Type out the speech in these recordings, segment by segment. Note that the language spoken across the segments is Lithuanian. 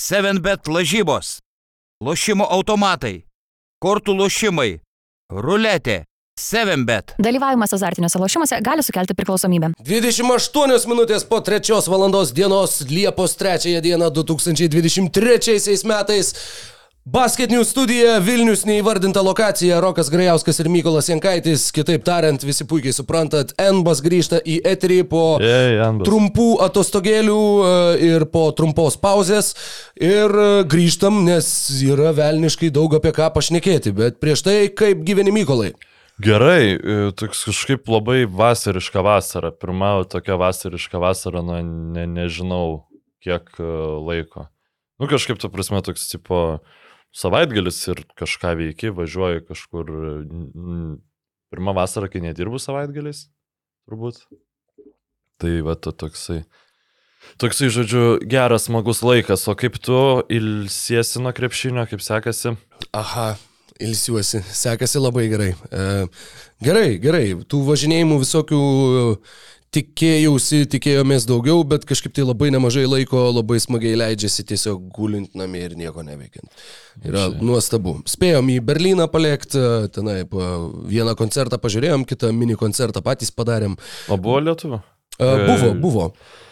7bet lažybos, lošimo automatai, kortų lošimai, ruletė, 7bet. Dalyvavimas azartiniuose lošimuose gali sukelti priklausomybę. 28 minutės po 3 valandos dienos Liepos 3 dieną 2023 metais. Basketinių studija, Vilnius neįvardinta lokacija, Rokas Grajauskas ir Mykolas Jankaitis, kitaip tariant, visi puikiai suprantat, Enbas grįžta į eterį po Ei, Enbas. trumpų atostogėlių e, ir po trumpos pauzės ir e, grįžtam, nes yra velniškai daug apie ką pašnekėti, bet prieš tai kaip gyveni Mykolai. Gerai, e, toks kažkaip labai vasariška vasara. Pirma tokia vasariška vasara, na, ne, nežinau kiek laiko. Nu, kažkaip, tu prasme, toks tipo savaitgalis ir kažką veiki, važiuoji kažkur. Pirma vasara, kai nedirbu savaitgaliais, turbūt. Tai va, to toksai. Toksai, žodžiu, geras, smagus laikas. O kaip tu ilsiesi nuo krepšinio, kaip sekasi? Aha, ilsiuosi, sekasi labai gerai. E, gerai, gerai, tų važinėjimų visokių tikėjausi, tikėjomės daugiau, bet kažkaip tai labai nemažai laiko, labai smagiai leidžiasi tiesiog gulint namie ir nieko neveikiant. Yra nuostabu. Spėjom į Berliną palėkti, tenai vieną koncertą pažiūrėjom, kitą mini koncertą patys padarėm. O buvo lietuvių? E, Buvo, buvo.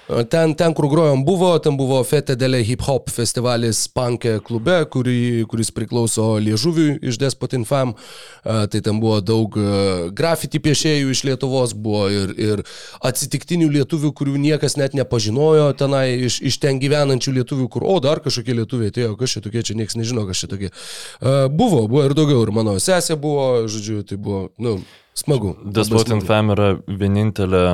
Ten, ten, kur grojom, buvo, ten buvo Fete Dele Hip Hop festivalis Pankė klube, kurį, kuris priklauso Liežuviui iš Despotin Fam. E, Tai ten buvo daug grafiti piešėjų iš Lietuvos, buvo ir, ir atsitiktinių lietuvių, kurių niekas net nepažinojo tenai, iš, iš ten gyvenančių lietuvių, kur, o dar kažkokie lietuviai atėjo, kas čia tokie, čia niekas nežino, kas čia tokie. Buvo, buvo ir daugiau, ir mano sesė buvo, žodžiu, tai buvo, nu, smagu. Labai Despotin smagu. Fam yra vienintelė,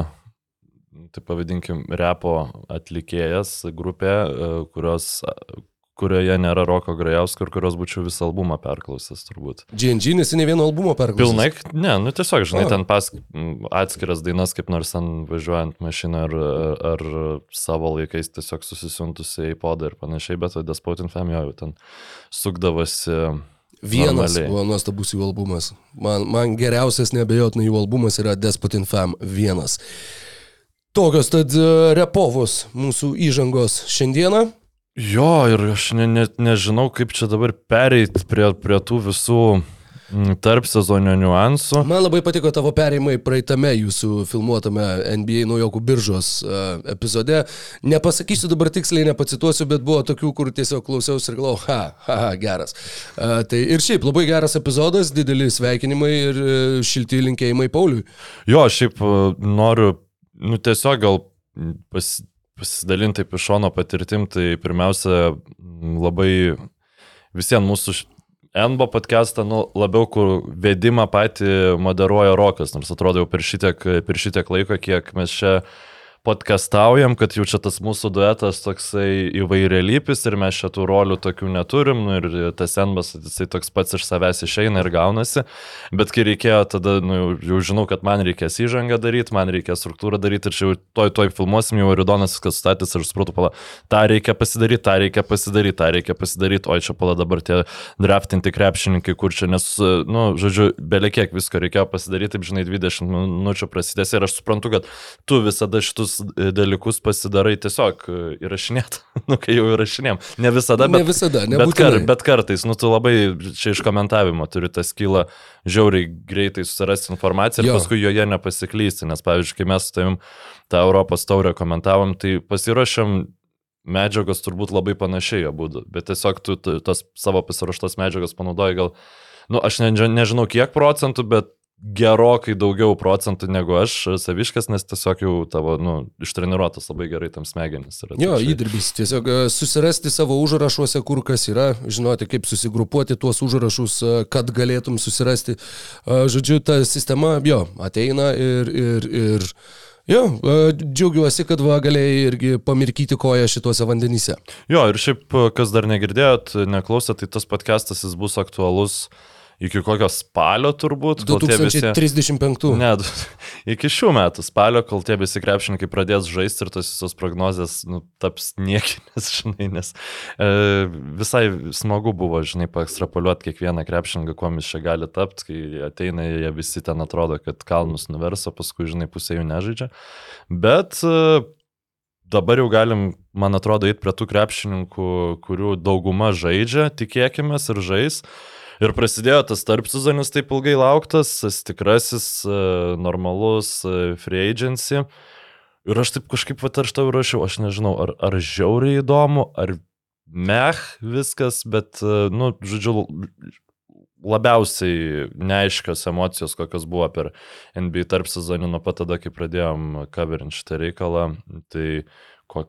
taip pavadinkim, repo atlikėjas grupė, e, kurios, kurioje nėra Roko Grajausko ir kurios būčiau visą albumą perklausęs turbūt. GNG neseniai vieno albumo perklausė. Pilnai, ne, nu tiesiog, žinai, O. ten pas atskiras dainas, kaip nors ten važiuojant mašiną ar, ar savo laikais tiesiog susisiuntusi į podą ir panašiai, bet Despotin Fam jau ten sukdavosi. Vienas Normaliai. buvo nuostabus jų albumas. Man, man geriausias nebejotinai jų albumas yra Despotin Fam vienas. Tokios tad e, repovos mūsų įžangos šiandieną. Jo, ir aš ne, ne, nežinau, kaip čia dabar pereit prie, prie tų visų mm, tarp sezonio niuansų. Man labai patiko tavo perėjimai praeitame jūsų filmuotame NBA naujokų biržos uh, epizode. Nepasakysiu dabar tiksliai, nepacituosiu, bet buvo tokių, kur tiesiog klausiausi ir galvojau, ha, ha, ha, geras. Uh, tai ir šiaip labai geras epizodas, dideli sveikinimai ir šilti linkėjimai Pauliui. Jo, šiaip e, noriu, nu tiesiog gal pas, pasidalinti taip iš šono patirtim, tai pirmiausia labai visiems mūsų NBO podcastą, nu, labiau kur vedimą patį moderuoja Rokas, nors atrodo jau per šitiek, per šitiek laiko, kiek mes čia podcastaujam, kad jau čia tas mūsų duetas toksai įvairialypis ir mes čia tų rolių tokių neturim nu, ir tas NBAS, jisai toks pats iš savęs išeina ir gaunasi, bet kai reikėjo tada, nu, jau, žinau, kad man reikės įžangą daryti, man reikės struktūrą daryti ir čia jau toj, toj filmuosim jau ir Donas viskas statys ir supratau, pala, tą reikia pasidaryti, tą reikia pasidaryti, tą reikia pasidaryti, oi čia pala dabar tie draftinti krepšininkai, kur čia, nes, nu, žodžiu, belekiek visko reikėjo pasidaryti, taip žinai, 20 minučių prasidės ir aš suprantu, kad tu visada šitus e, dalykus pasidarai tiesiog e, įrašinėt, nu, kai jau įrašinėm. Ne visada, Ne bet, visada, bet, nebūtinai. kar, bet kartais, nu, tu labai čia iš komentavimo turi tą skylą žiauriai greitai susirasti informaciją ir Jo. paskui joje nepasiklysti, nes, pavyzdžiui, kai mes su tavim tą Europos taurę komentavom, tai pasiruošėm medžiagos turbūt labai panašiai abu, bet tiesiog tu tos savo pasiruoštos medžiagos panaudoji gal, nu, aš ne, nežinau kiek procentų, bet gerokai daugiau procentų negu aš saviškas, nes tiesiog jau tavo, nu, ištreniruotas labai gerai tam smegenis. yra. Jo, Tai įdirbis. Tiesiog e, susirasti savo užrašuose, kur kas yra, žinoti, kaip susigrupuoti tuos užrašus, e, kad galėtum susirasti. E, Žodžiu, ta sistema, jo, ateina ir, ir, ir jo, džiaugiuosi, kad va galėjai irgi pamirkyti koją šituose vandenyse. Jo, ir šiaip, kas dar negirdėjot, neklausėt, tai tas podcastas jis bus aktualus iki kokio spalio turbūt. kol tie visi- 2035. Ne, iki šių metų spalio, kol tie visi krepšininkai pradės žaisti ir tos visos prognozijas nu, taps niekinės, žinai, nes e, visai smagu buvo, žinai, paekstrapoliuoti kiekvieną krepšininką, kuo jis čia gali tapti, kai ateina, jie visi ten atrodo, kad kalnus nuverso, paskui, žinai, pusė jų nežaidžia. Bet e, dabar jau galim, man atrodo, eiti prie tų krepšininkų, kurių dauguma žaidžia, tikėkime, ir žais. Ir prasidėjo tas tarp sezonis taip ilgai lauktas, tas tikrasis, e, normalus e, free agency. Ir aš taip kažkaip pat aš tau rašiau, aš nežinau, ar, ar žiauriai įdomu, ar meh viskas, bet, e, nu, žodžiu, labiausiai neaiškios emocijos, kokios buvo per NBA tarp sezonį nuo pat tada, kai pradėjom coverinti šitą reikalą. Tai ko,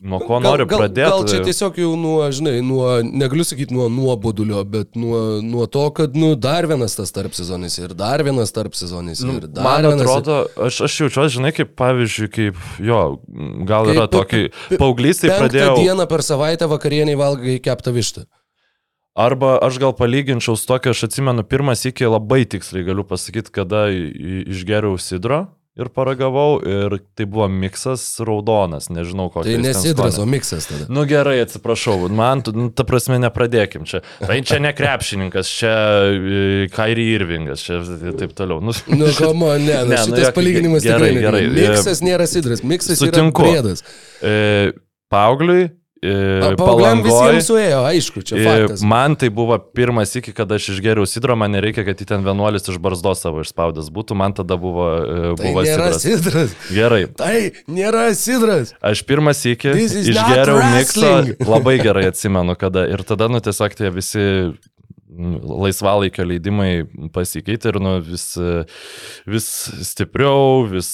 nuo ko Gal- noriu gal, pradėti? Gal čia tiesiog jau nuo, žinai, nuo, negaliu sakyti nuo nuobodulio, bet nuo, nuo to, kad, nu, dar vienas tas tarp sezonis ir dar vienas tarp sezonis Nu, ir dar man vienas. atrodo, aš, aš jaučiuosi, žinai, kaip pavyzdžiui, kaip jo, gal yra Kaip tokį pe- paauglystai pradėjau. dieną per savaitę vakarieniai valgai keptą vištą. Arba aš gal palyginčiau su tokia, aš atsimenu, pirmas iki labai tiksliai galiu pasakyti, kada išgeriau sidro ir paragavau ir tai buvo miksas raudonas, nežinau kokio. Tai nesidras, o miksas tada. Nu gerai, atsiprašau, man, nu, ta prasme, nepradėkim čia. Tai čia ne krepšininkas, čia e, Kairi Irvingas, čia taip toliau. Nu, Nu, kamo, ne, nu, Ne, nu, šitas jo, palyginimas gerai, tikrai gerai. Miksas nėra sidras, miksas Sutinku. yra priedas. e, Paugliui, e, Paaugliam palangoj. visiems suėjo, aišku, čia E. Man tai buvo pirmas iki, kada aš išgeriau sidro, man nereikia, kad į ten vienuolis iš barzdos savo išspaudęs būtų, man tada buvo, e, Tai buvo nėra sidras. sidras. Gerai, Tai nėra sidras. aš pirmas iki išgeriau wrestling. labai gerai atsimenu, kada ir tada, nu, tiesiog tie visi laisvalaikio leidimai pasikeitė ir nu, vis, vis stipriau, vis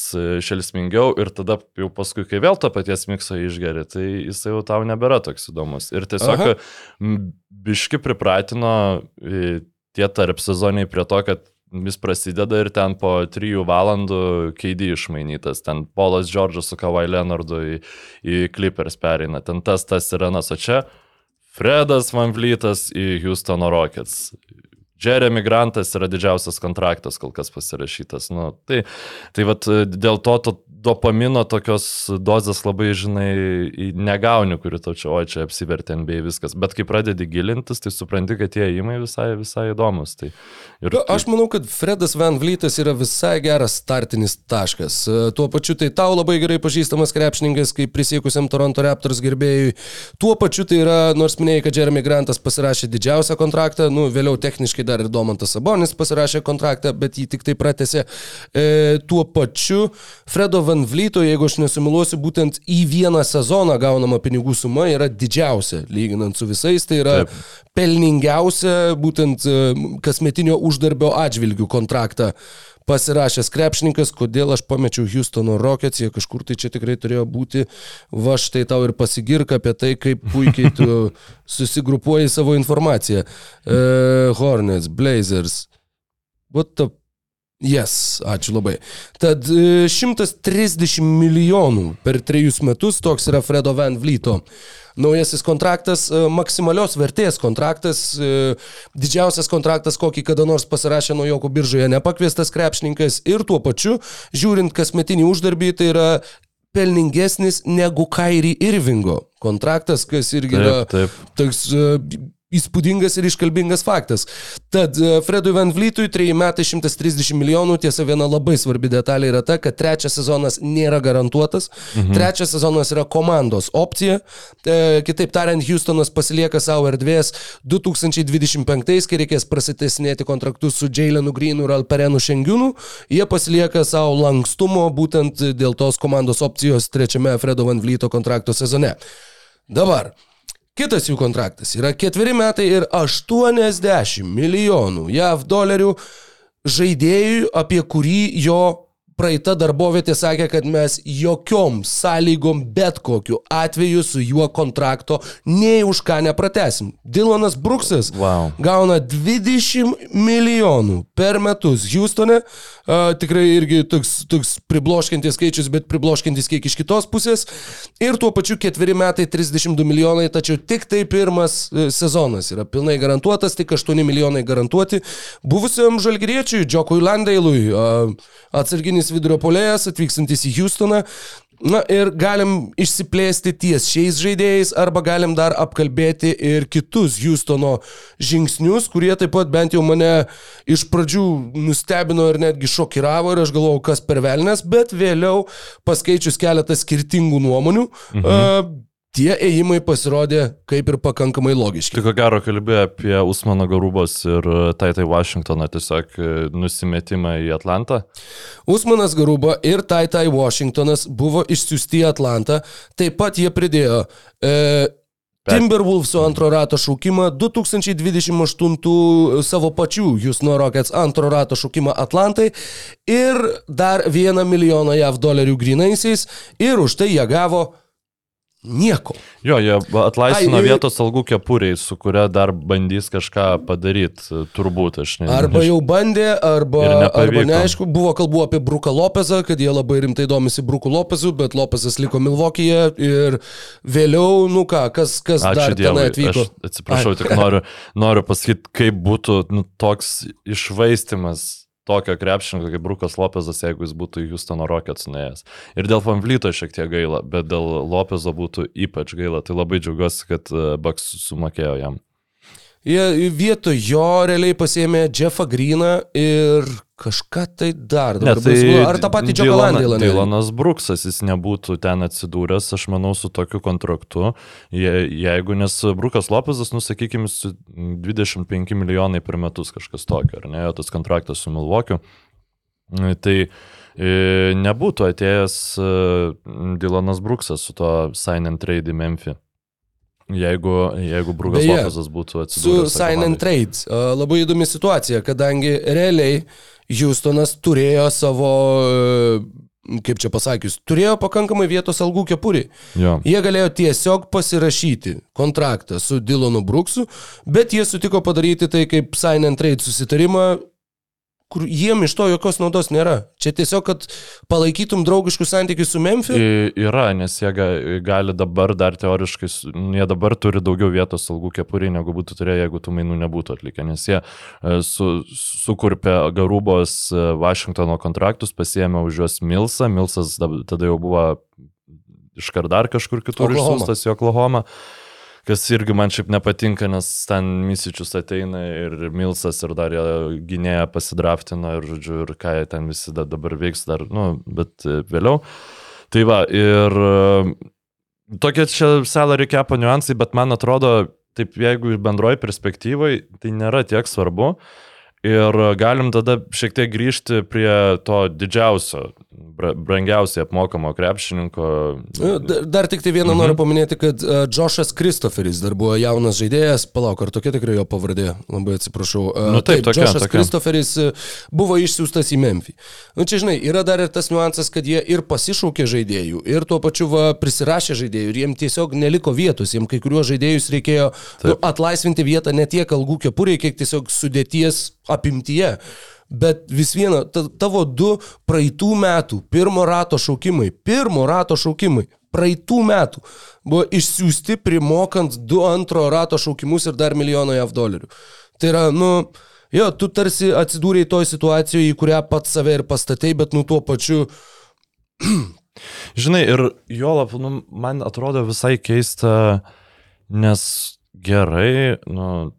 šelsmingiau ir tada jau paskui, kai vėl to paties mikso išgeri, tai jis jau tau nebėra toks įdomus. Ir tiesiog Aha. biški pripratino e, tie tarp sezoniai prie to, kad vis prasideda ir ten po trijų valandų keidį išmainytas. Ten Polas Džordžas su Kawhi Leonardu į, į Clippers pereina. Ten tas, tas ir anas. O čia Fredas Van Vlytas į Houstono Rockets. Jeremy Grantas yra didžiausias kontraktas kol kas pasirašytas. Nu, tai tai vat, dėl to, to dopamino tokios dozės labai, žinai, negauni, kuri tau čia, o čia apsivertė NBA viskas. Bet kai pradedi gilintis, tai supranti, kad tie įmai visai, visai įdomus. Tai ir, Nu, Aš manau, kad Fredas Van Vlytas yra visai geras startinis taškas. E, Tuo pačiu tai tau labai gerai pažįstamas krepšininkas, kaip prisiekusiam Toronto Raptors gerbėjui. Tuo pačiu tai yra, nors minėjai, kad Jeremy Grantas pasirašė didžiausią kontraktą, nu vėliau techniškai dar ir Domantas Sabonis pasirašė kontraktą, bet jį tik tai pratėsi. E, tuo pačiu Fredo Van Vlyto, jeigu aš nesumiluosiu, būtent į vieną sezoną gaunama pinigų suma yra didžiausia, lyginant su visais. Tai yra Taip. pelningiausia būtent e, kasmetinio uždarbio atžvilgių kontraktą pasirašęs krepšininkas, kodėl aš pamečiau Houstono Rockets, jie kažkur tai čia tikrai turėjo būti, va štai tau ir pasigirka apie tai, kaip puikiai tu susigrupuoji savo informaciją. E, Hornets, Blazers, what the... Yes, ačiū labai. Tad e, 130 milijonų per trejus metus toks yra Fredo Van Vlyto naujasis kontraktas, e, maksimalios vertės kontraktas, e, didžiausias kontraktas, kokį kada nors pasirašė nuo Joko biržoje nepakviestas krepšininkas ir tuo pačiu, žiūrint kasmetinį uždarbį, tai yra pelningesnis negu Kairi Irvingo kontraktas, kas irgi Taip, yra taip. toks e, įspūdingas ir iškalbingas faktas. Tad e, Fredui Van Vlytui 3 metai 130 milijonų, tiesa viena labai svarbi detalė yra ta, kad trečias sezonas nėra garantuotas, mhm. trečias sezonas yra komandos opcija, e, kitaip tariant, Houstonas pasilieka savo erdvės 2025, kai reikės prasitesinėti kontraktus su Jailenu Greenu ir Alperenu Šengiunu, jie pasilieka savo lankstumo būtent dėl tos komandos opcijos trečiame Fredo Van Vlyto kontrakto sezone. Dabar, Kitas jų kontraktas yra ketveri metai ir 80 milijonų JAV dolerių žaidėjui, apie kurį jo praeita darbovietė sakė, kad mes jokiom sąlygom bet kokiu atveju su juo kontrakto nei už ką nepratesim. Dylanas Bruksas Wow. gauna 20 milijonų per metus Houstone. Uh, tikrai irgi toks, toks pribloškintis skaičius, bet pribloškintis kiek iš kitos pusės. Ir tuo pačiu ketveri metai 32 milijonai, tačiau tik tai pirmas e, sezonas yra pilnai garantuotas, tik 8 milijonai garantuoti. Buvusiam žalgyriečiui, Džokui Landailui, uh, atsarginis vidurio polėjas, atvykstantis į Houstoną. Na ir galim išsiplėsti ties šiais žaidėjais arba galim dar apkalbėti ir kitus Houstono žingsnius, kurie taip pat bent jau mane iš pradžių nustebino ir netgi šokiravo ir aš galvojau, kas per velnes, bet vėliau paskaičius keletą skirtingų nuomonių. Mhm. Uh, tie ėjimai pasirodė kaip ir pakankamai logiški. Tik ko gero kalbėjo apie Usmano Garubos ir Taitai Washingtoną tiesiog e, nusimetimą į Atlantą. Usmanas Garuba ir Taitai Washingtonas buvo išsiųsti į Atlantą, taip pat jie pridėjo e, Timberwolveso antro rato šaukimą, 2028 savo pačių Houston Rockets antro rato šaukimą Atlantai ir dar vieną milijoną JAV dolerių grinaisiais ir už tai jie gavo Nieko. Jo, jie atlaisvino Ai, vietos algų kepuriai, su kuria dar bandys kažką padaryti, turbūt aš nežinau. Arba jau bandė, arba, arba neaišku, buvo kalbų apie Bruką Lopezą, kad jie labai rimtai domisi Bruku Lopezu, bet Lopezas liko Milvokyje ir vėliau, nu ką, kas, kas Ačiū dar Dievui, tenai atvyko. Aš atsiprašau, Ai. tik noriu, noriu pasakyti, kaip būtų nu, toks išvaistimas tokio krepšininko kaip Brukas Lopezas, jeigu jis būtų į Houstono Rockets nuėjęs. Ir dėl Fanvlyto šiek tiek gaila, bet dėl Lopezo būtų ypač gaila. Tai labai džiaugiuosi, kad e, Baks sumokėjo jam. Jie vietoj jo realiai pasėmė Jeffą Greeną ir kažką tai dar. Ne, tai bus, ar tą patį Džoką Landėlą? Dylanas Bruksas, jis nebūtų ten atsidūręs, aš manau, su tokiu kontraktu. Je, jeigu, nes Brukas Lopezas, nusakykime, 25 milijonai per metus kažkas tokio, ar ne, tas kontraktas su Milvokiu. Tai e, nebūtų atėjęs e, Dylanas Bruksas su to sign and trade į Memphį. Jeigu, jeigu Brugas Beje, Lopezas būtų atsidūręs. Su sign and trades. Labai įdomi situacija, kadangi realiai Houstonas turėjo savo, kaip čia pasakius, turėjo pakankamai vietos algų kepurį. Jo. Jie galėjo tiesiog pasirašyti kontraktą su Dylanu Brooksu, bet jie sutiko padaryti tai kaip sign and trade susitarimą kur jiem iš to jokios naudos nėra. Čia tiesiog, kad palaikytum draugiškus santykius su Memphis? Yra, nes jie gali dabar dar teoriškai, jie dabar turi daugiau vietos algų kepurį, negu būtų turėję, jeigu tų mainų nebūtų atlikę, nes jie e, su, sukurpė Garubos Vašingtono e, kontraktus, pasiemė už juos Milsą, Milsas tada jau buvo iškart dar kažkur kitur išsiųstas į Oklahomą. Kas irgi man šiaip nepatinka, nes ten Misičius ateina ir Milsas ir dar gynėja pasidraftino ir, žodžiu, ir ką jie ten visi da, dabar veiks dar, nu, bet e, vėliau. Tai va, ir e, tokie čia salary cap niuansai, bet man atrodo, taip jeigu bendroji perspektyvai, tai nėra tiek svarbu. Ir galim tada šiek tiek grįžti prie to didžiausio brangiausiai apmokamo krepšininko. Nu, dar tik tai vieną mhm. noriu paminėti, kad uh, Joshas Kristoferis dar buvo jaunas žaidėjas, palauk, ar tokia tikrai jo pavardė, labai atsiprašau. Uh, nu, taip, taip tokia. Kristoferis uh, buvo išsiųstas į Memphį. Nu, čia žinai, yra dar ir tas niuansas, kad jie ir pasišaukė žaidėjų, ir tuo pačiu va, prisirašė žaidėjų, ir jiems tiesiog neliko vietos, jiems kai kuriuos žaidėjus reikėjo nu, atlaisvinti vietą ne tiek algų kepuriai, kiek tiesiog sudėties apimtyje. Bet vis viena, tavo du praeitų metų pirmo rato šaukimai, pirmo rato šaukimai, praeitų metų buvo išsiųsti primokant du antro rato šaukimus ir dar milijoną JAV dolerių. Tai yra, nu, jo, tu tarsi atsidūrėjai toj situacijoje, į kurią pats save ir pastatei, bet nu tuo pačiu... Žinai, ir jo lab, nu, man atrodo visai keista, nes gerai, nu,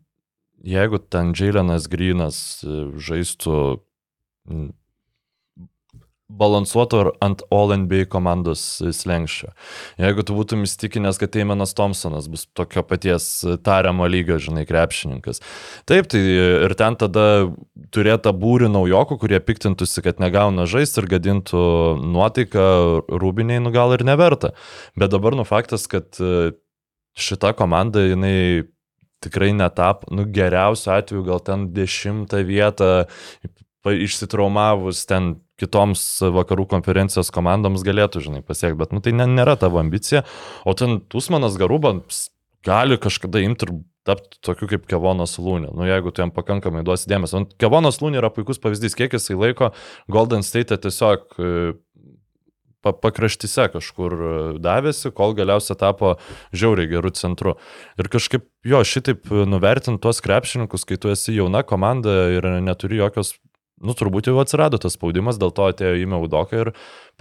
jeigu ten Džiailenas Grinas e, žaistų balansuotų ant All NBA komandos slengščio. Jeigu tu būtum įstikinęs, kad Eimenas Thompsonas bus tokio paties tariamo lygio, žinai, krepšininkas. Taip, tai ir ten tada turėtų būri naujokų, kurie piktintųsi, kad negauna žaisti ir gadintų nuotaiką, rūbiniai, nu gal ir neverta. Bet dabar nu faktas, kad e, šita komanda, jinai tikrai netap, nu geriausiu atveju gal ten dešimtą vietą išsitraumavus ten kitoms vakarų konferencijos komandoms galėtų, žinai, pasiekti, bet, nu, tai nėra tavo ambicija, o ten Tusmanas Garubas gali kažkada imti ir tapti tokiu kaip Kevonas Lūnė, nu, jeigu tu jam pakankamai duosi dėmesio. Kevonas Lūnė yra puikus pavyzdys, kiek jisai laiko Golden State tiesiog pakraštyse kažkur e, davėsi, kol galiausiai tapo žiauriai gerų centru. Ir kažkaip jo šitaip nuvertinti tuos krepšininkus, kai tu esi jauna komanda ir neturi jokios nu, turbūt jau atsirado tas spaudimas, dėl to atėjo į Meudoką ir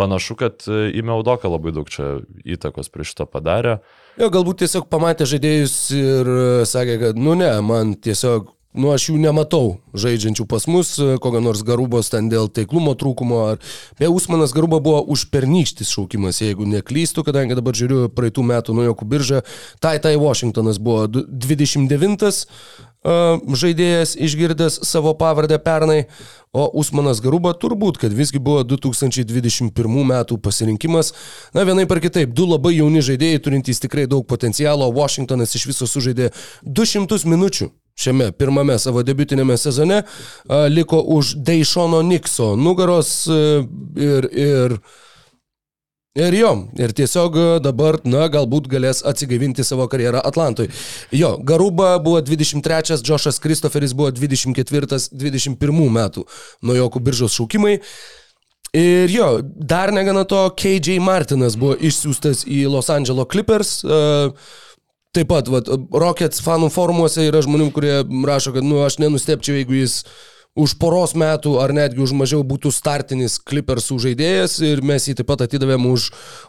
panašu, kad į Meudoką labai daug čia įtakos prie šito padarė. Jo, galbūt tiesiog pamatė žaidėjus ir e, sakė, kad, nu ne, man tiesiog nu aš jų nematau žaidžiančių pas mus, e, kokio nors garubos ten dėl taiklumo trūkumo. Ar... Be Usmanas garuba buvo užpernykštis šaukimas, jeigu neklystu, kadangi dabar žiūriu praeitų metų nuojokų biržą. Tai Tai Washingtonas buvo 29 žaidėjas išgirdęs savo pavardę pernai, o Usmanas Garuba turbūt, kad visgi buvo 2021 metų pasirinkimas. Na, vienai par kitaip, du labai jauni žaidėjai turintys tikrai daug potencialo, Washingtonas iš viso sužaidė 200 minučių. Šiame pirmame savo debutinėme sezone liko už Deišono Nikso nugaros ir, ir Ir jo, ir tiesiog e, dabar, na, galbūt galės atsigaivinti savo karjerą Atlantui. Jo, Garuba buvo 23, Džošas Kristoferis buvo 24-21 metų nuo jokų biržos šaukimai. Ir jo, dar negana to, KJ Martinas buvo išsiųstas į Los Angeles Clippers. Uh, Taip pat, vat, Rockets fanų forumuose yra žmonių, kurie rašo, kad, nu, aš nenustepčiau, jeigu jis už poros metų ar netgi už mažiau būtų startinis Clippersų žaidėjas ir mes jį taip pat atidavėm už,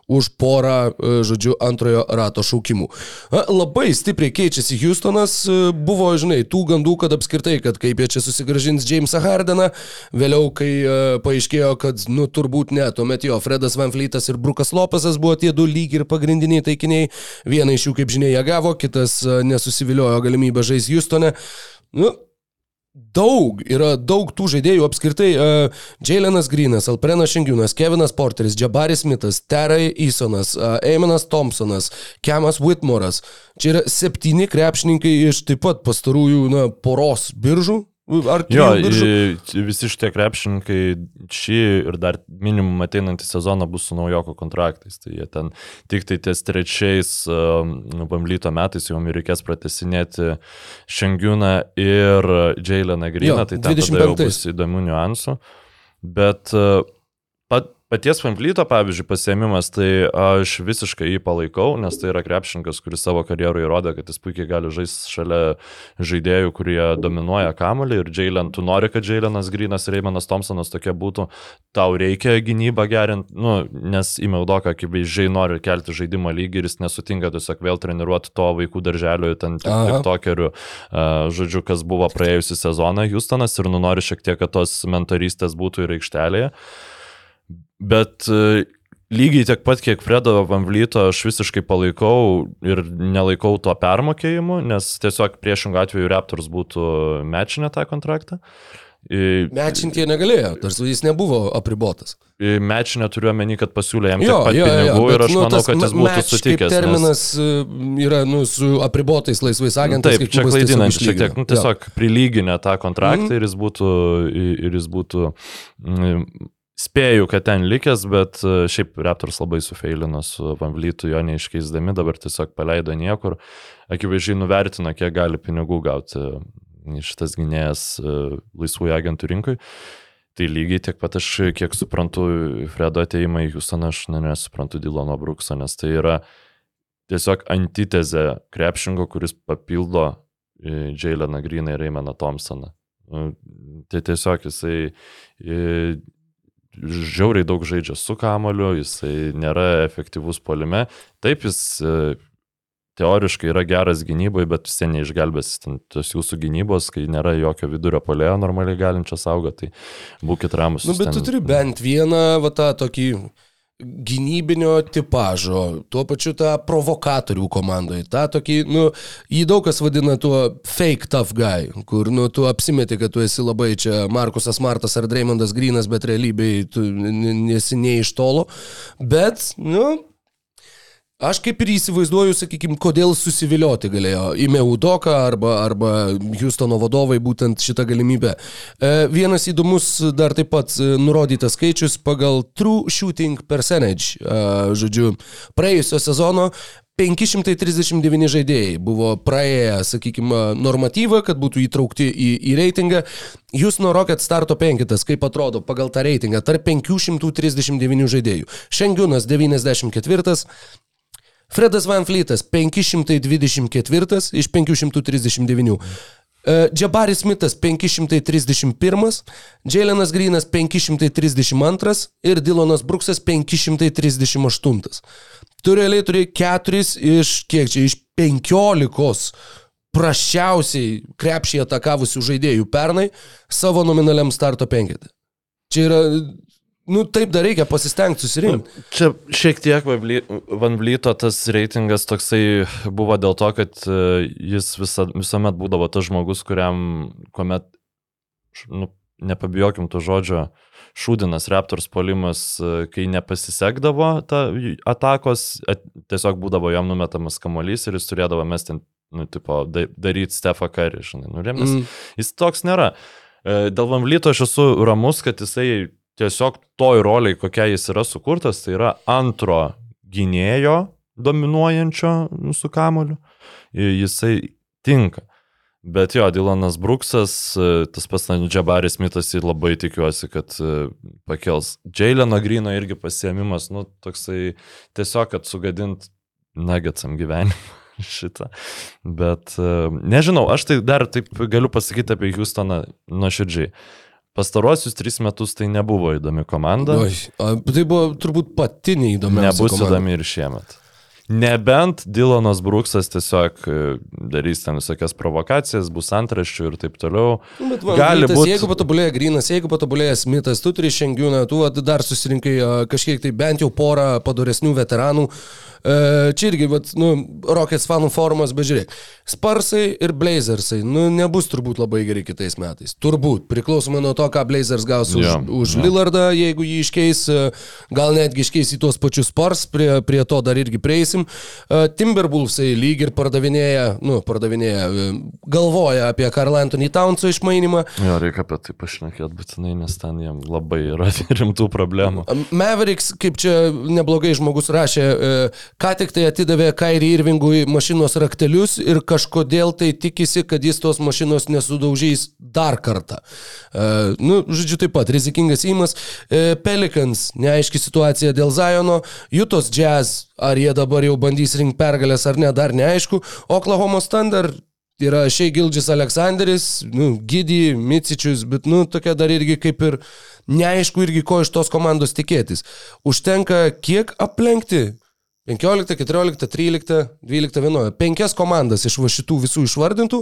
už porą, e, žodžiu, antrojo rato šaukimų. Labai stipriai keičiasi Houstonas, e, buvo, žinai, tų gandų, kad apskritai, kad kaip jie čia susigražins Jamesą Hardeną, vėliau, kai paaiškėjo, kad, nu, turbūt ne, tuomet jo, Fredas Van Fleetas ir Brukas Lopesas buvo tie du lyg ir pagrindiniai taikiniai, vieną iš jų, kaip žinia, jie gavo, kitas nesusiviliojo galimybę žaisti Houstone. Nu, Daug, yra daug tų žaidėjų apskritai. Uh, Jailenas Grinas, Alprenas Šengiūnas, Kevinas Porteris, Jabaris Mitas, Terai Isonas, uh, Eiminas Thompsonas, Kemas Whitmoras. Čia yra septyni krepšininkai iš taip pat pastarųjų na, poros biržų, Ar jo, visi šitie krepšininkai šį ir dar minimum ateinantį sezoną bus su naujoko kontraktais. Tai jie ten tik tai ties trečiais um, Bamblyto metais jau reikės pratesinėti Šengiūną ir Jaileną Griną, tai ten tada jau bus įdomių niuansų. Bet uh, Paties Pamplyto, pavyzdžiui, pasiemimas, tai aš visiškai jį palaikau, nes tai yra krepšininkas, kuris savo karjerų įrodė, kad jis puikiai gali žaisti šalia žaidėjų, kurie dominuoja kamolį. Ir Jalen, tu nori, kad Jalenas Grinas ir Reimanas Thompsonas tokie būtų, tau reikia gynybą gerinti, nu, nes įmaudoka, akivaizdžiai nori kelti žaidimo lygį ir jis nesutinka tiesiog vėl treniruoti to vaikų darželio, ten tik, tokerių, žodžiu, kas buvo praėjusią sezoną Houstonas ir nu nori šiek tiek, kad tos mentorystės būtų ir aikštelėje. Bet e, lygiai tiek pat, kiek Fredo Vanvlyto aš visiškai palaikau ir nelaikau to permokėjimu, nes tiesiog priešingų atveju Raptors būtų mečinę tą kontraktą. Mečinti jie negalėjo, tarsi jis nebuvo apribotas. Mečinę turiu omeny, kad pasiūlė jam jo, tiek pat jo, pinigų jo, ir aš nu, manau, kad jis būtų sutikęs. Terminas nes... Yra nu, su apribotais laisvais agentais. Taip, čia klaidinant šiek tiek, nu, tiesiog jo. prilyginę tą kontraktą mm. ir jis būtų, ir jis būtų mm, Spėju, kad ten likęs, bet e, šiaip Raptors labai sufeilino su Van Vlytu, jo neiškeisdami, dabar tiesiog paleido niekur. Akivaizdžiai nuvertino, kiek gali pinigų gauti šitas gynėjas e, laisvųjų agentų rinkui. Tai lygiai tiek pat aš, kiek suprantu, Fredo ateimą į Houstoną, aš ne, nesuprantu Dylono Brookso, nes tai yra tiesiog antitezė krepšingo, kuris papildo e, Jaileną Greeną ir Reimeną Thompsoną. Tai tiesiog jisai žiauriai daug žaidžia su kamoliu, jisai nėra efektyvus polime. Taip, jis e, teoriškai yra geras gynyboje, bet vis tiek neišgelbės tos jūsų gynybos, kai nėra jokio vidurio polėjo normaliai galinčio saugoti, tai būkite ramus. Nu, bet ten... tu turi bent vieną, va tą tokį gynybinio tipažo, tuo pačiu tą provokatorių komandoje, tą tokį, nu, jį daug kas vadina tuo fake tough guy, kur, nu, tu apsimeti, kad tu esi labai čia Markusas Martas ar Dreymondas Grinas, bet realybėje tu nesi ne iš tolo, bet, nu, Aš kaip ir įsivaizduoju, sakykime, kodėl susivilioti galėjo Ime Udoka arba, arba Houstono vadovai būtent šitą galimybę. E, vienas įdomus dar taip pat e, nurodytas skaičius pagal True Shooting Percentage, e, žodžiu, praėjusio sezono 539 žaidėjai buvo praėję, sakykime, normatyvą, kad būtų įtraukti į, į reitingą. Jūs nuo Rocket starto penkitas, kaip atrodo pagal tą reitingą, tarp 539 žaidėjų. Šengiūnas 94, Fredas Van Fleetas 524 iš 539. E, Džabaris Smithas 531, Jailenas Grinas 532 ir Dylanas Bruksas 538. Tu realiai turi keturis iš, kiek čia, iš penkiolikos prašiausiai krepšį atakavusių žaidėjų pernai savo nominaliam starto penketį. Čia yra, nu taip dar reikia pasistengti susirinkti. Čia šiek tiek Van Vlyto tas reitingas toksai buvo dėl to, kad e, jis visa, visuomet būdavo tas žmogus, kuriam, kuomet, nu, nepabijokim to žodžio, šūdinas Raptors polimas, e, kai nepasisekdavo ta atakos, at, tiesiog būdavo jam numetamas kamuolys ir jis turėdavo mesti, nu, tipo, da, daryti Stefą Karį, žinai, nu, remės. Mm. Jis toks nėra. E, Dėl Van Vlyto aš esu ramus, kad jisai tiesiog toj roliai, kokia jis yra sukurtas, tai yra antro gynėjo dominuojančio nu, su kamoliu. Ir Jisai tinka. Bet jo, Dylanas Bruksas, e, tas pats Džabaris Mitas, jį labai tikiuosi, kad e, pakels. Jaileno Grino irgi pasiemimas, nu, toksai tiesiog, kad sugadint nagetsam gyvenimą šitą. Bet e, nežinau, aš tai dar taip galiu pasakyti apie Houstoną nuoširdžiai. Pastaruosius tris metus tai nebuvo įdomi komanda. Oi, tai buvo turbūt pati neįdomiausia. Nebus komanda. įdomi ir šiemet. Nebent Dylanas Bruksas tiesiog e, darys ten visokias provokacijas, bus antraščių ir taip toliau. Nu, Bet va, Gali Gali būt- būt. Jeigu patobulėja Grinas, jeigu patobulėja Smithas, tu turi Šengiūną, tu dar susirinkai a, kažkiek tai bent jau porą padoresnių veteranų. E, Čia irgi, vat, nu, Rockets fanų forumas, bet žiūrėk, Sparsai ir Blazersai, nu, nebus turbūt labai geri kitais metais. Turbūt, priklausomai nuo to, ką Blazers gaus už, Jo, už jo. Lillardą, jeigu jį iškeis, e, gal netgi iškeis į tuos pačius Spars, prie, prie to dar irgi prieisim. E, Timberwolvesai lyg ir pardavinėja, nu, pardavinėja, galvoja apie Karl Anthony Townso išmainimą. Jo, reikia apie tai pašnekėti būtinai, nes ten jiem labai yra rimtų problemų. Mavericks, kaip čia neblogai žmogus rašė, ką tik tai atidavė Kairį Irvingui mašinos raktelius ir kažkodėl tai tikisi, kad jis tos mašinos nesudaužys dar kartą. E, Nu, žodžiu, taip pat rizikingas įmas. E, Pelicans, neaiški situacija dėl Zajono. Jutos Jazz, ar jie dabar jau bandys rinkti pergalės ar ne, dar neaišku. Oklahoma Standard yra šiai Gildžis Aleksandris, nu, Gidi, Micičius, bet, nu, tokia dar irgi kaip ir neaišku irgi ko iš tos komandos tikėtis. Užtenka kiek aplenkti? 15, 14, 13, 12, 11. Penkias komandas iš šitų visų išvardintų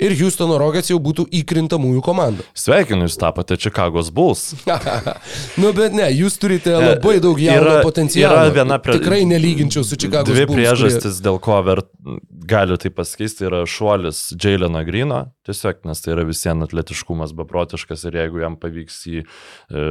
ir Houstono Rockets jau būtų įkrintamųjų komanda. Sveikinu, jūs tapote Čikagos Bulls. nu, bet ne, jūs turite labai daug jauno potencialo. yra viena prie- Tikrai nelyginčiau su Dvi Bulls, priežastis, dėl ko vert, galiu tai pasikeisti, yra šuolis Jaileno Grino, tiesiog, nes tai yra visiems atletiškumas beprotiškas ir jeigu jam pavyks jį e,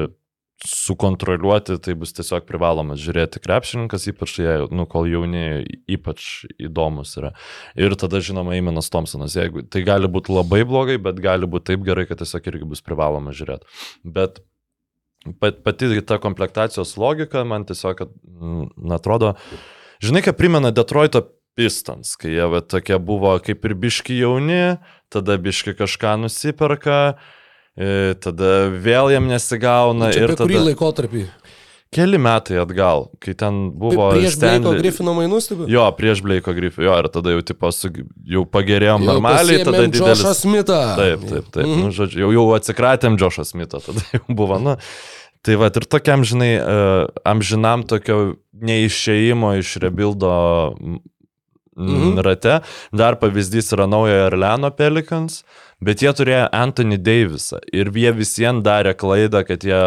sukontroliuoti, tai bus tiesiog privalomas žiūrėti krepšininkas, ypač jie, nu, kol jauni, ypač įdomus yra. Ir tada, žinoma, Eimenas Thompsonas, jeigu tai gali būti labai blogai, bet gali būti taip gerai, kad tiesiog irgi bus privaloma žiūrėti. Bet pat- pati ta komplektacijos logika man tiesiog, kad, mm, atrodo, žinai, kaip primena Detroito Pistons, kai jie va, tokie buvo kaip ir biški jauni, tada biški kažką nusiperka, tada vėl jam nesigauna Čia ir apie kurį tada laikotarpį? keli metai atgal, kai ten buvo Prieš Bleiko Stanley- Griffino mainus, taip? Jo, prieš Bleiko Griffį, jo, ir tada jau, tipo, su, jau pagerėjom Jau normaliai, tada didelis... Joshą Smithą. Taip, taip, taip. Mhm. Nu, žodžiu, jau, jau atsikratėm Džošą Smithą, tada jau buvo, nu. Tai va, ir tokiam, žinai, uh, amžinam tokio neišėjimo iš rebildo mm, Mhm. rate. Dar pavyzdys yra naujojo Orleano Pelicans, bet jie turėjo Anthony Davisą ir jie visiems darė klaidą, kad jie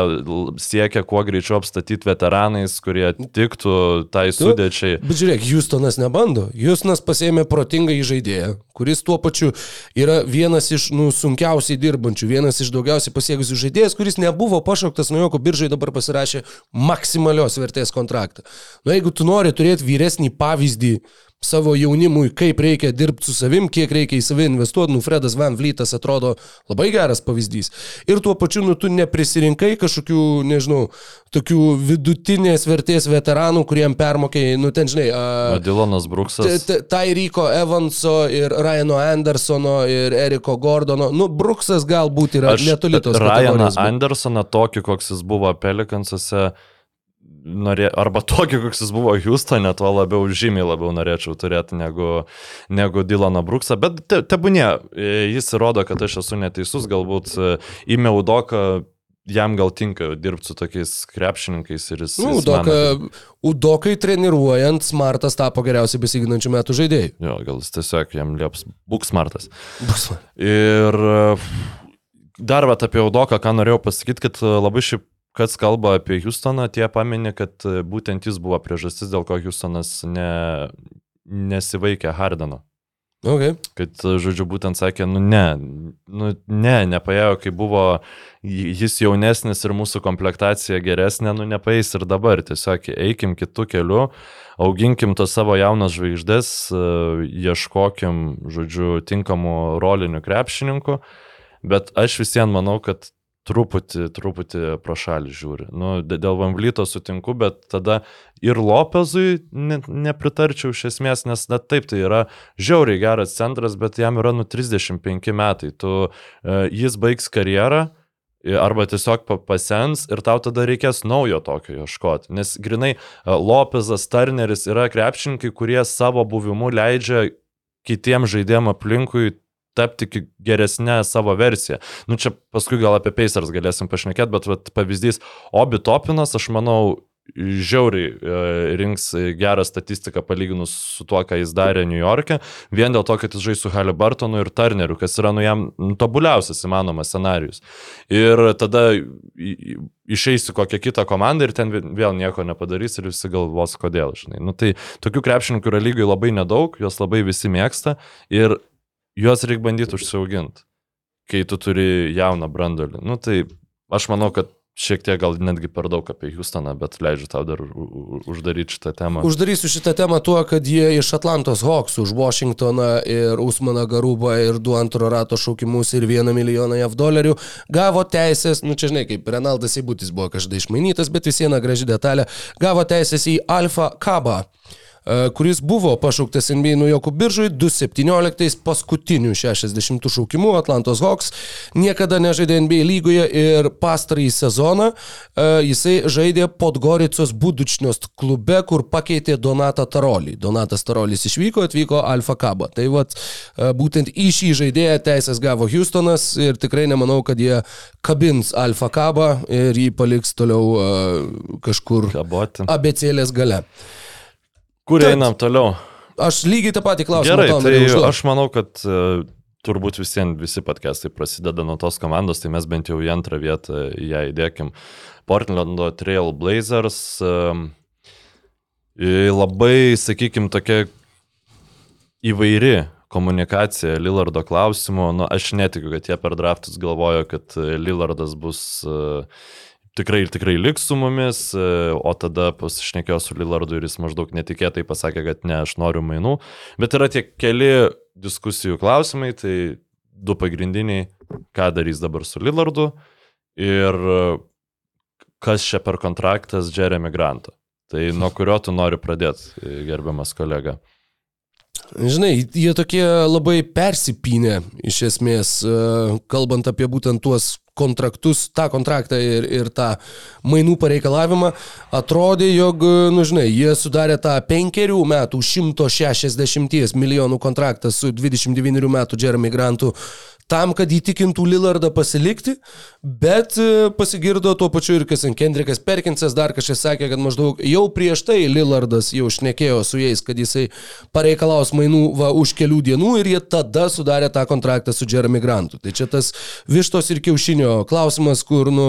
siekia kuo greičiau apstatyti veteranais, kurie tiktų tai sudėčiai. Bet žiūrėk, Houstonas nebando. Houstonas pasėmė protingą įžaidėją, kuris tuo pačiu yra vienas iš nu, sunkiausiai dirbančių, vienas iš daugiausiai pasiekusių žaidėjas, kuris nebuvo pašauktas nuo jokio biržai, dabar pasirašė maksimalios vertės kontraktą. Nu, jeigu tu nori turėti vyresnį pavyzdį savo jaunimui, kaip reikia dirbti su savim, kiek reikia į save investuoti, nu, Fredas Van Vlytas atrodo labai geras pavyzdys. Ir tuo pačiu, nu, tu neprisirinkai kažkokių, nežinau, tokių vidutinės vertės veteranų, kuriem permokėjai, nu, ten, žinai, O a, Dylanas Bruksas. Tairiko Evanso ir Ryano Andersono ir Eriko Gordono. Nu, Bruksas galbūt yra netoli tos bet- Andersoną, tokį, koks jis buvo Pelikansuose, norė, arba tokį, koks jis buvo Houstone, tuo labiau, žymiai labiau norėčiau turėti negu, negu Dylaną Brooksą, bet te, tebūnė, jis įrodo, kad aš esu neteisus, galbūt įmiau doką jam gal tinka dirbti su tokiais krepšininkais ir jis... Nu, Udoka, mano, Udokai treniruojant, Smartas tapo geriausiai besiginančių metų žaidėjai. jo, gal jis tiesiog jam lieps būk smartas. Bus. Ir dar vat apie Udoką, ką norėjau pasakyti, kad labai šiaip, kas kalba apie Houstoną, tie paminė, kad būtent jis buvo priežastis, dėl ko Houstonas ne, nesivaikė Hardeno. Okay. Kad, žodžiu, būtent sakė, nu ne, nu ne, nepaėjo, kai buvo jis jaunesnis ir mūsų komplektacija geresnė, nu nepaeis ir dabar. Tiesiog eikim kitų kelių, auginkim tos savo jaunas žvaigždės, ieškokim, žodžiu, tinkamų rolinių krepšininkų. Bet aš visiems manau, kad truputį, truputį pro šalį žiūri. Nu, dėl Vamblyto sutinku, bet tada ir Lopezui ne, nepritarčiau iš esmės, nes net taip tai yra žiauriai geras centras, bet jam yra nu 35 metai. Tu, uh, jis baigs karjerą, arba tiesiog pasens ir tau tada reikės naujo tokio ieškoti. Nes grinai Lopezas, Turneris yra krepšininkai, kurie savo buvimu leidžia kitiems žaidėjim aplinkui tapti geresnę savo versiją. Nu čia paskui gal apie Pacers galėsim pašnekėti, bet vat, pavyzdys Obi Topinas, aš manau, žiauriai e, rinks gerą statistiką palyginus su tuo, ką jis darė New York'e, vien dėl to, kad jis žais su Halliburtonu ir Turneriu, kas yra nu jam tobuliausias įmanomas scenarius. Ir tada išeisi kokią kitą komandą ir ten vėl nieko nepadarys ir visi galvos, kodėl, žinai. Nu, tai tokių krepšininkų yra lygiai labai nedaug, juos labai visi mėgsta ir juos reikia bandyti užsiauginti, kai tu turi jauną brandolį. Nu, tai aš manau, kad šiek tiek gal netgi per daug apie Houstoną, bet leidžiu tau dar uždaryti šitą temą. Uždarysiu šitą temą tuo, kad jie iš Atlantos Hawks už Washingtoną ir Usmaną Garubą ir du antro rato šaukimus ir vieną milijoną JAV dolerių gavo teisės, nu čia žinai, kaip Renaldas Įbūtis buvo kažkada išmainytas, bet vis viena graži detalė, gavo teisės į Alfa Kabą kuris buvo pašauktas NBA naujokų biržui 2017 paskutinių 60 šaukimų Atlantos Hawks, niekada nežaidė NBA lygoje ir pastarąjį sezoną jisai žaidė Podgoricos Budučnios klube, kur pakeitė Donatą Tarolį. Donatas Tarolis išvyko, atvyko Alfa Kaba. Tai vat būtent į šį žaidėją teisės gavo Houstonas ir tikrai nemanau, kad jie kabins Alfa Kabą ir jį paliks toliau kažkur abecėlės gale. Kur Tad- einam toliau? Aš lygiai tą patį klausimą Gerai, tai aš manau, kad uh, turbūt visiems visi podcastai prasideda nuo tos komandos, tai mes bent jau į antrą vietą ją įdėkim. Portlando Trail Blazers i- labai, sakykime, tokia įvairi komunikacija Lillardo klausimu. Nu, aš netikiu, kad jie per draftus galvojo, kad e, Lillardas bus tikrai ir tikrai liks su mumis, e, o tada pasišnekėjo su Lillardu ir jis maždaug netikėtai pasakė, kad ne, aš noriu mainų. Bet yra tie keli diskusijų klausimai, tai du pagrindiniai, ką darys dabar su Lillardu ir e, kas čia per kontraktas Jeremy Grantą. Tai nuo kurio tu nori pradėti, e, gerbiamas kolega. Žinai, jie tokie labai persipinę iš esmės, kalbant apie būtent tuos kontraktus, tą kontraktą ir, ir tą mainų pareikalavimą, atrodė, jog, nu žinai, jie sudarė tą penkerių metų 160 milijonų kontraktą su 29 metų Jeremy Grantu tam, kad įtikintų Lillardą pasilikti, bet e, pasigirdo tuo pačiu ir kas Kendrikas Perkinsas dar kažkas sakė, kad maždaug jau prieš tai Lillardas jau šnekėjo su jais, kad jisai pareikalaus mainų va, už kelių dienų ir jie tada sudarė tą kontraktą su Jeremy Grantu. Tai čia tas vištos ir kiaušinio klausimas, kur nu,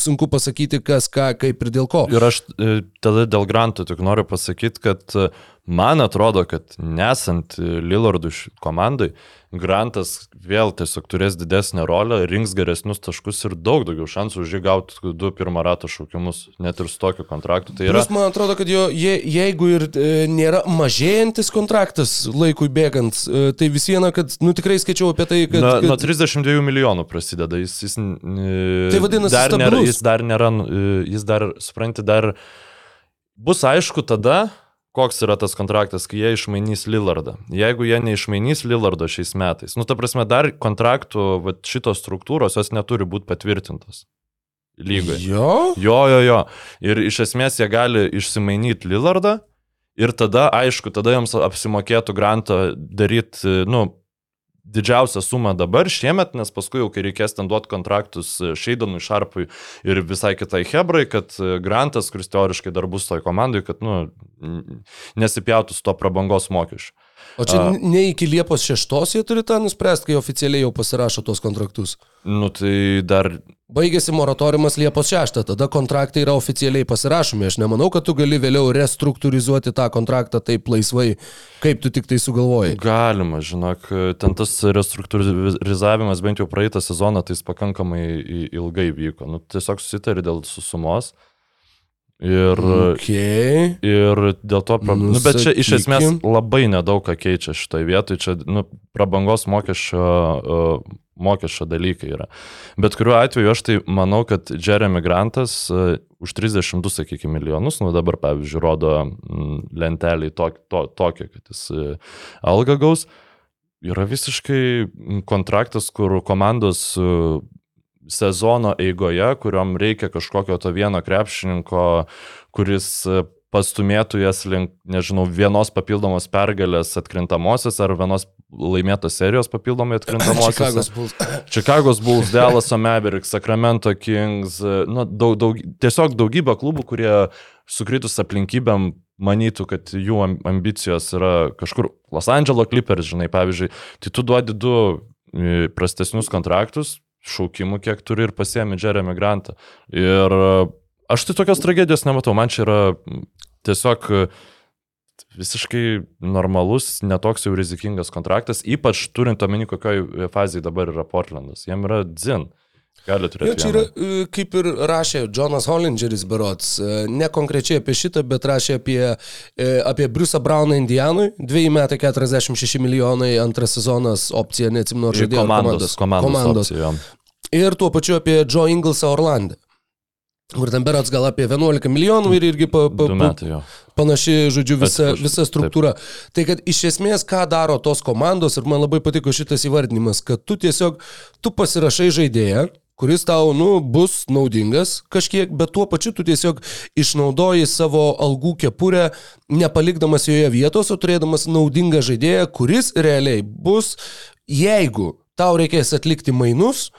sunku pasakyti, kas ką, kaip ir dėl ko. Ir aš e, tada dėl Grantų tik noriu pasakyti, kad e, man atrodo, kad nesant Lillardų komandai, Grantas vėl tiesiog turės didesnę rolę, rinks geresnius taškus ir daug daugiau šansų už jį gauti du pirmą ratą šaukimus, net ir su tokiu kontraktu. Tai yra, Plus, man atrodo, kad jo, je, jeigu ir e, nėra mažėjantis kontraktas laikui bėgant, e, tai vis viena, kad, nu tikrai skaičiau apie tai, kad... Na, kad nuo 32 milijonų prasideda, jis, jis, e, Tai vadinasi dar nėra, stabilus. jis dar nėra, e, jis dar, supranti, dar bus aišku tada, koks yra tas kontraktas, kai jie išmainys Lillardą. Jeigu jie neišmainys Lillardo šiais metais, nu, ta prasme, dar kontraktų va, šitos struktūros jos neturi būti patvirtintos. lygoje. Jo? Jo, jo, jo. Ir iš esmės jie gali išsimainyti Lillardą ir tada, aišku, tada jiems apsimokėtų grantą daryti, nu, didžiausią sumą dabar šiemet, nes paskui jau, kai reikės ten duoti kontraktus Šeidanui, Šarpui ir visai kitai Hebrai, kad grantas, kuris teoriškai dar bus toj komandai, kad, nu, nesipjautų su to prabangos mokesčiu. O čia A. ne iki Liepos 6 jie turi tą nuspręsti, kai oficialiai jau pasirašo tos kontraktus. Nu, tai dar Baigėsi moratoriumas Liepos 6, tada kontraktai yra oficialiai pasirašomi. Aš nemanau, kad tu gali vėliau restruktūrizuoti tą kontraktą taip laisvai, kaip tu tik tai sugalvojai. Galima, žinok, ten tas restruktūrizavimas bent jau praeitą sezoną tai jis pakankamai ilgai vyko. Nu, tiesiog susitari dėl susumos. Ir, Okay. ir dėl to. Nu, nu, bet čia iš esmės labai nedaug ką keičia šitoje vietoje, čia nu, prabangos mokesčio, uh, mokesčio dalykai yra. Bet kuriuo atveju aš tai manau, kad Jeremy Grantas uh, už 32, sakykime, milijonus, nu dabar pavyzdžiui, rodo lentelį tok, to, tokią, kad jis uh, algą gaus, yra visiškai kontraktas, kur komandos uh, sezono eigoje, kuriuom reikia kažkokio to vieno krepšininko, kuris e, pastumėtų jas link, nežinau, vienos papildomos pergalės atkrintamosios ar vienos laimėtos serijos papildomai atkrintamosios. Bulls. Chicago's Bulls, Dallas Mavericks, Sacramento Kings, e, nu, daug, daug, tiesiog daugybė klubų, kurie sukritus aplinkybėm manytų, kad jų am- ambicijos yra kažkur Los Angeles Clippers, žinai, pavyzdžiui, tai tu duodi du e, prastesnius kontraktus, šaukimų, kiek turi ir pasiemi Jeremy Grantą. Ir e, aš tai tokios tragedijos nematau, man čia yra tiesiog e, visiškai normalus, netoks jau rizikingas kontraktas, ypač turint omeny, kokioj fazėje dabar yra Portlandas. Jam yra dzin. Gali Jo, turėti. čia yra, e, kaip ir rašė Jonas Hollingeris Berots, e, ne konkrečiai apie šitą, bet rašė apie, e, apie Briusą Brauną Indijanui, 2 metai 46 milijonai, antras sezonas, opcija, neatsimenu, ar žaidėjo komandos, komandos, komandos. opcija. Ir tuo pačiu apie Joe Inglesą Orlandą. Kur ten berots gal apie 11 milijonų ir irgi pa, pa, metai jo. panaši, žodžiu, visa, visa struktūra. Taip. Tai kad iš esmės, ką daro tos komandos, ir man labai patiko šitas įvardinimas, kad tu tiesiog, tu pasirašai žaidėją, kuris tau, nu, bus naudingas kažkiek, bet tuo pačiu tu tiesiog išnaudoji savo algų kepurę, nepalikdamas joje vietos, o turėdamas naudingą žaidėją, kuris realiai bus, jeigu tau reikės atlikti mainus,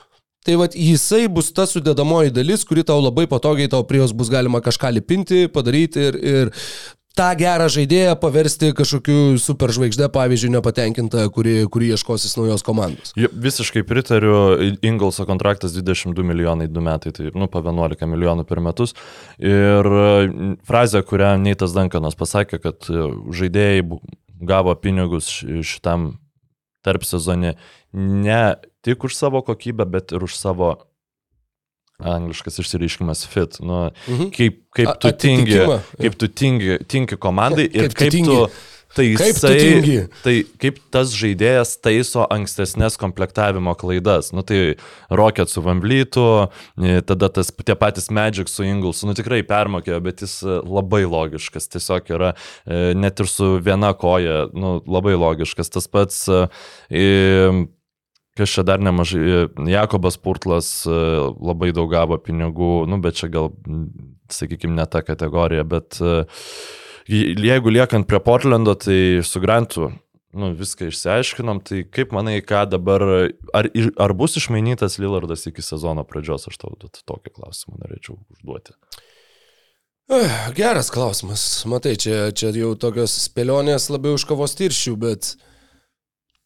Tai vad jisai bus ta sudėdamoji dalis, kuri tau labai patogiai, tau prie jos bus galima kažką lipinti, padaryti ir, ir tą gerą žaidėją paversti kažkokiu superžvaigždė, pavyzdžiui, nepatenkinta, kuri, kuri ieškosis naujos komandos. Jo, Visiškai pritariu, Ingolso kontraktas 22 milijonai 2 metai, tai nu po 11 milijonų per metus. Ir e, frazė, kurią Neitas Dankanas pasakė, kad e, žaidėjai gavo pinigus šitam tarp sezonė ne tik už savo kokybę, bet ir už savo angliškas išsireiškimas fit. Nu, Mhm. kaip, kaip tu tingi, kaip tu tingi, tingi komandai ir Kaip tu kaip tingi. tu taisai, Kaip tu tingi. tai kaip tas žaidėjas taiso ankstesnės komplektavimo klaidas. Nu tai Rocket su Vamblytu, tada tas tie patys Magic su Inglesu, nu tikrai permokėjo, bet jis e, labai logiškas, tiesiog yra e, net ir su viena koja, nu labai logiškas. Tas pats e, Kas čia dar nemažai, Jakobas Purtlas e, labai daug gavo pinigų, nu bet čia gal, sakykime, ne ta kategorija, bet e, je- jeigu liekant prie Portlando, tai su Grantu, nu viską išsiaiškinom, tai kaip manai, ką dabar, ar, ar bus išmainytas Lillardas iki sezono pradžios, aš tau tokį klausimą norėčiau užduoti. Eh, Geras klausimas. Matai, čia, čia jau tokios spėlionės labiau už kavos tirščių, bet...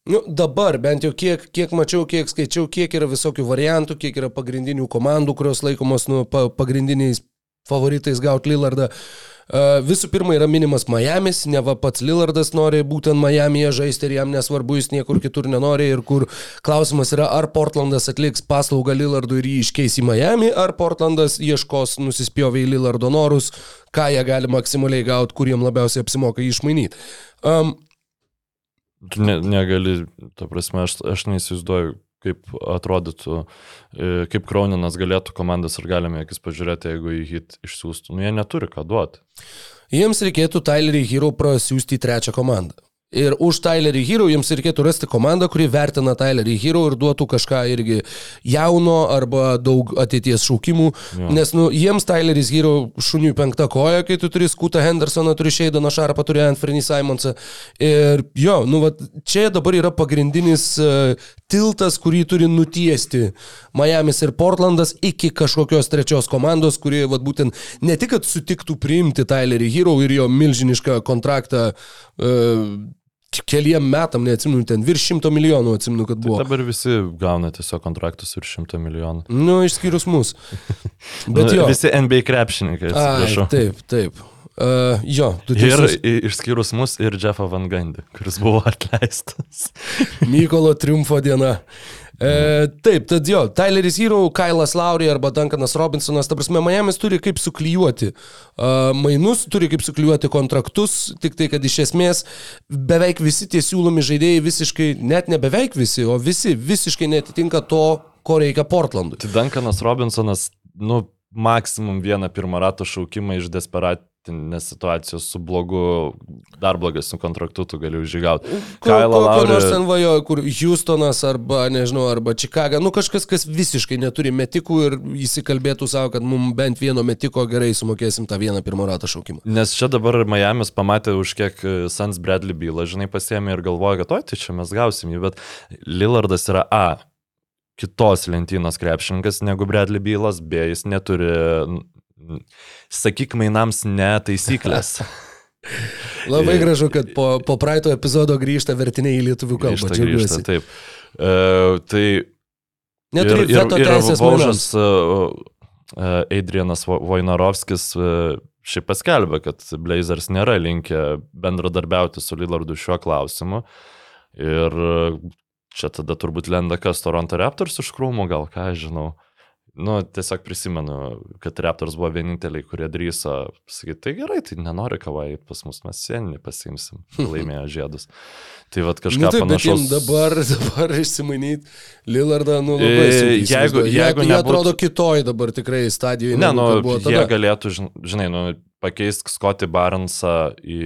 Nu, dabar, bent jau kiek, kiek mačiau, kiek skaičiau, kiek yra visokių variantų, kiek yra pagrindinių komandų, kurios laikomos nu, pa, pagrindiniais favoritais gauti Lillardą. Uh, visų pirma yra minimas Miamis, ne va pats Lillardas nori būtent Miami'e žaisti ir jam nesvarbu, jis niekur kitur nenori ir kur klausimas yra, ar Portlandas atliks paslaugą Lillardui ir jį iškeis į Miami, ar Portlandas ieškos nusispjovę į Lillardo norus, ką jie gali maksimaliai gauti, kur jiem labiausiai apsimoka jį išmainyti. Um, Tu ne, negali, ta prasme, aš, aš neįsivaizduoju, kaip atrodytų, e, kaip Krauninas galėtų komandas ir galime akis pažiūrėti, jeigu į hit išsiųstų. Nu, jie neturi ką duoti. Jiems reikėtų Tylerį Hero prasiųsti į trečią komandą. Ir už Tylerį Hero jiems reikėtų rasti komandą, kuri vertina Tylerį Hero ir duotų kažką irgi jauno arba daug ateities šaukimų. Jo. Nes nu, jiems Tyleris Hero šuniui penkta koja, kai tu turi Skutą Hendersoną, turi Šeidaną Šarpą, turi Anthony Simonsą. Ir jo, nu, vat, čia dabar yra pagrindinis uh, tiltas, kurį turi nutiesti Miamis ir Portlandas iki kažkokios trečios komandos, kuri vat, būtent ne tik, kad sutiktų priimti Tylerį Hero ir jo milžinišką kontraktą uh, keliem metam, neatsimenu, ten virš šimto milijonų atsimenu, kad buvo. Dabar visi gauna tiesiog kontraktus virš šimto milijonų. Nu, išskyrus mus. Bet nu, jo. Visi NBA krepšininkai, Ai, taip, taip. Uh, jo, tu Ir teisus. i- išskyrus mus ir Jeffą Van Gandį, kuris buvo atleistas. Mykolo triumfo diena. E, taip, tad jo, Tyleris Hero, Kailas Lauri arba Duncanas Robinsonas, ta prasme, Miami's turi kaip suklyjuoti uh, mainus, turi kaip suklyjuoti kontraktus, tik tai, kad iš esmės beveik visi tie siūlomi žaidėjai visiškai, net ne beveik visi, o visi visiškai netitinka to, ko reikia Portlandui. Tai Duncanas Robinsonas, nu, maksimum vieną pirmą rato šaukimą iš desperatinės situacijos su blogu, dar blogesniu kontraktu tu gali užžygauti. Kailą kokio nors ten vajo, kur Houstonas arba, nežinau, arba Čikaga, nu kažkas, kas visiškai neturi metikų ir įsikalbėtų savo, kad mums bent vieno metiko gerai sumokėsim tą vieną pirmo rato šaukimą. Nes čia dabar Miami's pamatė už kiek e, Sans Bradley bylą, žinai, pasiemė ir galvoja, kad oi, tai čia mes gausim jį, bet Lillardas yra A. Kitos lentynos krepšininkas negu Bradley bylas, B. Jis neturi, sakyk, mainams ne taisyklės. Labai gražu, kad po, po praeito epizodo grįžta vertiniai į lietuvių kalbą. Grįžta, grįžta, taip. E, tai Neturi ir, veto teisės Vaužas uh, uh, Adrianas Vo- Vojnarovskis uh, šiaip paskelbė, kad Blazers nėra linkę bendradarbiauti su Lillardu šiuo klausimu. Ir uh, čia tada turbūt lenda kas Toronto Raptors iš krūmų, gal ką žinau. Nu, tiesiog prisimenu, kad Raptors buvo vieninteliai, kurie drįso sakyti, tai gerai, tai nenori kavai pas mus, mes sieninį pasiimsim, laimėjo žiedus. Tai vad kažką Nu, taip, panašaus. dabar, dabar išsimainyti Lillardą, nu labai E, jeigu-. Jie- jeigu Jie nebūtų- atrodo kitoj dabar tikrai stadijoje. Ne, nu, jie galėtų, žin- žinai, nu, pakeisk Scotty Barnesą į,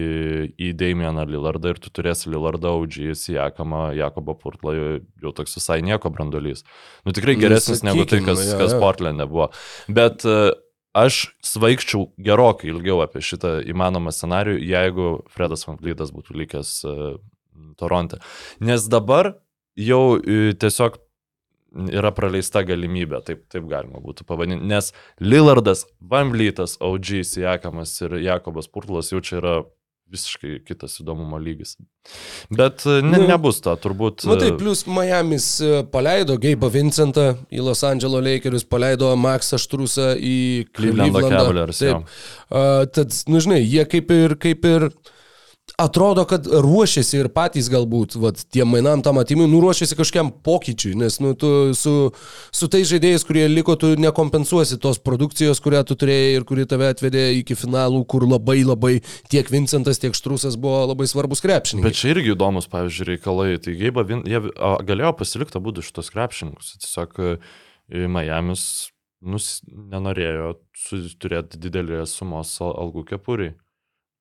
į Damieną Lillardą ir tu turėsi Lillardą Audžį, Jakamą, Jakobo Purtlą, jau toks visai nieko brandolys. Nu, tikrai Nu, geresnis negu tai, sakykim, kas, jo, kas jo. Portlandė buvo. Bet e, aš svaigčiau gerokai ilgiau apie šitą įmanomą scenarių, jeigu Fredas Van Vlytas būtų likęs uh, Toronte. Nes dabar jau e, tiesiog yra praleista galimybė, taip, taip galima būtų pavadinti. Nes Lillardas, Vamblytas, OG, Jakamas ir Jakobas Purtlas jau čia yra visiškai kitas įdomumo lygis. Bet e, ne, Nu, nebus to, turbūt. Na taip, e, plus Miami's e, paleido Gabe'ą Vincentą į Los Angeles Lakers, paleido Maxą Štrusą į Clevelandą. Cavaliers. Taip. Uh, tad, nu žinai, jie kaip ir, kaip ir atrodo, kad ruošiasi ir patys galbūt, vat, tiem mainam tam atimui, nu ruošiasi kažkiam pokyčiui, nes nu, tu su, su tais žaidėjais, kurie liko, tu nekompensuosi tos produkcijos, kurią tu turėjai ir kuri tave atvedė iki finalų, kur labai labai tiek Vincentas, tiek Štrusas buvo labai svarbus krepšininkai. Bet čia irgi įdomus, pavyzdžiui, reikalai. Tai Geiba, jie galėjo pasilikti abu šitos krepšininkus. Tiesiog e, Miami's nus, nenorėjo turėti didelės sumos al- algų kepuriai,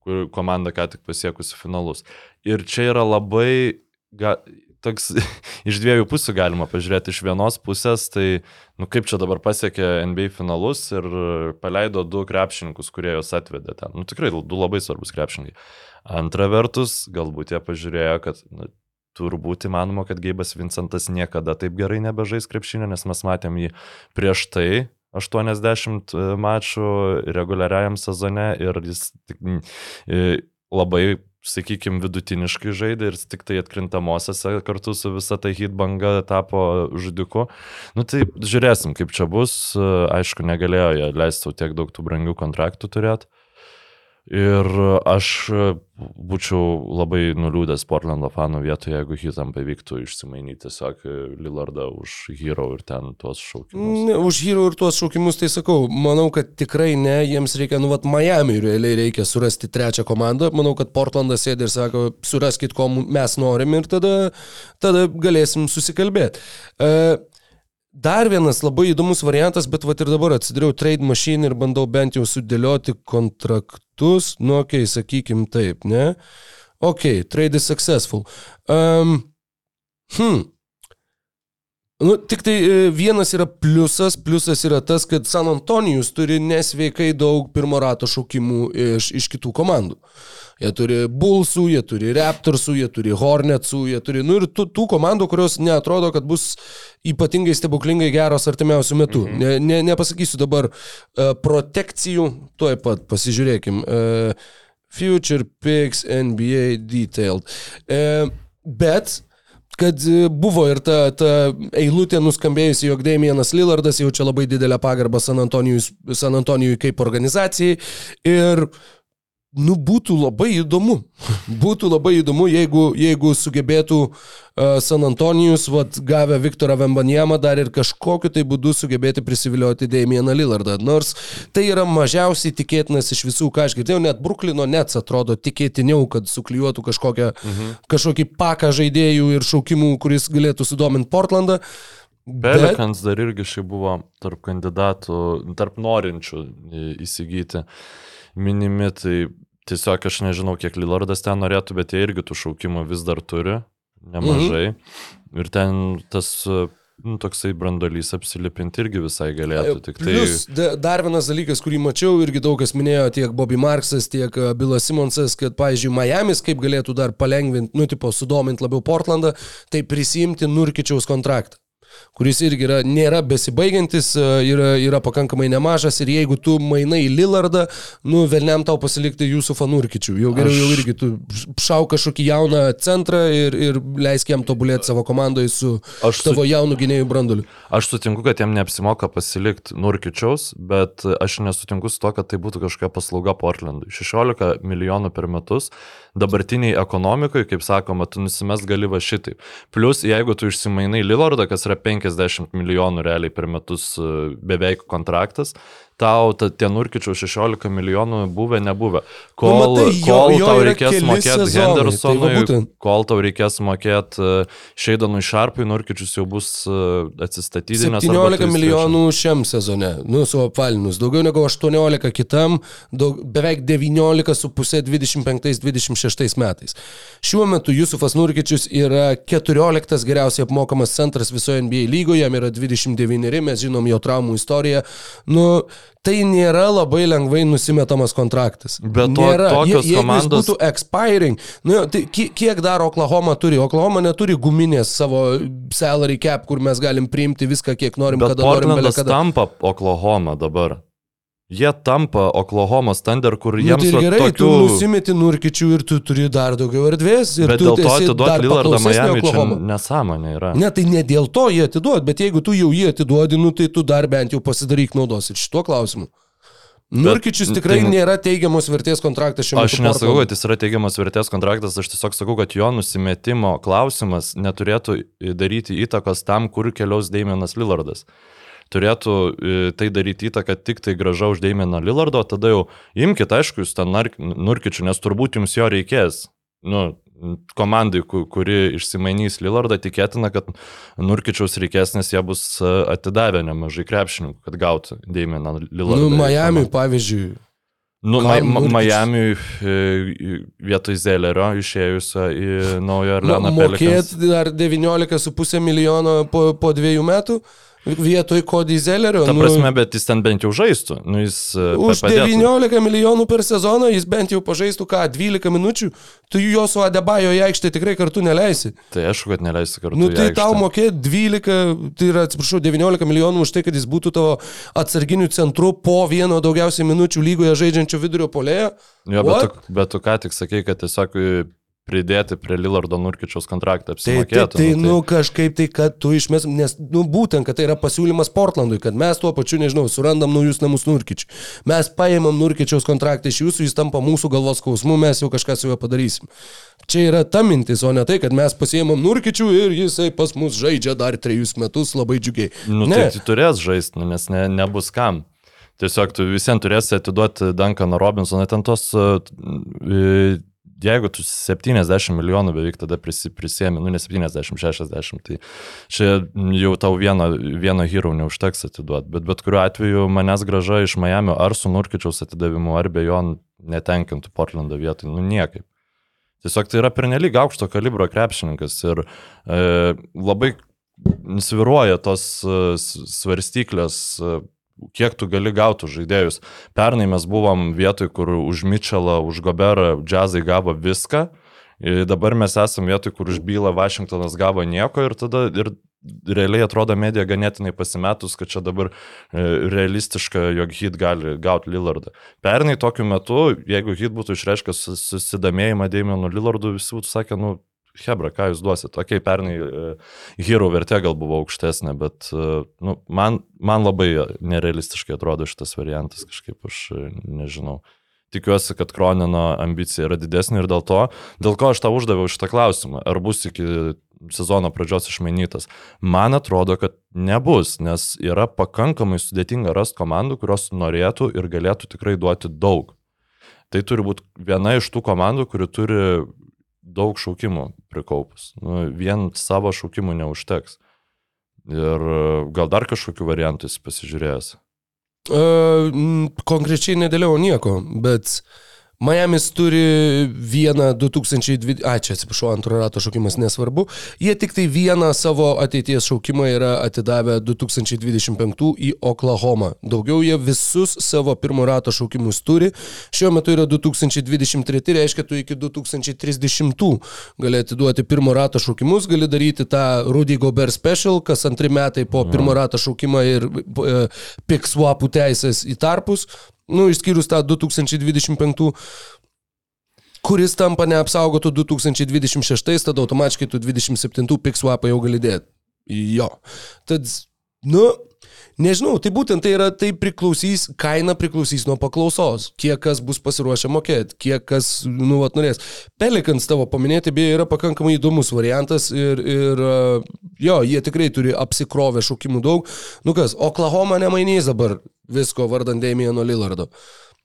kur komanda ką tik pasiekusi finalus. Ir čia yra labai, ga, toks, iš dviejų pusių galima pažiūrėti. Iš vienos pusės, tai, nu kaip čia dabar pasiekė NBA finalus ir paleido du krepšininkus, kurie juos atvedė ten. Nu tikrai du labai svarbus krepšininkai. Antra vertus, galbūt jie pažiūrėjo, kad nu, turbūt įmanoma, kad Geibas Vincentas niekada taip gerai nebežais krepšinio, nes mes matėm jį prieš tai 80 mačų reguliariajam sezone ir jis e, labai, sakykime, vidutiniškai žaidė ir tik tai atkrintamosiose kartu su visa ta hit banga tapo žudiku. Nu tai žiūrėsim, kaip čia bus. Aišku, negalėjo jie leisti tiek daug tų brangių kontraktų turėti. Ir aš būčiau labai nuliūdęs Portlando fanų vietoje, jeigu hitam pavyktų išsimainyti tiesiog Lillardą už Hero ir ten tuos šaukimus. Ne, už Hero ir tuos šaukimus, tai sakau, manau, kad tikrai ne, jiems reikia, nu, vat Miami realiai reikia surasti trečią komandą. Manau, kad Portlandas sėdi ir sako, suraskit, ko mes norim ir tada, tada galėsim susikalbėti. Uh, Dar vienas labai įdomus variantas, bet vat ir dabar atsidariau trade machine ir bandau bent jau sudėlioti kontraktus, nu, okay, sakykim taip, ne? Ok, trade is successful. Um, hmm. Nu, tik tai e, vienas yra pliusas, pliusas yra tas, kad San Antonijus turi nesveikai daug pirmo rato šaukimų iš, iš kitų komandų. Jie turi Bullsų, jie turi Raptorsų, jie turi Hornetsų, jie turi, nu ir tų, tų komandų, kurios neatrodo, kad bus ypatingai stebuklingai geros artimiausių metų. Mhm. Ne, ne, nepasakysiu dabar uh, protekcijų, tuoj pat pasižiūrėkim. Uh, Future Picks NBA Detailed. Uh, bet kad buvo ir ta, ta eilutė nuskambėjusi, jog Damienas Lillardas jaučia labai didelę pagarbą San Antonijui, San Antonijui kaip organizacijai. Ir nu, būtų labai įdomu. būtų labai įdomu, jeigu, jeigu sugebėtų uh, San Antonijus, vat, gavę Viktorą Vembanjamą, dar ir kažkokiu tai būdu sugebėti prisivilioti Damieną Lillardą. Nors tai yra mažiausiai tikėtinas iš visų, ką aš girdėjau, net Bruklino Nets atrodo tikėtiniau, kad suklijuotų kažkokią, mhm. kažkokį paką žaidėjų ir šaukimų, kuris galėtų sudominti Portlandą. Pelikans Bet... dar irgi šiai buvo tarp kandidatų, tarp norinčių įsigyti minimi, tai tiesiog aš nežinau, kiek Lillardas ten norėtų, bet jie irgi tų šaukimų vis dar turi, nemažai. Mhm. Ir ten tas nu, toksai brandolys apsilipinti irgi visai galėtų. Tik tai... Plus, dar vienas dalykas, kurį mačiau, irgi daug kas minėjo, tiek Bobby Marksas, tiek Bilas Simonsas, kad, pavyzdžiui, Miami's kaip galėtų dar palengvinti, nu, tipo, sudominti labiau Portlandą, tai prisimti Nurkičiaus kontraktą kuris irgi yra, nėra besibaigiantis, e, yra, yra pakankamai nemažas ir jeigu tu mainai Lillardą, nu, vėlniam tau pasilikti jūsų fanurkičių. Jau geriau Aš... jau irgi tu šau kažkokį jauną centrą ir, ir leisk jam tobulėti savo komandoje su Aš tavo su... jaunu gynėjų branduliu. Aš sutinku, kad jam neapsimoka pasilikti Nurkičiaus, bet aš nesutinku su to, kad tai būtų kažkokia paslauga Portlandui. 16 milijonų per metus dabartiniai ekonomikai, kaip sakoma, tu nusimes gali va šitai. Plus, jeigu tu išsimainai Lillardą, kas yra 50 milijonų realiai per metus e, beveik kontraktas, tau ta, tie Nurkičių 16 milijonų buvę, nebuvę. Kol, nu, matai, jo, kol jo tau reikės mokėti tai Hendersonui, tai kol tau reikės mokėti Šeidanui Šarpui, Nurkičius jau bus e, atsistatydinęs. 17 milijonų šiam sezone, nu, su apvalinus, daugiau negu 18 kitam, daug, beveik 19,5 25-26 metais. Šiuo metu Jusufas Nurkičius yra 14 geriausiai apmokamas centras visoje NBA lygoje, jam yra 29, mes žinom jo traumų istoriją. Nu, tai nėra labai lengvai nusimetamas kontraktas. Bet to, nėra. tokios Je, komandos... būtų expiring, nu, tai kiek dar Oklahoma turi? Oklahoma neturi guminės savo salary cap, kur mes galim priimti viską, kiek norim, Bet kada norim. Bet kada... tampa Oklahoma dabar. Jie tampa Oklahoma Thunder, kur jiems nu, tai gerai, tokių... tu nusimeti nurkičių ir tu turi dar daugiau erdvės. Bet dėl to atiduoti Lillardą Miami čia nesąmonė yra. Ne, tai ne dėl to jie atiduot, bet jeigu tu jau jį atiduodi, nu, tai tu dar bent jau pasidaryk naudos ir šituo klausimu. Nurkičius tikrai tai, nėra teigiamos vertės kontraktas šiuo metu. Aš nesakau, kad jis yra teigiamos vertės kontraktas, aš tiesiog sakau, kad jo nusimetimo klausimas neturėtų daryti įtakos tam, kur keliaus Damienas Lillardas turėtų e, tai daryti įtaką tik tai graža už Deimėną Lillardo, tada jau imkite, aišku, jūs ten nurkičių, nes turbūt jums jo reikės. Nu, komandai, kuri išsimainys Lillardą, tikėtina, kad Nurkičiaus reikės, nes jie bus e, atidavę nemažai krepšininkų, kad gautų Deimėną Lillardą. Nu, Miami, pavyzdžiui. Nu, ma ma Miami e, vietoj Zellerio išėjusio į naują Orleaną. Mokėt dar 19,5 milijono po, po dviejų metų? Vietoj Cody Zellerio. Ta prasme, nu, bet jis ten bent jau žaistų. Nu, jis, e, už padėtų. 19 milijonų per sezoną jis bent jau pažaistų ką, 12 minučių, tu jo su Adebajo į aikštę tikrai kartu neleisi. Tai aišku, kad neleisi kartu. Nu, tai tau mokėti 12, tai yra, atsiprašau, 19 milijonų už tai, kad jis būtų tavo atsarginių centrų po vieno daugiausiai minučių lygoje žaidžiančio vidurio polėjo. Jo, bet tu, bet tu ką tik sakei, kad tiesiog pridėti prie Lillardo Nurkičiaus kontraktą apsimokėtų. Tai, tai, tai, nu, kažkaip tai, kad tu išmes, nes, nu, būtent, kad tai yra pasiūlymas Portlandui, kad mes tuo pačiu, nežinau, surandam naujus namus Nurkičiui. Mes paėmam Nurkičiaus kontraktą iš jūsų, jis tampa mūsų galvos skausmu, mes jau kažką su juo padarysim. Čia yra ta mintis, o ne tai, kad mes pasiėmam Nurkičių ir jisai pas mus žaidžia dar trejus metus labai džiugiai. Nu, ne. tai turės žaisti, nu, nes ne, nebus kam. Tiesiog tu visiems turėsi atiduoti Duncaną Robinsoną, ten tos uh, jeigu tu 70 milijonų beveik tada prisėmė, nu ne 70, 60, tai čia jau tau vieno, vieno hero neužteks atiduoti, bet bet kuriuo atveju manęs graža iš Miami ar su Nurkičiaus atidavimu, ar be jo netenkintų Portlando vietoj, nu niekaip. Tiesiog tai yra pernelyg aukšto kalibro krepšininkas ir e, labai sviruoja tos e, svarstyklės, e, kiek tu gali gauti žaidėjus. Pernai mes buvom vietoj, kur už Mitchellą, už Goberą džiazai gavo viską. Ir dabar mes esame vietoj, kur už bylą Vašingtonas gavo nieko ir tada ir realiai atrodo medija ganėtinai pasimetus, kad čia dabar e, realistiška, jog hit gali gauti Lillardą. Pernai tokiu metu, jeigu hit būtų išreiškęs sus- susidomėjimą Damienu Lillardu, visi būtų sakę, nu, Hebra, ką jūs duosite? Okei, pernai e, hero vertė gal buvo aukštesnė, bet e, nu, man, man labai nerealistiškai atrodo šitas variantas, kažkaip aš e, nežinau. Tikiuosi, kad Kronino ambicija yra didesnė ir dėl to, dėl ko aš tau uždaviau šitą klausimą, ar bus iki sezono pradžios išmainytas. Man atrodo, kad nebus, nes yra pakankamai sudėtinga rasti komandų, kurios norėtų ir galėtų tikrai duoti daug. Tai turi būti viena iš tų komandų, kuri turi daug šaukimų prikaupus. Nu, vien savo šaukimų neužteks. Ir e, gal dar kažkokiu variantu jis pasižiūrėjęs. Uh, konkrečiai nedėliau nieko, bet Miami's turi vieną 2020, a čia atsiprašau, antro rato šaukimas nesvarbu, jie tik tai vieną savo ateities šaukimą yra atidavę 2025 į Oklahomą. Daugiau jie visus savo pirmo rato šaukimus turi, šiuo metu yra 2023, reiškia tu iki 2030 gali atiduoti pirmo rato šaukimus, gali daryti tą Rudy Gobert special, kas antri metai po pirmo rato šaukimą ir e, pick swapų teisės į tarpus, nu, išskyrus tą 2025, kuris tampa neapsaugotų 2026, tada automatiškai tu 27 pick swapą jau gali dėti. Jo. Tad, nu, nežinau, tai būtent tai yra, tai priklausys, kaina priklausys nuo paklausos, kiek kas bus pasiruošę mokėti, kiek kas, nu, vat norės. Pelikans tavo paminėti, beje, yra pakankamai įdomus variantas ir, ir e, jo, jie tikrai turi apsikrovę šaukimų daug. Nu kas, Oklahoma nemainys dabar visko vardant Damieno Lillardo.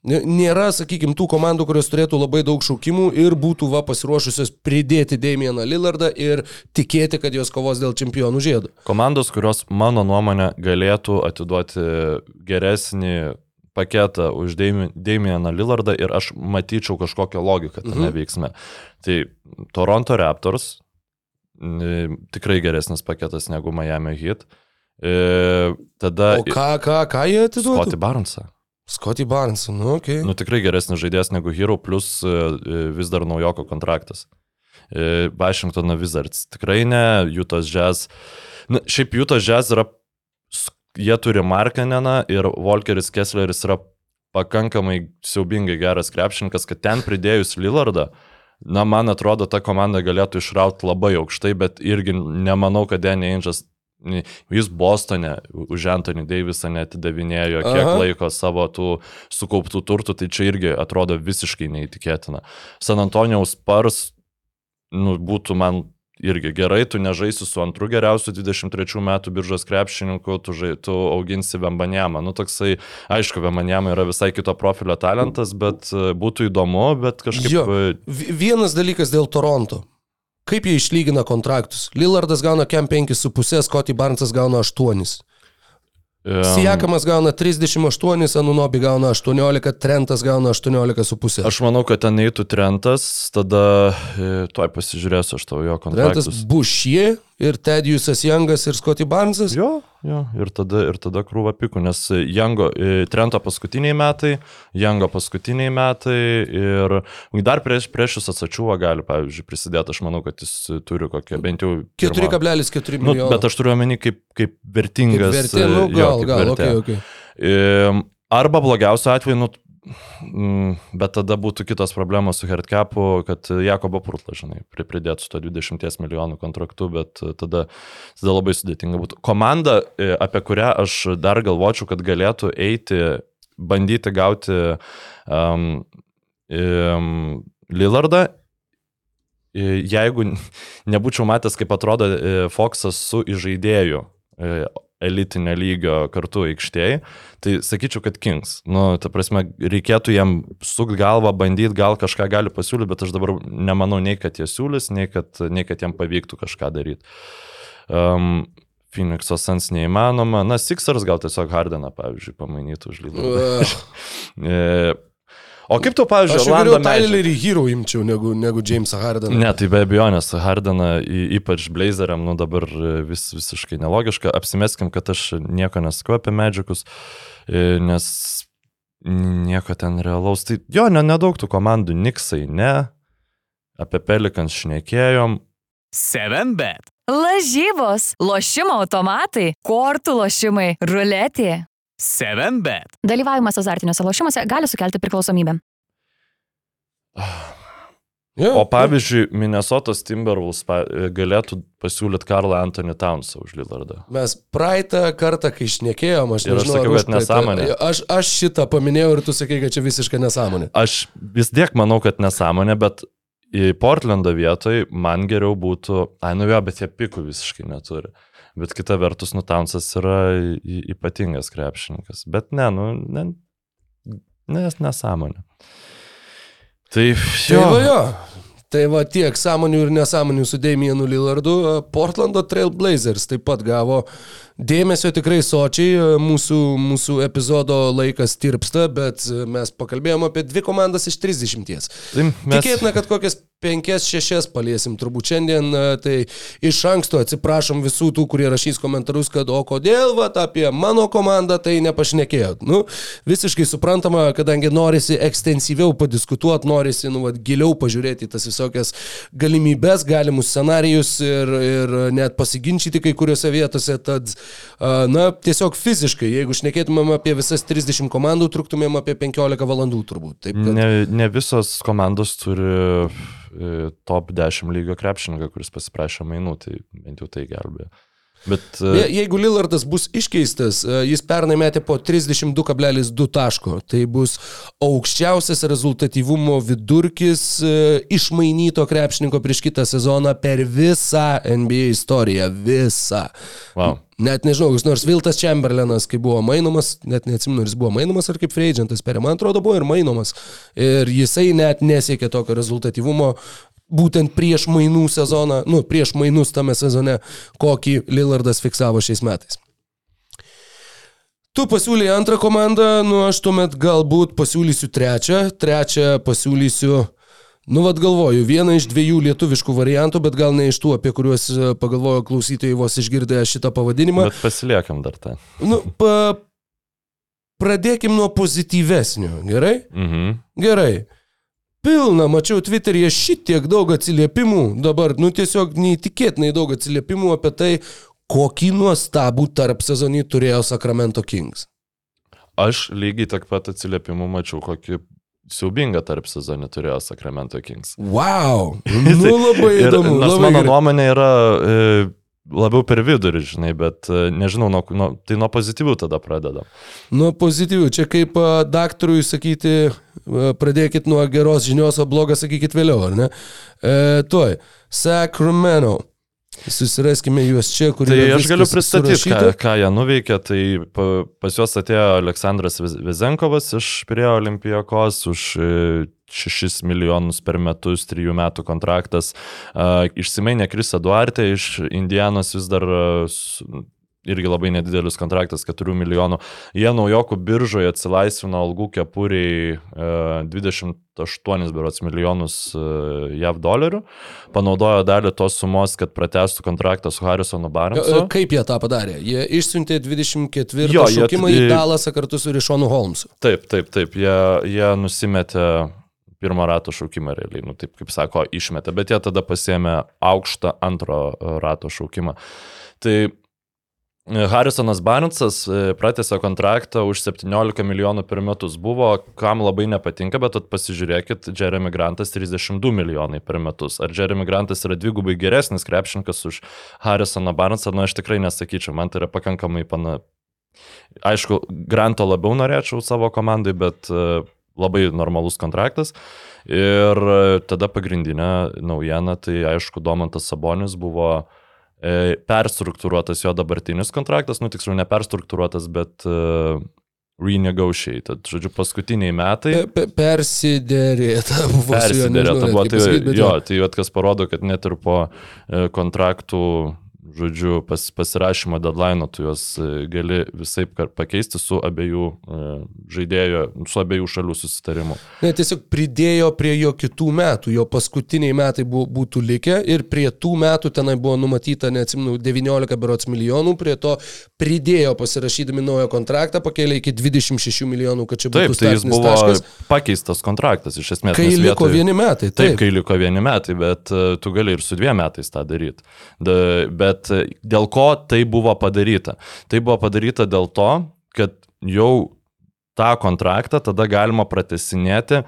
Nėra, sakykime, tų komandų, kurios turėtų labai daug šaukimų ir būtų va pasiruošusios pridėti Damieną Lillardą ir tikėti, kad jos kovos dėl čempionų žiedo. Komandos, kurios mano nuomonė galėtų atiduoti geresnį paketą už Dami- Damieną Lillardą ir aš matyčiau kažkokią logiką tame mhm. veiksme. Tai Toronto Raptors tikrai geresnis paketas negu Miami Heat. E, tada O ką, ką, ką jie atiduotų? Scotty Barnesą. Scotty Barnes, nu. Okay. Nu tikrai geresnis žaidėjas negu Hero, plus e, e, vis dar naujoko kontraktas. E, Washingtono Wizards tikrai ne, Jutos Jazz. Na, šiaip Jutos Jazz yra, jie turi Markaneną ir Volkeris Kessleris yra pakankamai siaubingai geras krepšininkas, kad ten pridėjus Lillardą, na, man atrodo, ta komanda galėtų išrauti labai aukštai, bet irgi nemanau, kad Danny Ainge'as Jis Bostone už Anthony Davisą netidavinėjo kiek Aha. laiko savo tų sukauptų turtų, tai čia irgi atrodo visiškai neįtikėtina. San Antonijaus Spars nu, būtų man irgi gerai, tu nežaisi su antru geriausiu 23 metų biržos krepšininku, tu, žai, tu auginsi Vembanjamą. Nu, toksai, aišku, Vembanjama yra visai kito profilio talentas, bet e, būtų įdomu, bet kažkaip... Jo. e, Vienas dalykas dėl Toronto. Kaip jie išlygina kontraktus? Lillardas gauna kem 5,5, Scotty Barnesas gauna 8. em, Sijakamas gauna 38, Anunobi gauna 18, Trentas gauna 18,5. Aš manau, kad ten eitų Trentas, tada e, tuoj pasižiūrėsiu aš tavo jo Trentas kontraktus. Bušie ir Tedijusas Jangas ir Scotty Barnesas. Jo, jo, ir tada, ir tada krūva pikų, nes Jango, e, Trento paskutiniai metai, Jango paskutiniai metai ir dar prieš, prieš jis atsačiuva gali, pavyzdžiui, prisidėti, aš manau, kad jis turi kokią bent jau... pirmą- 4,4 Nu, milijono. bet aš turiu omeny kaip, kaip vertingas. Kaip vertė, nu, jo, gal, kaip gal, vertė. okei. Ehm, Arba blogiausiu atveju, nu, bet tada būtų kitos problemos su Hertcapu, kad Jakobo Purtla, žinai, pri- pridėtų su to 20 milijonų kontraktu, bet tada, tada labai sudėtinga būtų. Komanda, e, apie kurią aš dar galvočiau, kad galėtų eiti, bandyti gauti um, um, Lillardą, e, jeigu nebūčiau matęs, kaip atrodo e, Foxas su įžaidėju elitinio lygio kartu aikštėje, tai sakyčiau, kad Kings. Nu, ta prasme, reikėtų jam sukt galvą, bandyti, gal kažką gali pasiūlyti, bet aš dabar nemanau nei, kad jie siūlys, nei kad, nei kad jam pavyktų kažką daryti. Um, Phoenix'o Sans neįmanoma. Na, Sixers gal tiesiog Hardeną, pavyzdžiui, pamainytų už lygą. O kaip tu, pavyzdžiui, Aš geriau? Tylerį Hero imčiau negu, negu Jamesą Hardeną. Ne, tai be abejonės, Hardeną, ypač Blazeriam, nu dabar vis, visiškai nelogiška. Apsimeskim, kad aš nieko nesakau apie medžiagus, e, nes nieko ten realaus. Tai jo, ne, nedaug tų komandų, Niksai, ne. Apie Pelikans šnekėjom. 7bet. Lažybos, lošimo automatai, kortų lošimai, ruletė. 7bet. Dalyvavimas azartiniuose lošimuose gali sukelti priklausomybę. Jo, O pavyzdžiui, Minnesotos Timberwolves pa- e, galėtų pasiūlyti Karlą Anthony Townsą už Lillardą. Mes praeitą kartą, kai išnekėjom, aš Ir aš nežinau, sakiau, kad nesąmonė. Aš, aš šitą paminėjau ir tu sakai, kad čia visiškai nesąmonė. Aš vis tiek manau, kad nesąmonė, bet į Portlando vietoj man geriau būtų, ai nu jo, bet jie pikų visiškai neturi. Bet kita vertus, nu Townsas yra ypatingas krepšininkas. Bet ne, nu, ne, nes nesąmonė. Tai Tai jo, va jo. Tai va tiek sąmonių ir nesąmonių su Damienu Lillardu. Portlando Trail Blazers taip pat gavo dėmesio tikrai sočiai. Mūsų, mūsų epizodo laikas tirpsta, bet mes pakalbėjome apie dvi komandas iš 30. tai mes, Tikėtina, kad kokias penkias, šešias paliesim turbūt šiandien, e, tai iš anksto atsiprašom visų tų, kurie rašys komentarus, kad o kodėl, va, apie mano komandą tai nepašnekėjot. Nu, visiškai suprantama, kadangi norisi ekstensyviau padiskutuoti, norisi, nu, va, giliau pažiūrėti tas visokias galimybės, galimus scenarius ir, ir net pasiginčyti kai kuriuose vietose, tad, a, na, tiesiog fiziškai, jeigu šnekėtumėm apie visas 30 komandų, truktumėm apie 15 valandų turbūt. Taip, kad... ne, ne visos komandos turi e, top 10 lygio krepšininką, kuris pasiprašė mainų, tai bent jau tai gelbėjo. Bet Je- Jeigu Lillardas bus iškeistas, e, jis pernai metė po 32,2 taško. Tai bus aukščiausias rezultatyvumo vidurkis e, išmainyto krepšininko prieš kitą sezoną per visą NBA istoriją. Visą. wow. Net nežinau, koks nors Viltas Chamberlainas, kai buvo mainomas, net neatsimenu, jis buvo mainomas ar kaip free agentas, per man atrodo buvo ir mainomas. Ir jisai net nesiekė tokio rezultatyvumo būtent prieš mainų sezoną, nu, prieš mainus tame sezone, kokį Lillardas fiksavo šiais metais. Tu pasiūlyi antrą komandą, nu aš tuomet galbūt pasiūlysiu trečią, trečią pasiūlysiu, nu vad galvoju, vieną iš dviejų lietuviškų variantų, bet gal ne iš tų, apie kuriuos e, pagalvojo klausytojai vos išgirdę šitą pavadinimą. Bet pasiliekam dar tą. Nu, pa, pradėkim nuo pozityvesnio, gerai? Mhm. Gerai. Pilna, mačiau Twitter'yje šitiek daug atsiliepimų, dabar, nu tiesiog neįtikėtinai daug atsiliepimų apie tai, kokį nuostabų tarp sezonį turėjo Sacramento Kings. Aš lygiai tiek pat atsiliepimų mačiau, kokį siaubingą tarp sezonį turėjo Sacramento Kings. Wow! Nu labai Ir įdomu. Nors labai mano gerai. nuomonė yra e, labiau per vidurį, žinai, bet e, nežinau, nuo, nuo, tai nuo pozityvių tada pradedam. Nuo pozityvių. Čia kaip a, daktarui sakyti, a, pradėkit nuo geros žinios, o blogą sakykit vėliau, ar ne? E, tuoj. Sacramento. Susiraskime juos čia, kur Tai yra aš galiu pristatyti, ką, ką jie nuveikė. Tai pa, pas juos atėjo Aleksandras Vezenkovas iš Pirėjo Olimpijakos už e, 6 milijonus per metus, 3 metų kontraktas. Išsimainė Krisa Duarte iš Indianos vis dar su, irgi labai nedidelis kontraktas, 4 milijonų. Jie naujokų biržoje atsilaisvino algų kepuriai uh, 28 berots milijonus uh, JAV dolerių. Panaudojo dalį tos sumos, kad pratestų kontraktą su Harrisonu Barnesu. E, Kaip jie tą padarė? Jie išsiuntė 24 Jo, jo, jie- šaukimą į Dalasą kartu su Rišonu Holmesu. Taip, taip, taip. Jie, jie nusimetė pirmą rato šaukimą realiai, nu taip kaip sako, išmetė, bet jie tada pasėmė aukštą antro e, rato šaukimą. Tai e, Harrisonas Barnesas e, pratęsė kontraktą už 17 milijonų per metus. Buvo, kam labai nepatinka, bet pasižiūrėkit, Jeremy Grantas 32 milijonai per metus. Ar Jeremy Grantas yra dvigubai geresnis krepšininkas už Harrisoną Barnesą? Na, aš tikrai nesakyčiau, man tai yra pakankamai pana, Aišku, Granto labiau norėčiau savo komandai, bet e, labai normalus kontraktas. Ir e, tada pagrindinė naujiena, tai aišku, Domantas Sabonis buvo perstruktūruotas jo dabartinis kontraktas, nu tiksliau ne perstruktūruotas, bet e, renegotiated. Žodžiu, paskutiniai metai. Pe- pe- Persiderėta buvo Persiderėta buvo. Tai, jo, tai kas parodo, kad net ir po e, kontraktų žodžiu, pas, pasirašymo deadline, tu juos e, gali visai pakeisti su abiejų e, žaidėjo, su abiejų šalių susitarimu. Ne, tiesiog pridėjo prie jo kitų metų, jo paskutiniai metai buvo, būtų likę ir prie tų metų tenai buvo numatyta, neatsimenu, 19 berots milijonų, prie to pridėjo pasirašydami naują kontraktą, pakėlė iki 26 milijonų, kad čia būtų Taip, tai jis buvo taškas. pakeistas kontraktas iš esmės. Kai nes liko vietoj- vieni metai, Taip, taip. kai liko vieni metai, bet uh, tu gali ir su dviem metais tą daryti. Da, bet uh, dėl ko tai buvo padaryta? Tai buvo padaryta dėl to, kad jau tą kontraktą tada galima pratesinėti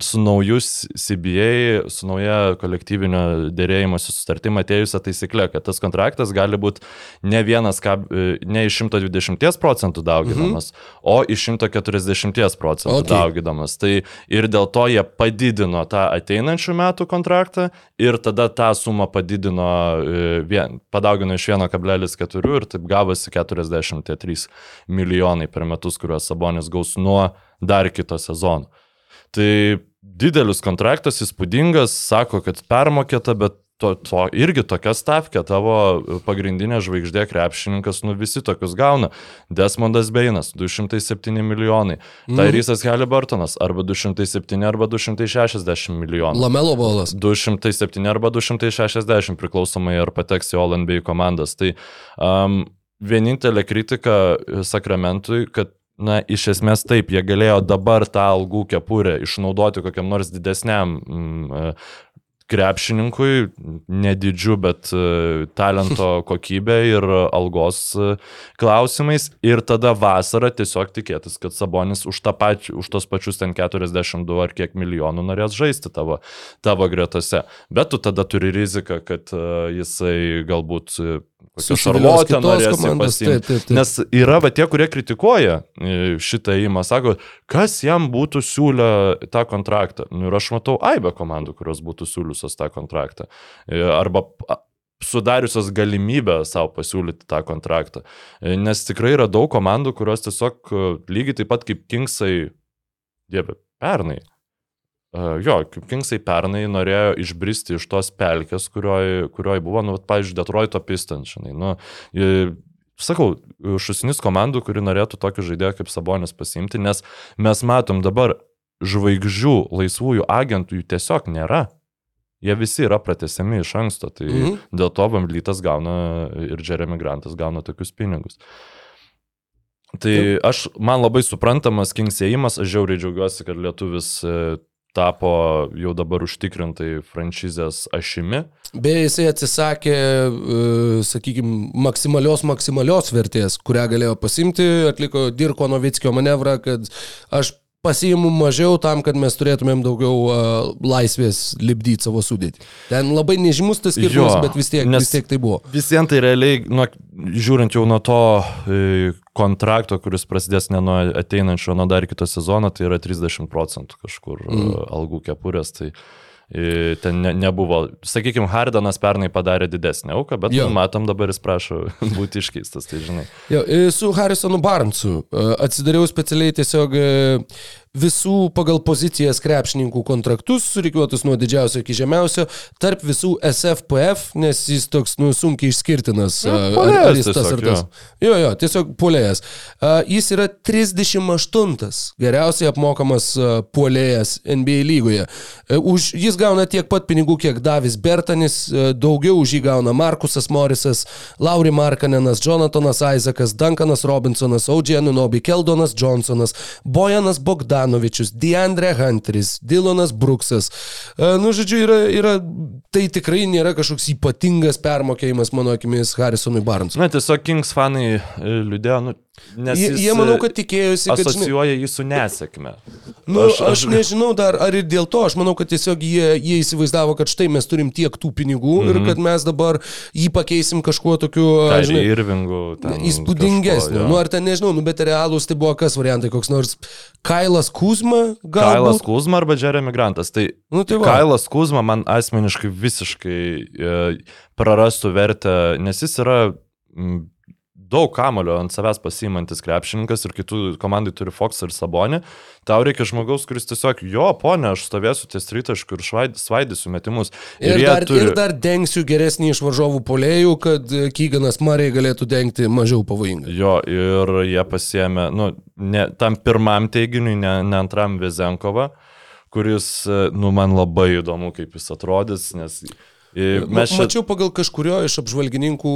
su naujus CBA, su nauja kolektyvinio dėrėjimosi sutartim atėjusią taisyklę, kad tas kontraktas gali būti ne, vienas, e, ne iš 120 procentų dauginamas, mhm. o iš 140 procentų Okay. okay. dauginamas. Tai ir dėl to jie padidino tą ateinančių metų kontraktą ir tada tą sumą padidino, e, vien, padaugino iš 1,4 ir taip gavosi 43 milijonai per metus, kuriuos Sabonis gaus nuo dar kito sezono. Tai didelis kontraktas, įspūdingas, sako, kad permokėta, bet to, to irgi tokia stavkė, tavo pagrindinė žvaigždė krepšininkas, nu visi tokius gauna. Desmondas Beinas, 207 milijonai. Mm. Tairysas Haliburtonas, arba 207, arba 260 milijonų. Lamelo bolas. 207 arba 260 priklausomai ar pateks į All NBA komandas. Tai um, vienintelė kritika Sakramentui, kad Na, iš esmės taip, jie galėjo dabar tą algų kepurę išnaudoti kokiam nors didesniam mm, krepšininkui, nedidžiu, bet e, talento kokybė ir algos e, klausimais. Ir tada vasarą tiesiog tikėtis, kad Sabonis už, tą pačią, už tos pačius ten 42 ar kiek milijonų norės žaisti tavo, tavo gretose. Bet tu tada turi riziką, kad jisai galbūt kokią šarlotę kitos norės komandos, taip, taip, taip. Nes yra va tie, kurie kritikuoja e, šitą įmą, sako, kas jam būtų siūlę tą kontraktą. Nu, ir aš matau aibę komandų, kurios būtų siūliusios tą kontraktą. E, Arba sudariusios galimybę savo pasiūlyti tą kontraktą. E, Nes tikrai yra daug komandų, kurios tiesiog lygiai taip pat kaip Kingsai, dieve, pernai. Uh, jo, kaip Kingsai pernai norėjo išbristi iš tos pelkės, kurioj, kurioj buvo, nu, pavyzdžiui, Detroito Pistons, žinai, nu, sakau, šusinis komandų, kuri norėtų tokį žaidėją kaip Sabonis pasiimti, nes mes matom dabar žvaigždžių, laisvųjų agentų jų tiesiog nėra. Jie visi yra pratesiami iš anksto, tai Mhm. mhm. dėl to Vamblytas gauna ir Jeremy Grantas gauna tokius pinigus. Tai aš, man labai suprantamas kingsėjimas, aš žiauriai džiaugiuosi, kad lietuvis e, tapo jau dabar užtikrintai franšizės ašimi. Beje, jisai atsisakė, sakykime, maksimalios, maksimalios vertės, kurią galėjo pasimti, atliko Dirko Novickio manevrą, kad aš pasiimu mažiau tam, kad mes turėtumėm daugiau uh, laisvės libdyti savo sudėtį. Ten labai nežymus tas skirtumas, Jo, bet vis tiek, vis tiek tai buvo. Visiems tai realiai, nuo, žiūrint jau nuo to e, kontrakto, kuris prasidės ne nuo ateinančio, nuo dar kito sezono, tai yra 30 procentų kažkur mm. algų kepurės. Tai e, ten ne, nebuvo, sakykime, Hardanas pernai padarė didesnį auką, bet Jo. matom dabar jis prašo būti iškeistas, tai žinai. Jo, e, su Harrisonu Barnsu e, atsidariau specialiai tiesiog e, visų pagal pozicijas krepšininkų kontraktus, surikiuotus nuo didžiausio iki žemiausio, tarp visų SFPF, nes jis toks, nu, sunkiai išskirtinas. E, puolėjas ar jis tas ar tas. Jo, jo, tiesiog puolėjas. Jis yra 38 geriausiai apmokamas puolėjas NBA lygoje. E, Už, jis gauna tiek pat pinigų, kiek Davis Bertanis, e, daugiau už jį gauna Markusas Morisas, Lauri Markanenas, Jonathanas Isaacas, Duncanas Robinsonas, Audžė Nunobi, Keldonas Johnsonas, Bojanas Bogdanovičius, Deandre Hunteris, Dylanas Bruksas. E, Nu, žodžiu, yra, yra, tai tikrai nėra kažkoks ypatingas permokėjimas, mano akimis, Harrisonui Barnesui. Na, tiesiog Kings fanai e, liūdėjo, nu, nes Jie, jie manau, e, kad tikėjosi, kad... asocijuoja jį su nesėkme. Nu, aš, aš nežinau dar, ar ir dėl to, aš manau, kad tiesiog jie, jie įsivaizdavo, kad štai mes turim tiek tų pinigų mm -hmm. ir kad mes dabar jį pakeisim kažkuo tokiu, Tai žinai, Irvingu. įspūdingesniu. jo. Nu, ar ten nežinau, nu, bet realūs tai buvo kas variantai, koks nors Kailas Kuzma, gal. Kailas Kuzma arba Jeremy Grantas. Tai, Nu, tai va. Kailas Kuzma man asmeniškai visiškai e, prarastų vertę, nes jis yra m, daug kamulio ant savęs pasiimantis krepšininkas ir kitų komandai turi Fox ir Sabonį, tau reikia žmogaus, kuris tiesiog, jo, ponė, aš stovėsiu ties tritaškiu ir svaidysiu metimus. Ir, jie dar, turi... ir dar dengsiu geresnį iš varžovų polėjų, kad e, Kyganas Mariai galėtų dengti mažiau pavojingai. Jo, ir jie pasiemė, nu, ne, tam pirmam teiginiui, ne, ne antram Vezenkovą, kuris, e, nu, man labai įdomu, kaip jis atrodys, nes mes čia... Mačiau pagal kažkurio iš apžvalgininkų,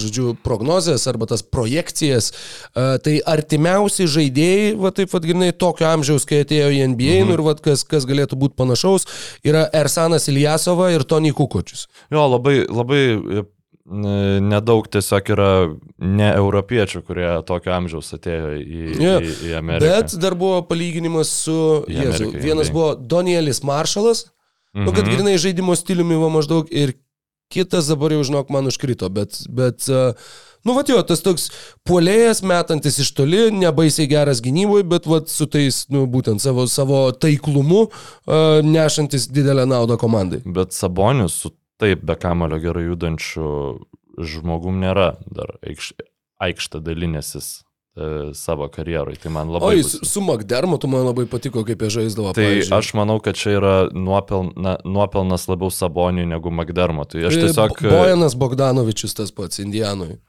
žodžiu, prognozes arba tas projekcijas, tai artimiausi žaidėjai, va taip vadinai, tokio amžiaus, kai atėjo į NBA, mhm. nu ir va kas, kas galėtų būti panašaus, yra Ersanas Iljasova ir Tony Kukočius. Jo, labai, labai e, nedaug tiesiog yra ne europiečių, kurie tokio amžiaus atėjo į, Jo, į, į Ameriką. Bet dar buvo palyginimas su, Jėzu, vienas buvo Donielis Maršalas, mhm. nu kad grinai žaidimo stiliumi va maždaug ir kitas dabar jau, žinok, man užkrito, bet, bet uh, nu va jo, tas toks puolėjas metantis iš toli, nebaisiai geras gynyboje, bet va su tais, nu būtent savo, savo taiklumu uh, nešantis didelę naudą komandai. Bet Sabonis su taip be kamulio gerai judančiu žmogum nėra dar aikš, aikštą dalinėsis e, savo karjeroj. Tai man labai... Oi, bus- su, McDermottu man labai patiko, kaip jie žaisdavo. Tai pavyzdžiui. aš manau, kad čia yra nuopelna, nuopelnas labiau Saboniui negu McDermottui. Aš E, tiesiog... Bo- Bojanas Bogdanovičius tas pats, Indijanui.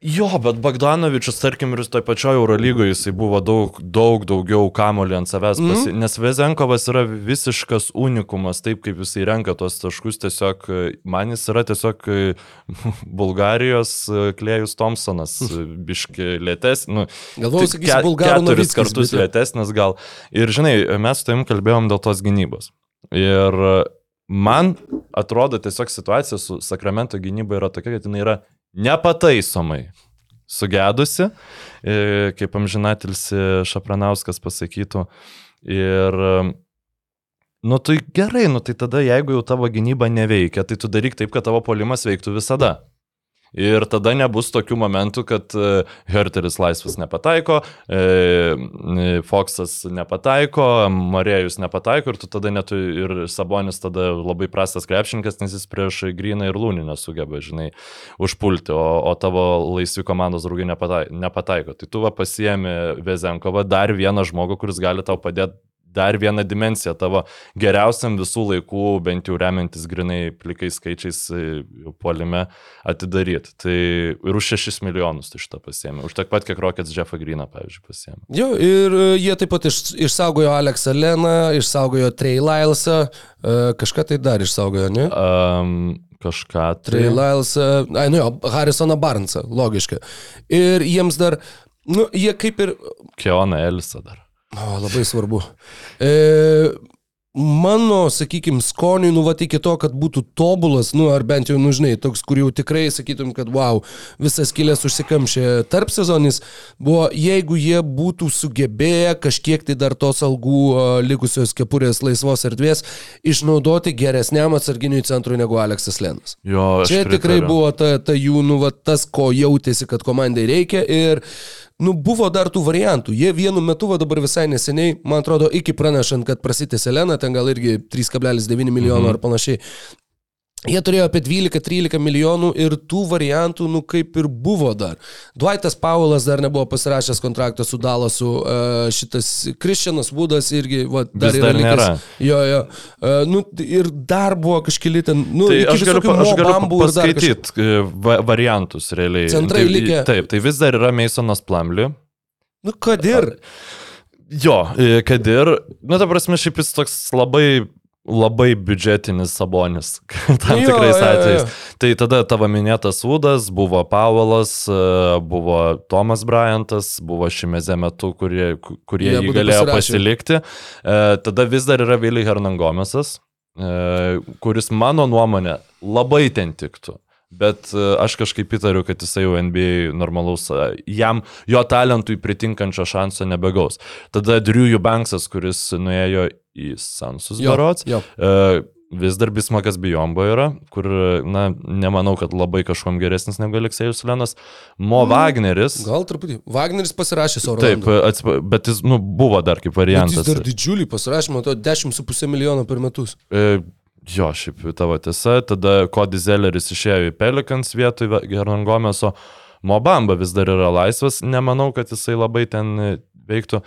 Jo, bet Bogdanovičius, tarkim, ir toj pačioj Eurolygoje jisai buvo daug, daug daugiau kamolį ant savęs, Mhm. pasi... nes Vezenkovas yra visiškas unikumas, taip kaip jisai renka tos taškus, tiesiog man jis yra tiesiog Bulgarijos Klėjus Thompsonas, biški lėtesnis, nu, Galvojau, tik sakysi, Bulgarų keturis Novickis, kartus bet lėtesnis gal. Ir žinai, mes su tavim kalbėjom dėl tos gynybos. Ir man atrodo tiesiog situacija su Sakramento gynyba yra tokia, kad jinai yra nepataisomai sugedusi, e, kaip amžinatilsi Šapranauskas pasakytų. Ir, e, nu tai gerai, nu tai tada jeigu jau tavo gynyba neveikia, tai tu daryk taip, kad tavo polimas veiktų visada. Ir tada nebus tokių momentų, kad e, Herteris laisvas nepataiko, e, e, Foxas nepataiko, Marėjus nepataiko ir tu tada netu ir Sabonis tada labai prastas krepšininkas, nes jis prieš Gryną ir Lūnį nesugeba, žinai, užpulti, o, o tavo laisvi komandos draugai nepataiko, nepataiko. Tai tu va pasiemi Vezenkovą, dar vieną žmogų, kuris gali tau padėti dar vieną dimensiją tavo geriausiam visų laikų, bent jau remiantis grinai plikais skaičiais e, puolime atidaryti. Tai ir už 6 milijonus tu šitą pasiemi. Už tiek pat, kiek Rockets Jeffą Greeną, pavyzdžiui, pasiemi. Jo, ir e, jie taip pat iš, išsaugojo Aleksą Leną, išsaugojo Trey Lylesą, e, kažką tai dar išsaugojo, ne? Um, kažką. Trey Lylesą, ai, nu jo, Harrisoną Barnesą, logiška. Ir jiems dar, nu, jie kaip ir Keona Elisa dar. O, labai svarbu. E, mano, sakykime, skoniui, nu, va, iki to, kad būtų tobulas, nu, ar bent jau, nu, žinai, toks, kur jau tikrai sakytum, kad, wow, visas kilės užsikamšė tarp sezonis, buvo, jeigu jie būtų sugebėję kažkiek tai dar tos algų likusios kepurės laisvos erdvės išnaudoti geresniam atsarginiui centrui negu Aleksas Lenas. Jo, Čia tikrai pritariu. buvo ta, ta jų, nu, va, tas, ko jautėsi, kad komandai reikia ir, nu, buvo dar tų variantų. Jie vienu metu, va dabar visai neseniai, man atrodo, iki pranešant, kad prasitęsė Lena, ten gal irgi 3,9 milijonų mhm. ar panašiai. Jie turėjo apie 12-13 milijonų ir tų variantų, nu kaip ir buvo dar. Dwightas Paulas dar nebuvo pasirašęs kontraktą su Dalasu, uh, šitas Christianas Woodas irgi, va, dar, Vis dar likęs. nėra. Jo, jo. Uh, nu, ir dar buvo kažkeli ten, nu, Tai aš galiu, pa- aš galiu paskaityti va, variantus realiai. Centrai tai, likę. Taip, tai vis dar yra Masonas Plumlee. Nu, kad ir. Jo, e, kad ir, nu, ta prasme, šiaip jis toks labai, labai biudžetinis sabonis, tam Jo, tikrais jo, jo, atvejais. jo. Tai tada tavo minėtas Udas, buvo Paulas, e, buvo Tomas Bryantas, buvo Šimeze metu, kurie, kurie Jie jį galėjo pasirašė. pasilikti. E, Tada vis dar yra Vili Hernangomesas, e, kuris mano nuomonė labai ten tiktų. Bet e, aš kažkaip įtariu, kad jisai jau NBA normalaus, e, jam jo talentui pritinkančio šanso nebegaus. Tada Drew Eubanksas, kuris nuėjo į Sansus Barots, e, vis dar Bismakas Bijombo yra, kur, na, nemanau, kad labai kažkom geresnis negu Aleksėjus Lenas. Mo Wagneris. Gal truputį. Wagneris pasirašė savo Taip, atsipa, bet jis, nu, buvo dar kaip Bet jis variantas. dar didžiulį pasirašė, man to 10,5 milijono per metus. E, Jo, šiaip tavo tiesa. Tada Cody Zelleris išėjo į Pelicans vietoj Gernan Gomeso. Mobamba vis dar yra laisvas, nemanau, kad jisai labai ten e, veiktų.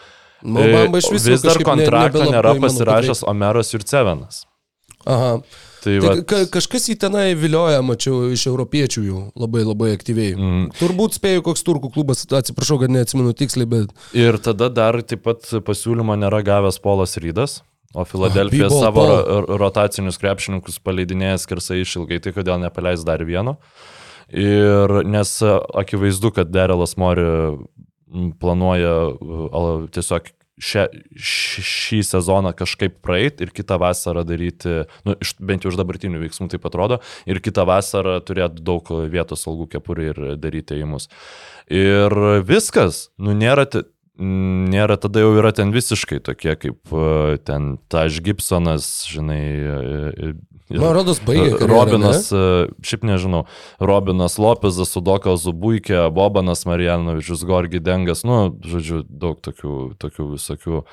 Mobamba iš E, viso vis dar kažkaip ne- nėra pasirašęs Omeras Jurcevenas. Aha. Tai, Tai ka, kažkas į tenai vilioja, mačiau, iš europiečių jų labai labai aktyviai. Mm. Turbūt spėjau, koks turkų klubas, atsiprašau, kad neatsimenu tiksliai, bet... ir tada dar taip pat pasiūlymo nėra gavęs Polas Rydas. O Filadelfija B-ball savo ro- rotacinius krepšininkus paleidinėja skersai išilgai, tai kodėl nepaleis dar vieno. Ir nes a, akivaizdu, kad Derelas Mori planuoja a, tiesiog šią, šį sezoną kažkaip praeiti ir kitą vasarą daryti, nu, iš, bent jau iš dabartinių veiksmų taip atrodo, ir kitą vasarą turėti daug vietos algų kepurį ir daryti įimus. Ir viskas, nu nėra, nėra tada jau yra ten visiškai tokie kaip e, ten Taž Gibsonas, žinai. e, e, Man rodos, baigė Robinas, e, šiaip nežinau, Robinas Lopezas, Sudokas Zubuikė, Bobanas Marijanovičius, Gorgi Dengas, nu, žodžiu, daug tokių, tokių visokių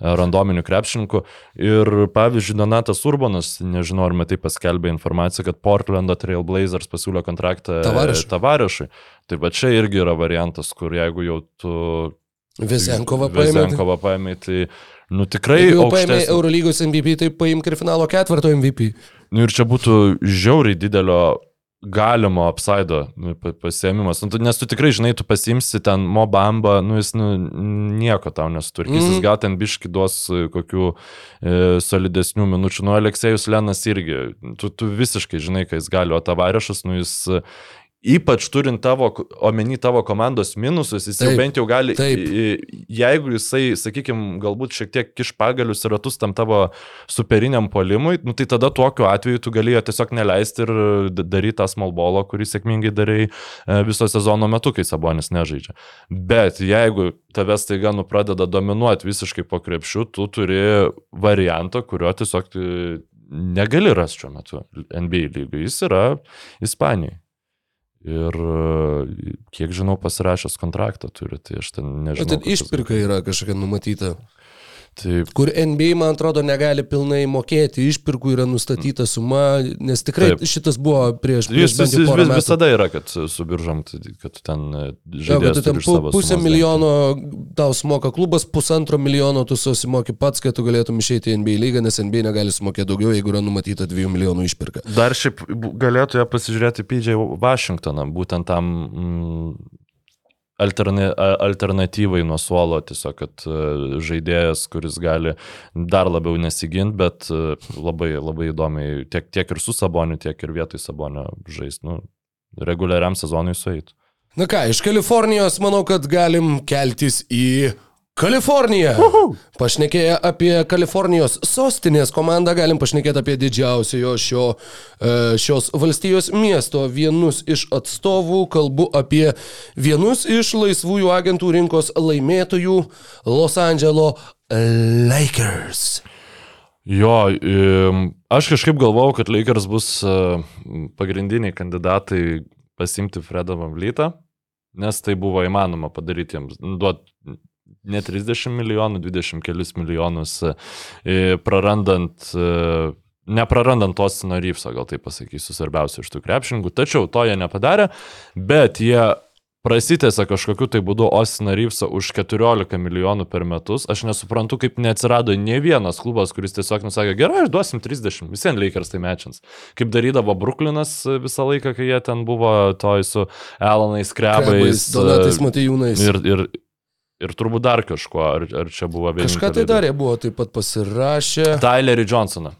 randominių krepšininkų. Ir pavyzdžiui, Donatas Urbanas, nežinau, ar matai paskelbė informaciją, kad Portlando Trail Blazers pasiūlė kontraktą Tavarišui. Tavarišui. Tai va čia irgi yra variantas, kur jeigu jau tu Vesenkovą paėmė. Vezenkovą paėmė, tai nu tikrai Jeigu jau paėmė. Eurolygos MVP, tai paimk ir finalo ketvirto MVP. Nu ir čia būtų žiauriai didelio galimo apsaido nu, pa- pasiėmimas. Nu, tu, nes tu tikrai žinai, tu pasimsi ten mobamba, nu jis nu, nieko tau nesutvarkys, mm. Jis gal ten biški duos e, kokių e, solidesnių minučių. Nu, Aleksėjus Lenas irgi, tu, tu visiškai žinai, ką jis gali, o tavarišas, nu jis Ypač turint tavo, omeny tavo komandos minusus, jis jau Taip, bent jau gali, taip. jeigu jisai, sakykime, galbūt šiek tiek kiš pagalius ir ratus tam tavo superiniam polimui, nu, tai tada tokiu atveju tu galėjo tiesiog neleisti ir daryti tą smallbolo, kurį sėkmingai darai e, viso sezono metu, kai Sabonis nežaidžia. Bet jeigu tavęs taiga nu pradeda dominuoti visiškai po krepšių, tu turi variantą, kurio tiesiog e, negali rasti šiuo metu NBA lygiui. Jis yra Ispanijai. Ir e, kiek žinau, pasirašęs kontraktą turi, tai aš ten nežinau. ten kokios- išpirka yra kažkokia numatyta. Taip, Kur NBA, man atrodo, negali pilnai mokėti, išpirkų yra nustatyta suma, nes tikrai Taip. šitas buvo prieš, prieš Vis, vis, vis, visada yra, kad su biržom, tai- kad ten e, žaidėjas tu ten pu, pusę milijono tau sumoka klubas, pusantro milijono tu susimoki pats, kad tu galėtum išeiti į NBA lygą, nes NBA negali sumokėti daugiau, jeigu yra numatyta 2 milijonų išpirka. Dar šiaip galėtų ją pasižiūrėti PJ Washingtoną, būtent tam mm, alterna, alternatyvai nuo suolo, tiesiog, kad e, žaidėjas, kuris gali dar labiau nesiginti, bet e, labai, labai įdomiai tiek, tiek ir su Saboniu, tiek ir vietoj Sabonio žaisti, nu, reguliariam sezonui sueitų. Na ką, iš Kalifornijos manau, kad galim keltis į Kaliforniją. Pašnekėję apie Kalifornijos sostinės komandą, galim pašnekėti apie didžiausią jo šio, e, šios valstijos miesto. Vienus iš atstovų kalbu apie vienus iš laisvųjų agentų rinkos laimėtojų Los Andželo Lakers. Jo, aš kažkaip galvojau, kad Lakers bus e, pagrindiniai kandidatai pasimti Fredą Vamlytą, nes tai buvo įmanoma padaryti jiems. Duot ne 30 milijonų, 20 kelis milijonus, e, prarandant, e, neprarandant Ostino Ryfso, gal taip pasakysiu, svarbiausia iš tų krepšininkų. Tačiau to jie nepadarė, bet jie prasitėse kažkokiu tai būdu Ostiną Ryfsą už 14 milijonų per metus. Aš nesuprantu, kaip neatsirado ne vienas klubas, kuris tiesiog nusakė, gerai, aš duosim 30, visiems Lakers tai mečins. Kaip darydavo Brooklynas visą laiką, kai jie ten buvo toj su Elanais, Krebais. Donatais e, Matejūnais. Ir, ir, ir turbūt dar kažkuo, ar, ar čia buvo vienas. Kažką tai darė, buvo taip pat pasirašę. Tylerį Johnsoną.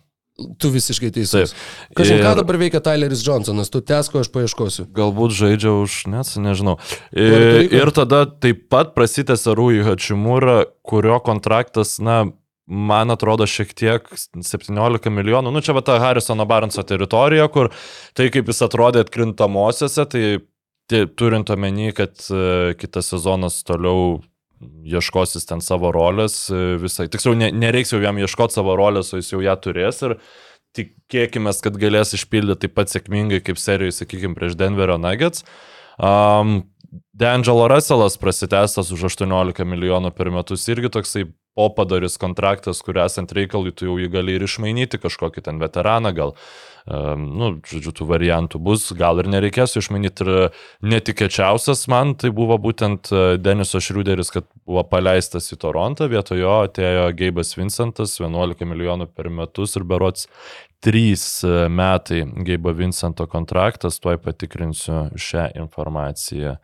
Tu visiškai teisus. Kažin, ką Ir- dabar veikia Tyleris Johnsonas, tu tesko, aš paieškosiu. Galbūt žaidžia už, net, nežinau. Ir, ir tada taip pat prasitęsia Rūjų Hačimūra, kurio kontraktas, na, man atrodo šiek tiek 17 milijonų. Nu, čia va ta Harrisono Baranso teritorija, kur tai kaip jis atrodė atkrintamosiose, tai, tai turint omeny, kad e, kitas sezonas toliau ieškosis ten savo rolės, e, visai. Tiksliau, ne, nereiks jau jam ieškoti savo rolės, o jis jau ją turės ir tikėkime, kad galės išpildyti taip pat sėkmingai kaip serijoje, sakykime, prieš Denverio Nuggets. Um, D'Angelo Russellas prasitęstas už 18 milijonų per metus irgi toksai popadaris kontraktas, kur esant reikalui, tu jau jį gali ir išmainyti kažkokį ten veteraną, gal, um, nu, žodžiu, tų variantų bus, gal ir nereikės išmainyti. Ir netikėčiausias man tai buvo būtent e, Deniso Šriuderis, kad buvo paleistas į Torontą, vietojo atėjo Geibas Vincentas, 11 milijonų per metus ir berots 3 metai Geibo Vincento kontraktas, tuoj patikrinsiu šią informaciją.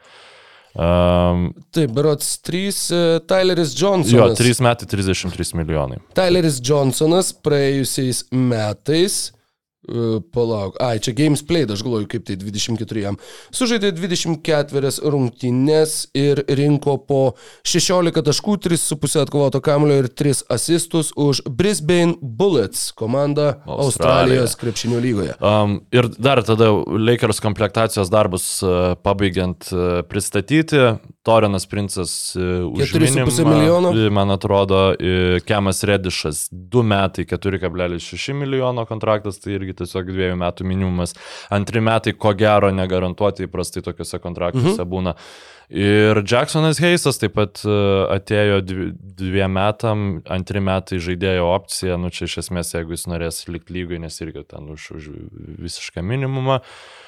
Um, Taip, berots 3 Tyleris jo, Johnsonas. 3 metai 33 milijonai. Tyleris Johnsonas praėjusiais metais, uh, palauk, ai, čia games played, aš galvoju, kaip tai 24 jam, sužaidė 24 rungtynės ir rinko po 16 taškų, 3,5 atkovoto kamulio ir 3 asistus už Brisbane Bullets komandą Australija. Australijos krepšinio lygoje. Um, ir dar tada Lakers komplektacijos darbus uh, pabaigiant uh, pristatyti. Torinas Princas uh, už 4,5 minimumą, milijono. Man atrodo, uh, Kemas Redišas 2 metai 4,6 milijono kontraktas, tai irgi tiesiog 2 metų minimumas. Antri metai, ko gero, negarantuoti įprastai tokiuose kontraktuose mhm. būna. Ir Jacksonas Heisas taip pat e, atėjo dvi- dviem metam, antri metai žaidėjo opcija, nu čia iš esmės, jeigu jis norės likti lygai, nes irgi ten už, už visišką minimumą. Uh,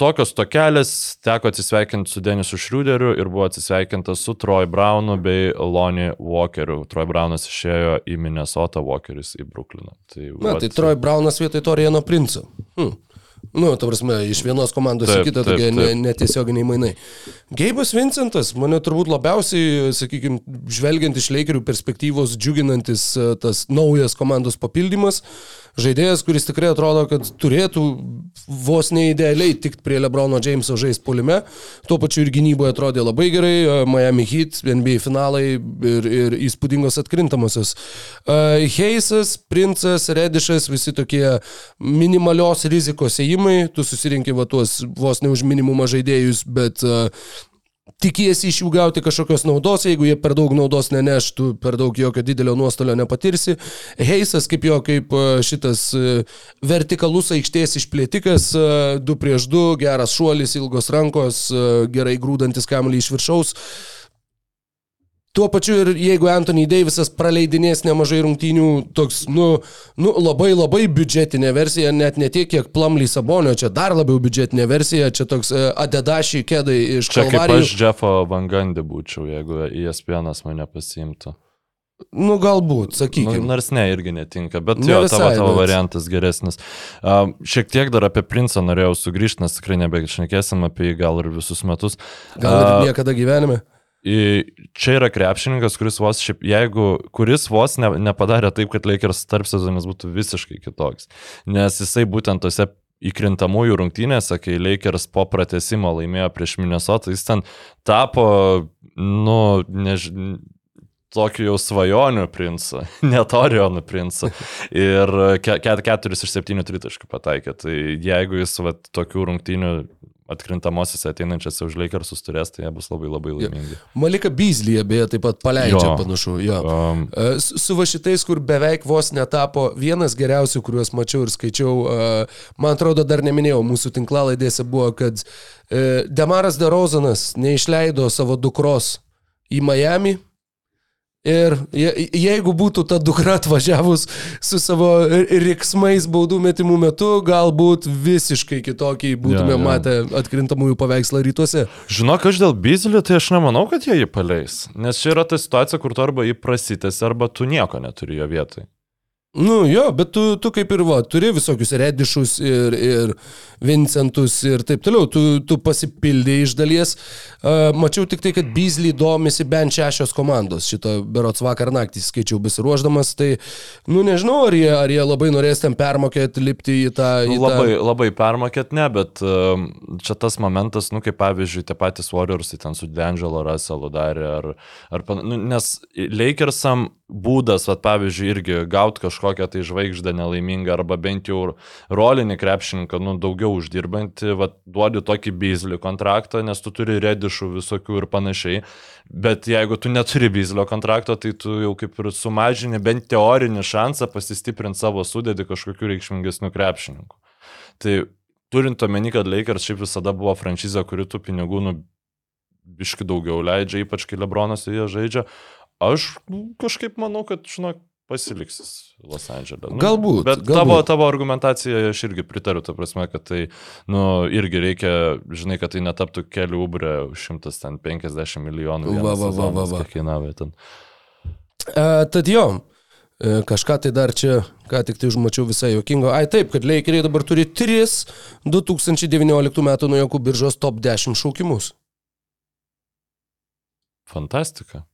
tokios tokelės teko atsisveikinti su Denisu Šriuderiu ir buvo atsisveikinta su Troy Brownu bei Lonnie Walkeriu. Troy Brownas išėjo į Minnesota, Walkeris į Brooklyną. Tai, Na, vat- tai Troy Brownas vietoj Toriano Princo. Hm. Nu, ta prasme, iš vienos komandos Taip, į kitą tokie taip. ne- netiesioginiai mainai. Geibas Vincentas, mane turbūt labiausiai, sakykime, žvelgiant iš Lakerių perspektyvos, džiuginantis e, tas naujas komandos papildymas. Žaidėjas, kuris tikrai atrodo, kad turėtų vos neidealiai tikti prie Lebrono Jameso žaisti polime. Tuo pačiu ir gynyboje atrodė labai gerai. e, Miami Heat, NBA finalai ir, ir įspūdingos atkrintamosios. Uh, Heisas, Princas, Redišas, visi tokie minimalios rizikos ėjimai. Tu susirinkė va tuos vos ne už minimumą žaidėjus, bet uh, tikiesi iš jų gauti kažkokios naudos, jeigu jie per daug naudos neneš, tu per daug jokio didelio nuostolio nepatirsi. Heisas kaip jo, kaip e, šitas e, vertikalus aikštės išplėtikas, 2 prieš 2, geras šuolis, ilgos rankos, e, gerai grūdantis kamuolį iš viršaus. Tuo pačiu ir jeigu Anthony Davisas praleidinės nemažai rungtynių, toks, nu, nu labai labai biudžetinė versija, net ne tiek, kiek Plumly Sabonio, čia dar labiau biudžetinė versija, čia toks e, Adedashi kėdai iš Čia kaip Kalvarijų. aš Jeffo Vangandį būčiau, jeigu ESPN'as mane pasiimtų. Nu, galbūt, Nu, sakykime. nors ne, irgi netinka, bet Ne jo, visai, tavo, tavo bet- variantas geresnis. Um, šiek tiek dar apie Princą norėjau sugrįžti, nes tikrai nebešnekėsim apie jį gal ir visus metus. Gal ir A, niekada gyvenime. Čia yra krepšininkas, kuris vos šiaip, jeigu, kuris vos ne, nepadarė taip, kad Lakers tarp sezonis būtų visiškai kitoks. Nes jisai būtent tose įkrintamųjų rungtynėse, kai Lakers po pratesimo laimėjo prieš Minnesotą, jis ten tapo, nu, nežinau, tokį jau svajonių princą, net Orionų princą. Ir ke- ke- keturis iš septynių tritaškių pataikė. Tai jeigu jis vat, tokių rungtynių atkrintamosiose ateinančiose už Lakersus turės, tai jie bus labai labai laimingi. Malika Beasley beje taip pat paleidžia Jo. panašu. Jo. Um, E, Su va šitais, kur beveik vos netapo vienas geriausių, kuriuos mačiau ir skaičiau, e, man atrodo, dar neminėjau, mūsų tinklalaidėse buvo, kad e, Demaras Derozanas neišleido savo dukros į Miami. Ir je- jeigu būtų ta dukra atvažiavus su savo riksmais baudų metimų metu, galbūt visiškai kitokį būtume Jo, jo. matę atkrintamųjų paveikslą rytuose. žinok, aš dėl Bizlio, tai aš nemanau, kad jie jį paleis. Nes čia yra ta situacija, kur tu arba jį prasitęsi, arba tu nieko neturi jo vietoj. Nu jo, bet tu, tu kaip ir va, turi visokius redišus ir, ir Vincentus ir taip toliau, tu, tu pasipildai iš dalies. Uh, mačiau tik tai, kad Beasley domisi bent šešios komandos, šito berots vakar naktį skaičiau besiruoždamas, tai nu nežinau, ar jie, ar jie labai norės ten permokėti, lipti į tą... Į Labai, labai permokėt, ne, bet um, čia tas momentas, nu, kaip pavyzdžiui, tie patys Warriorsai ten su D'Angelo Russellu darė, ar, ar pan... nu, nes Lakersam būdas, vat, pavyzdžiui, irgi gauti kažkokią tai žvaigždę nelaimingą, arba bent jau rolinį krepšininką, nu, daugiau uždirbantį, vat, duodi tokį bizlių kontraktą, nes tu turi redišų visokių ir panašiai, bet jeigu tu neturi bizlio kontrakto, tai tu jau kaip ir sumažini bent teorinį šansą pasistiprinti savo sudėdį kažkokiu reikšmingesniu krepšininku. Tai turint omeny, kad Lakers šiaip visada buvo franšizė, kuri tų pinigų nu, biški daugiau leidžia, ypač kai Lebronas joje žaidžia. Aš kažkaip manau, kad, žinok, pasiliksis Los Andželė. Nu, Galbūt, Bet galbūt. tavo, tavo argumentacija aš irgi pritariu, ta prasme, kad tai, nu, irgi reikia, žinai, kad tai netaptų kelių ubrė už 150 milijonų. Va, va, va, va, va. kainavo ten. E, tad jo, e, kažką tai dar čia, ką tik tai užmačiau visai jokingo. Ai taip, kad Lakeriai dabar turi 3 2019 metų nuojokų biržos top 10 šaukimus. Fantastika.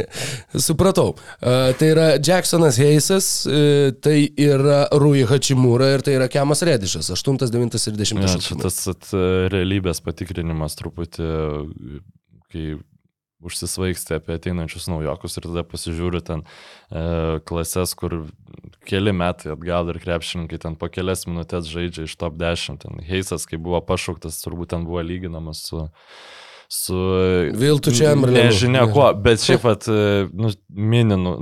Supratau. E, tai yra Jacksonas Heisas, e, tai yra Rui Hachimura ir tai yra Kemas Redišas, 8, 9 ir 10 Ja, čia tas at, realybės patikrinimas truputį, kai užsisvaigsti apie ateinančius naujokus ir tada pasižiūri ten e, klases, kur keli metai atgal ir krepšininkai ten po kelias minutės žaidžia iš top 10. Ten Heisas, kai buvo pašauktas, turbūt ten buvo lyginamas su su... Viltu Chamberlainu. Nežinia kuo, bet šiaip pat, nu, mini, nu,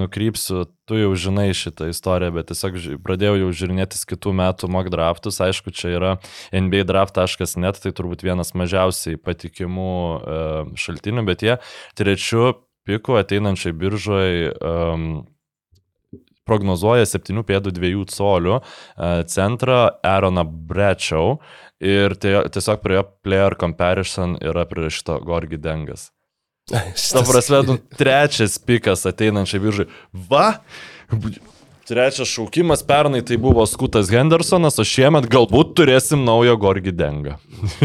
nukrypsiu, tu jau žinai šitą istoriją, bet tiesiog pradėjau jau žiūrinėtis kitų metų mock draftus, aišku, čia yra nbadraft.net, tai turbūt vienas mažiausiai patikimų e, šaltinių, bet jie trečiu piku ateinančiai biržoje um, prognozuoja 7 pėdų 2 colių e, centrą Aaroną Brečiau ir tai, tiesiog prie jo player comparison yra prirašyta Gorgi Dengas. Ta prasme, nu, trečias pikas ateinančiai biržai. Va! Trečias šaukimas pernai tai buvo Skutas Hendersonas, o šiemet galbūt turėsim naują Gorgi Dengą.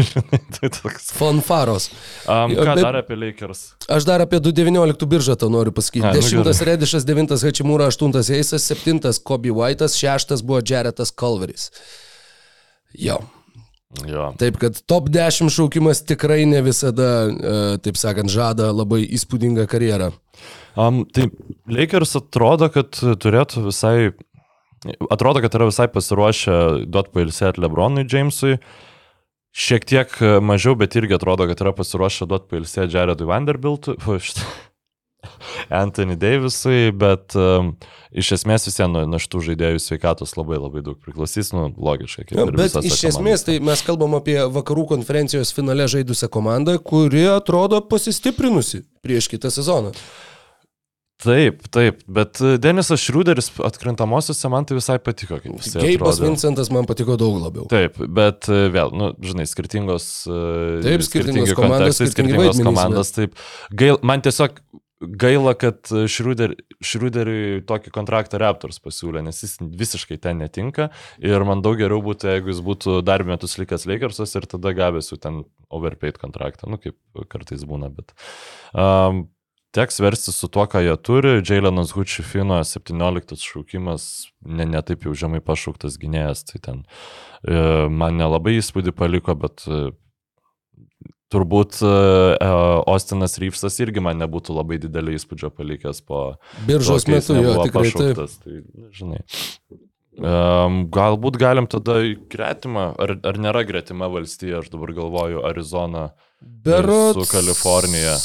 tai toks. Fanfaros. Um, ką bet- dar apie Lakers? Aš dar apie 2.19 biržą to noriu pasakyti. A, nu 10 gerai. Redišas, 9 Hachimūra, 8 Eisas, 7 Kobe White'as, 6 buvo Jaretas Culveris. Jo. Jo. Taip, kad top 10 šaukimas tikrai ne visada, e, taip sakant, žada labai įspūdingą karjerą. Um, tai Lakers atrodo, kad turėtų visai, atrodo, kad yra visai pasiruošę duoti pailsėti Lebronui Jamesui. Šiek tiek mažiau, bet irgi atrodo, kad yra pasiruošę duoti pailsėti Jaredui Vanderbiltui, Anthony Davisui, bet um, iš esmės visiems nuo, nuo šitų žaidėjų sveikatos labai labai daug priklausys, nu, logiškai. Ja, bet iš esmės komandose. tai mes kalbam apie vakarų konferencijos finale žaidusią komandą, kuri atrodo pasistiprinusi prieš kitą sezoną. Taip, taip, bet e, Denisas Šrūderis atkrintamosiose man tai visai patiko, Geibas. Vincentas man patiko daug labiau. Taip, bet e, vėl, nu, žinai, skirtingos, e, Taip, skirtingos komandos, skirtingos komandos. Taip, gail, man tiesiog gaila, kad Šrūder, Šrūderiui tokį kontraktą Raptors pasiūlė, nes jis visiškai ten netinka ir man daug geriau būtų, jeigu jis būtų dar metus likęs Lakersos ir tada gavęs jau ten overpaid kontraktą, nu kaip kartais būna, bet... Um, Teks versti su tuo, ką jie turi. Jailenas Hučifino 17 šaukimas, ne, ne taip jau žemai pašauktas gynėjas, tai ten e, man nelabai įspūdį paliko, bet e, turbūt e, e, Ostinas Ryfsas irgi man nebūtų labai didelį įspūdžio palikęs po Biržos to, metu jo tikrai taip. pašauktas. Tai, na, žinai. Um, galbūt galim tada gretimą, ar, ar nėra gretima valstija, aš dabar galvoju, Arizona. Berots. su Kalifornija.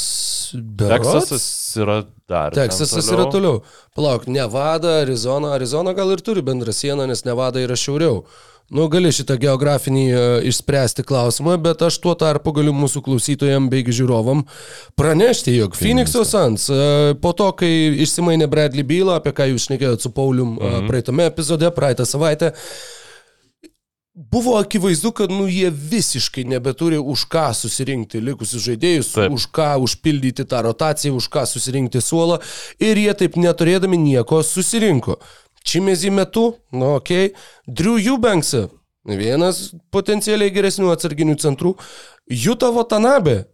Berots. Teksasas yra dar. Teksasas yra toliau. Palauk, Nevada, Arizona. Arizona gal ir turi bendrą sieną, nes Nevada yra šiauriau. Nu, gali šitą geografinį e, išspręsti klausimą, bet aš tuo tarpu galiu mūsų klausytojams bei žiūrovam pranešti, jog Phoenix'o Suns e, po to, kai išsimainė Bradley bylą, apie ką jūs šnekėjote su Paulium mhm. praeitame epizode, praeitą savaitę, Buvo akivaizdu, kad nu, jie visiškai nebeturi už ką susirinkti likusius žaidėjus. Taip. už ką užpildyti tą rotaciją, už ką susirinkti suolą ir jie taip neturėdami nieko susirinko. Čimezi metu, nu okay. Drew Eubanksą, vienas potencialiai geresnių atsarginių centrų, Juta Watanabe.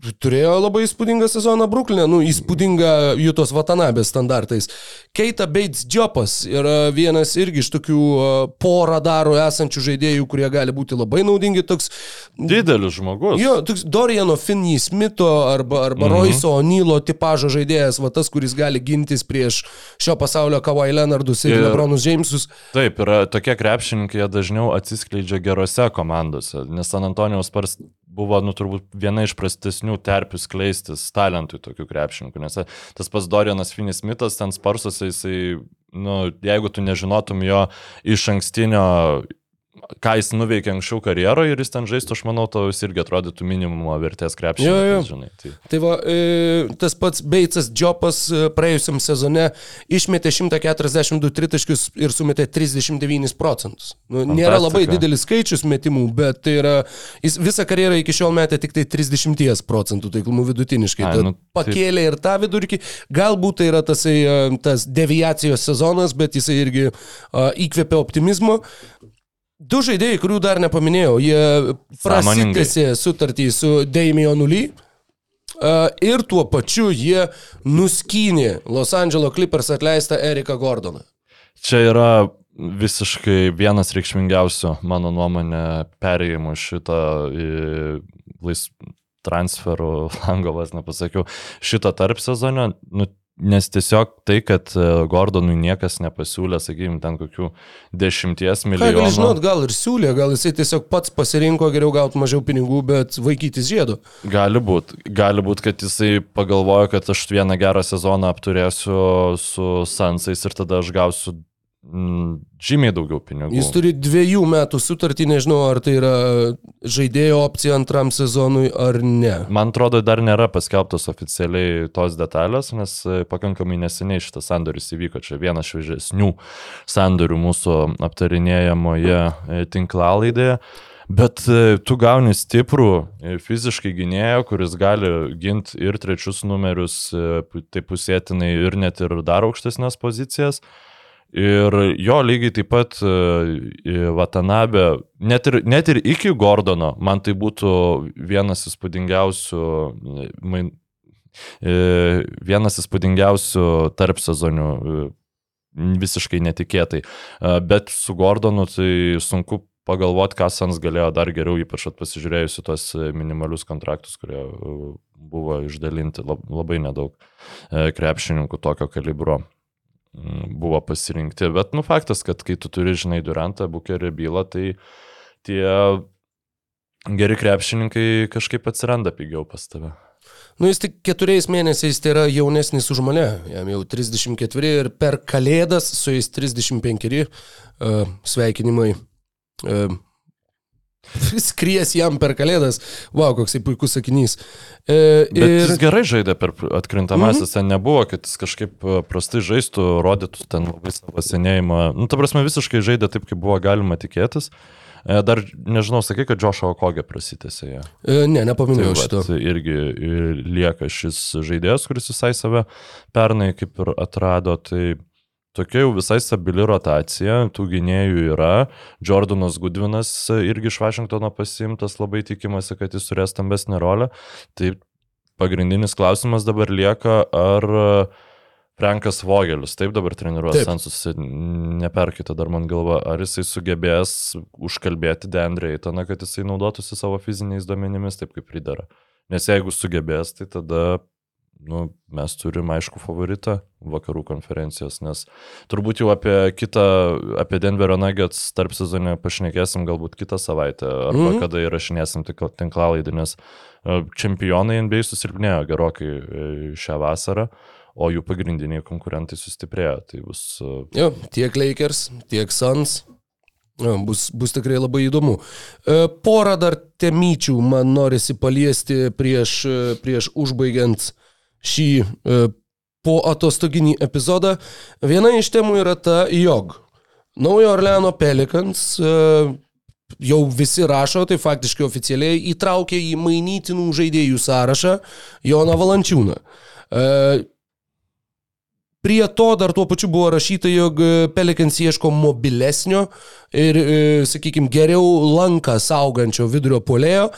Turėjo labai įspūdingą sezoną Bruklinė, nu, įspūdingą Jutos Vatanabės standartais. Keita Bates Džiopas yra vienas irgi iš tokių uh, porą darų esančių žaidėjų, kurie gali būti labai naudingi. Toks, Didelis žmogus. jo, toks Doriano Finney Smitho arba, arba Mhm. Royso O'Neilo tipažo žaidėjas, va tas, kuris gali gintis prieš šio pasaulio Kawhi Leonardus ir Ir- Lebronus Jamesus. Taip, yra tokie krepšininkai, dažniau atsiskleidžia gerose komandose, nes San Antonijaus Spurs buvo, nu, turbūt viena iš prastesnių terpių skleistis talentui tokių krepšininkų, nes tas pats Dorianas Finis Smithas ten Sparsuose, jisai, nu, jeigu tu nežinotum jo iš ankstinio ką jis nuveikė anksčiau karjeroje ir jis ten žaistų, aš manau, to jis irgi atrodytų minimumo vertės žinai. Tai. Tai va, e, tas pats Beitsas Džopas e, praėjusiam sezone išmetė 142 tritaškius ir sumetė 39 procentus. Nu, nėra Fantastika. labai didelis skaičius metimų, bet tai yra, jis visą karjerą iki šiol metė tik tai 30 procentų taiklumų vidutiniškai. Ai, nu, tai- pakėlė ir tą vidurkį. Galbūt tai yra tasai, e, tas deviacijos sezonas, bet jisai irgi a, įkvėpė optimizmo. Du žaidėjai, kurių dar nepaminėjau, jie prasitėsi sutartį su Damienu Lee. Uh, ir tuo pačiu jie nuskynė Los Angeles Clippers atleistą Eriką Gordoną. Čia yra visiškai vienas reikšmingiausių, mano nuomonė, perėjimų šitą lais, transferų langovas, nepasakiau, šitą tarp sezoną, nu, nes tiesiog tai, kad e, Gordonui niekas nepasiūlė, sakykime, ten kokių dešimties milijonų. žinot, gal ir siūlė, gal jisai tiesiog pats pasirinko geriau gauti mažiau pinigų, bet vaikytis žiedo. Gali būti, gali būti, kad jisai pagalvojo, kad aš vieną gerą sezoną apturėsiu su Sansais ir tada aš gausiu žymiai daugiau pinigų. Jis turi dviejų metų sutartį, nežinau, ar tai yra žaidėjo opcija antram sezonui ar ne. Man atrodo, dar nėra paskelbtos oficialiai tos detalės, nes e, pakankamai neseniai šitas sandoris įvyko. Čia vienas šviežesnių sandorių mūsų aptarinėjamoje e, tinklalaidėje. Bet e, tu gauni stiprų fiziškai gynėją, kuris gali ginti ir trečius numerius, e, pu- tai pusėtinai ir net ir dar aukštesnės pozicijas. Ir jo lygiai taip pat e, e, net ir, net ir iki Gordono, man tai būtų vienas įspūdingiausių, e, main, e, vienas įspūdingiausių tarp sezonių, visiškai netikėtai. Bet su Gordonu tai sunku pagalvoti, ką Sans galėjo dar geriau, ypač at pasižiūrėjusi tuos e, minimalius kontraktus, kurie buvo išdalinti lab- labai nedaug krepšininkų tokio kalibro buvo pasirinkti. Bet, nu, faktas, kad kai tu turi, žinai, Durantą, Bukerį bylą, tai tie geri krepšininkai kažkaip atsiranda pigiau pas tave. Nu, jis tik keturiais mėnesiais tai yra jaunesnis už mane, jam jau 34 ir per kalėdas su jais 35 uh, sveikinimai. Uh, skries jam per kalėdas. Vau, wow, koks puikus sakinys. Bet ir... jis gerai žaidė per atkrintamasis, mhm. ten nebuvo, kad jis kažkaip e, prastai žaistų, rodytų ten labai savo senėjimą. Nu, ta prasme, visiškai žaidė taip, kaip buvo galima tikėtis. E, Dar nežinau, sakai, kad Džošo Okogė prasitėsi ją. uh, ne, nepaminėjau Tai šito. vat, irgi e, lieka šis žaidėjas, kuris visai save pernai kaip ir atrado. Tai tokia jau visai stabili rotacija, tų gynėjų yra. Jordanas Goodvinas irgi iš Vašingtono pasimtas, labai tikimasi, kad jis turės stambesnę rolę. Tai pagrindinis klausimas dabar lieka, ar Frankas Vogelis, taip dabar treniruos Taip. Sansus, neperkite dar man galva, ar jisai sugebės užkalbėti Dendrė Eitoną, kad jisai naudotųsi savo fiziniais duomenimis taip kaip pridara. Nes jeigu sugebės, tai tada nu, mes turim aišku favoritą vakarų konferencijos, nes turbūt jau apie kitą, apie Denverio Nuggets tarp sezonę pašnekėsim galbūt kitą savaitę, arba mm. -hmm. kada įrašinėsim tik tinklalaidį, nes e, čempionai NBA susilpnėjo gerokai e, šią vasarą, o jų pagrindiniai konkurentai sustiprėjo. Tai bus e, Jo, tiek Lakers, tiek Suns. Bus, bus tikrai labai įdomu. Porą dar temyčių man norisi paliesti prieš, prieš užbaigiant šį e, po atostoginį epizodą. Viena iš temų yra ta, jog Naujo Orleano Pelicans e, jau visi rašo, tai faktiškai oficialiai įtraukė į mainytinų žaidėjų sąrašą Joną Valančiūną. E, Prie to dar tuo pačiu buvo rašyta, jog e, Pelikans ieško mobilesnio ir, sakykime, geriau lanką saugančio vidurio polėjo.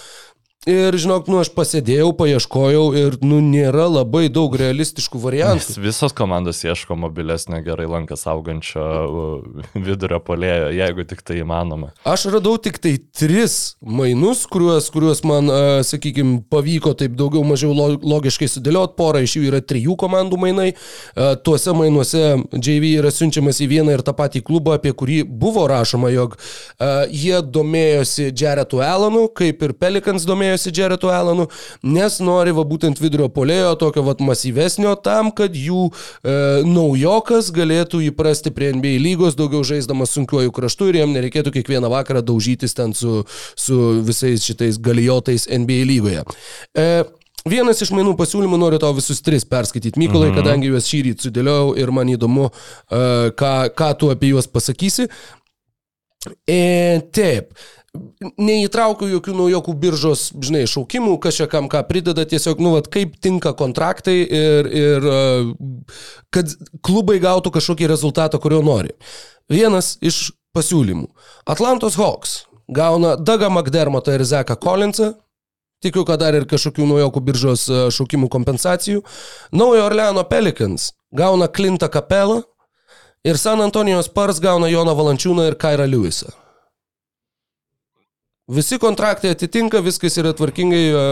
Ir žinok, nu aš pasėdėjau, paieškojau ir nu nėra labai daug realistiškų variantų. Nes visos komandos ieško mobilesnio gerai lanką saugančio uh, vidurio polėjo, jeigu tik tai įmanoma. Aš radau tik tai tris mainus, kuriuos, kuriuos man, sakykime, pavyko taip daugiau mažiau lo- logiškai sudėlioti. Pora iš jų yra trijų komandų mainai. A, Tuose mainuose JV yra siunčiamas į vieną ir tą patį klubą, apie kurį buvo rašoma, jog jie domėjosi Jaretu Allenu, kaip ir Pelikans domėjosi domėjosi Jaretu Alanu, nes nori va būtent vidurio polėjo tokio va masyvesnio tam, kad jų e, naujokas galėtų įprasti prie NBA lygos, daugiau žaisdamas sunkiuoju kraštu ir jam nereikėtų kiekvieną vakarą daužytis ten su, su visais šitais galijotais NBA lygoje. E, Vienas iš mainų pasiūlymų noriu tau visus tris perskaityti, Mykolai, mhm. kadangi juos šį rytą sudėliojau ir man įdomu, uh, ką, ką tu apie juos pasakysi. E, taip, neįtraukiu jokių naujokų biržos, žinai, šaukimų, kas čia kam ką prideda, tiesiog, nu, vat, kaip tinka kontraktai ir, ir kad klubai gautų kažkokį rezultatą, kurio nori. Vienas iš pasiūlymų. Atlantos Hawks gauna Dagą McDermottą ir Zeką Collinsą, Tikiu, kad dar ir kažkokių naujokų biržos šaukimų kompensacijų. Naujo Orleano Pelicans gauna Klintą Kapelą ir San Antonijos Spurs gauna Joną Valančiūną ir Kairą Lewisą. Visi kontraktai atitinka, viskas yra tvarkingai, e,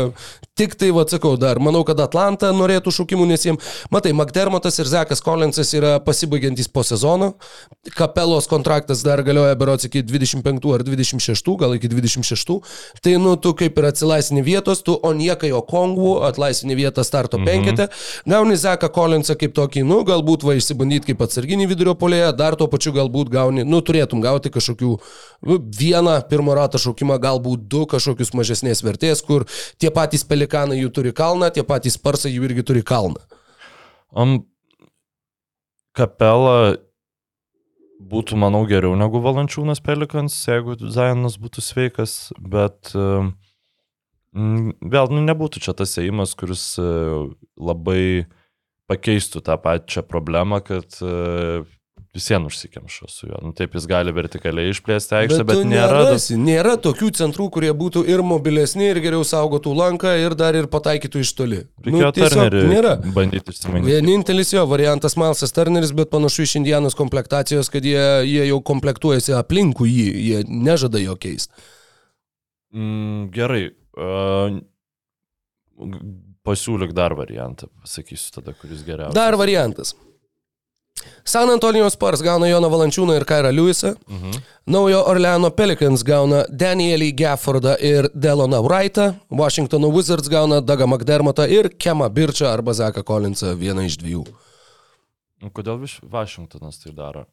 tik tai, va, sakau, dar manau, kad Atlanta norėtų šaukimų, nes jiems, matai, McDermottas ir Zekas Collinsas yra pasibaigiantys po sezono, Kapelos kontraktas dar galioja berots iki 25 ar 26, gal iki 26, tai, nu, tu kaip ir atsilaisini vietos, tu Oniekai Okongų atlaisini vietą starto mhm. penkete, gauni Zeką Collinsą kaip tokį, nu, galbūt va išsibandyti kaip atsarginį vidurio polėje, dar tuo pačiu galbūt gauni, nu, turėtum gauti kažkokių, nu, vieną pirmo rato šaukimą galbūt du kažkokius mažesnės vertės, kur tie patys pelikanai jų turi kalną, tie patys sparsai jų irgi turi kalną. Um, kapela būtų, manau, geriau negu Valančiūnas Pelikans, jeigu Zajanas būtų sveikas, bet um, vėl nu, nebūtų čia tas ėjimas, kuris uh, labai pakeistų tą pačią problemą, kad uh, visiems užsikemša su juo. Nu, taip jis gali vertikaliai išplėsti aikštę, bet, bet nėra. Nerasi, nėra tokių centrų, kurie būtų ir mobilesni, ir geriau saugotų lanką, ir dar ir pataikytų iš toli. Nu, tiesiog nėra. Bandyti išsimanyti. Vienintelis jo variantas Malsas Turneris, bet panašu iš Indianos komplektacijos, kad jie, jie jau komplektuojasi aplinkui jį, jie nežada jo keisti. Mm, gerai. Uh, pasiūlyk dar variantą, pasakysiu tada, kuris geriausias. Dar variantas. San Antonijos Spurs gauna Joną Valančiūną ir Kairą Lewisą. Mhm. Naujo Orleano Pelicans gauna Danielį Gaffordą ir Deloną Wrightą. Washingtono Wizards gauna Dagą McDermottą ir Kemą Birčą arba Zaką Collinsą, vieną iš dviejų. Kodėl Vašingtonas tai daro?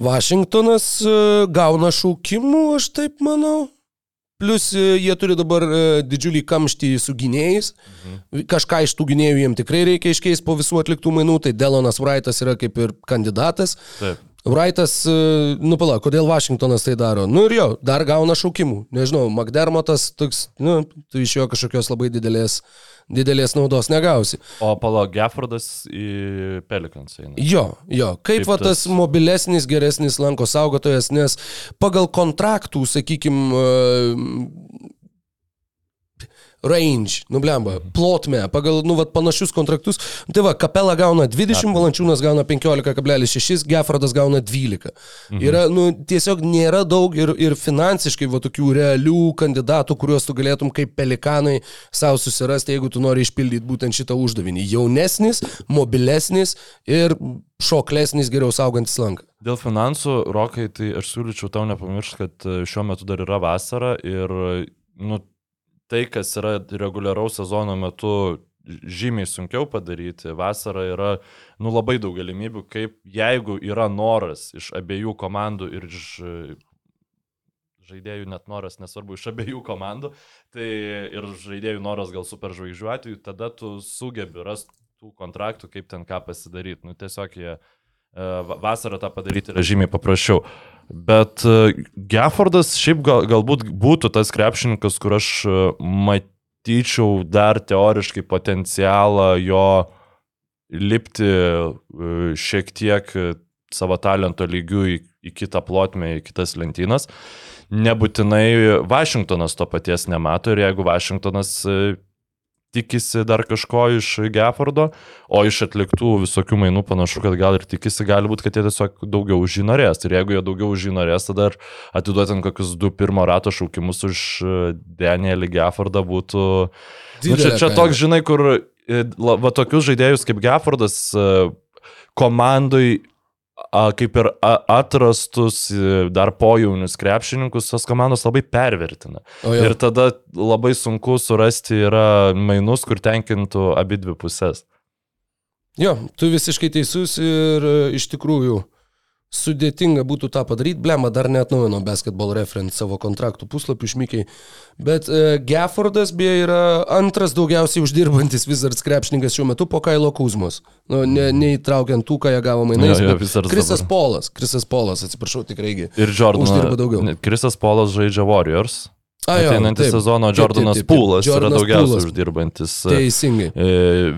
Vašingtonas e, gauna šaukimų, aš taip manau. Plus e, jie turi dabar e, didžiulį kamštį su gynėjais. Mhm. Kažką iš tų gynėjų jiems tikrai reikia iškeisti po visų atliktų mainų. Tai Delonas Wrightas yra kaip ir kandidatas. Taip. Wrightas, e, nu pala, kodėl Vašingtonas tai daro? Nu ir jo, dar gauna šaukimų. Nežinau, McDermottas, toks, nu, tu iš jo kažkokios labai didelės didelės naudos negausi. O palo Geffordas į Pelikans eina. Jo, jo, kaip, kaip va tas mobilesnis, geresnis lanko saugotojas, nes pagal kontraktų, sakykime, range, nublemba, plotmė, pagal, nu, vat, panašius kontraktus. Tai va, Kapela gauna 20, Valančiūnas gauna 15,6, Geffordas gauna 12. Mhm. Yra, nu, tiesiog nėra daug ir, ir finansiškai, va, tokių realių kandidatų, kuriuos tu galėtum kaip pelikanai savo susirasti, jeigu tu nori išpildyti būtent šitą uždavinį. Jaunesnis, mobilesnis ir šoklesnis, geriau saugantis lanką. Dėl finansų, Rokai, tai aš siūlyčiau tau nepamiršti, kad e, šiuo metu dar yra vasara ir, nu, tai, kas yra reguliaraus sezono metu žymiai sunkiau padaryti. Vasara yra nu, labai daug galimybių, kaip jeigu yra noras iš abiejų komandų ir iš žaidėjų net noras, nesvarbu, iš abiejų komandų, tai ir žaidėjų noras gal superžvaigždžių atveju, tada tu sugebi rasti tų kontraktų, kaip ten ką pasidaryti. Nu, tiesiog jie e, vasarą tą padaryti yra žymiai paprasčiau. Bet e, Geffordas šiaip gal, galbūt būtų tas krepšininkas, kur aš e, matyčiau dar teoriškai potencialą jo lipti e, šiek tiek savo talento lygių į, į kitą plotmę, į kitas lentynas. Nebūtinai Vašingtonas to paties nemato ir jeigu Vašingtonas tikisi dar kažko iš Geffordo, o iš atliktų visokių mainų panašu, kad gal ir tikisi, gali būti, kad jie tiesiog daugiau už jį norės. Ir jeigu jie daugiau už jį norės, tada atiduotant kokius du pirmo rato šaukimus už e, Danielį Geffordą būtų... Nu, čia, čia toks, žinai, kur e, va tokius žaidėjus kaip Geffordas e, komandai kaip ir atrastus e, dar pojaunius krepšininkus, tos komandos labai pervertina. Ir tada labai sunku surasti yra mainus, kur tenkintų abi dvi pusės. Jo, tu visiškai teisus ir e, iš tikrųjų sudėtinga būtų tą padaryti. Blema dar net naujino Basketball Reference savo kontraktų puslapį išmykiai. Bet e, Geffordas beje yra antras daugiausiai uždirbantis Wizards krepšininkas šiuo metu po Kailo Kuzmos. Nu, ne, neįtraukiant tų, ką jie gavo mainais. Jo, jo, Krisas dabar. Polas, Krisas Polas, atsiprašau, tikrai. Ir Jordanas. Uždirba daugiau. Krisas Polas žaidžia Warriors. Ateinantį sezoną Jordanas. Pūlas yra daugiausiai Poolas. uždirbantis e, Teisingai. e,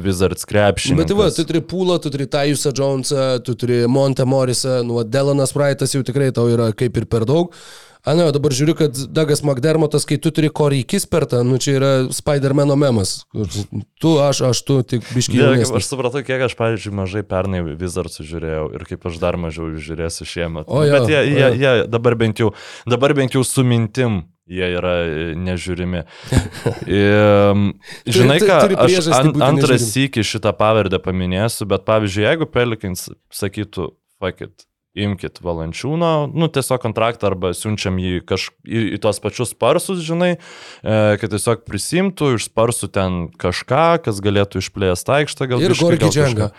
Wizards krepšininkas. Bet tai va, tu turi Pūlą, tu turi Tajusą Jonesą, tu turi Monte Morrisą, nu, Delanas Wrightas jau tikrai tau yra kaip ir per daug. A, ne, o dabar žiūriu, kad Dagas McDermottas, kai tu turi Corey Kispertą, nu čia yra Spider-Man'o memas. Tu, aš, aš, tu, tik biškiai. Ja, aš supratau, kiek aš, pavyzdžiui, mažai pernai Wizards žiūrėjau ir kaip aš dar mažiau žiūrėsiu šiemet. O, jo, Bet jie, jie, jie dabar, bent jau, dabar bent jau su mintim jie yra e, nežiūrimi. Ehm, Žinai ką, aš an, antras sykį šitą pavardę paminėsiu, bet pavyzdžiui, jeigu Pelikins sakytų, fuck it, imkit valančiūno, nu tiesiog kontraktą arba siunčiam jį kaž, į, į tos pačius sparsus, žinai, e, kad tiesiog prisimtų iš sparsų ten kažką, kas galėtų išplėsti aikštę, gal Ir kažką.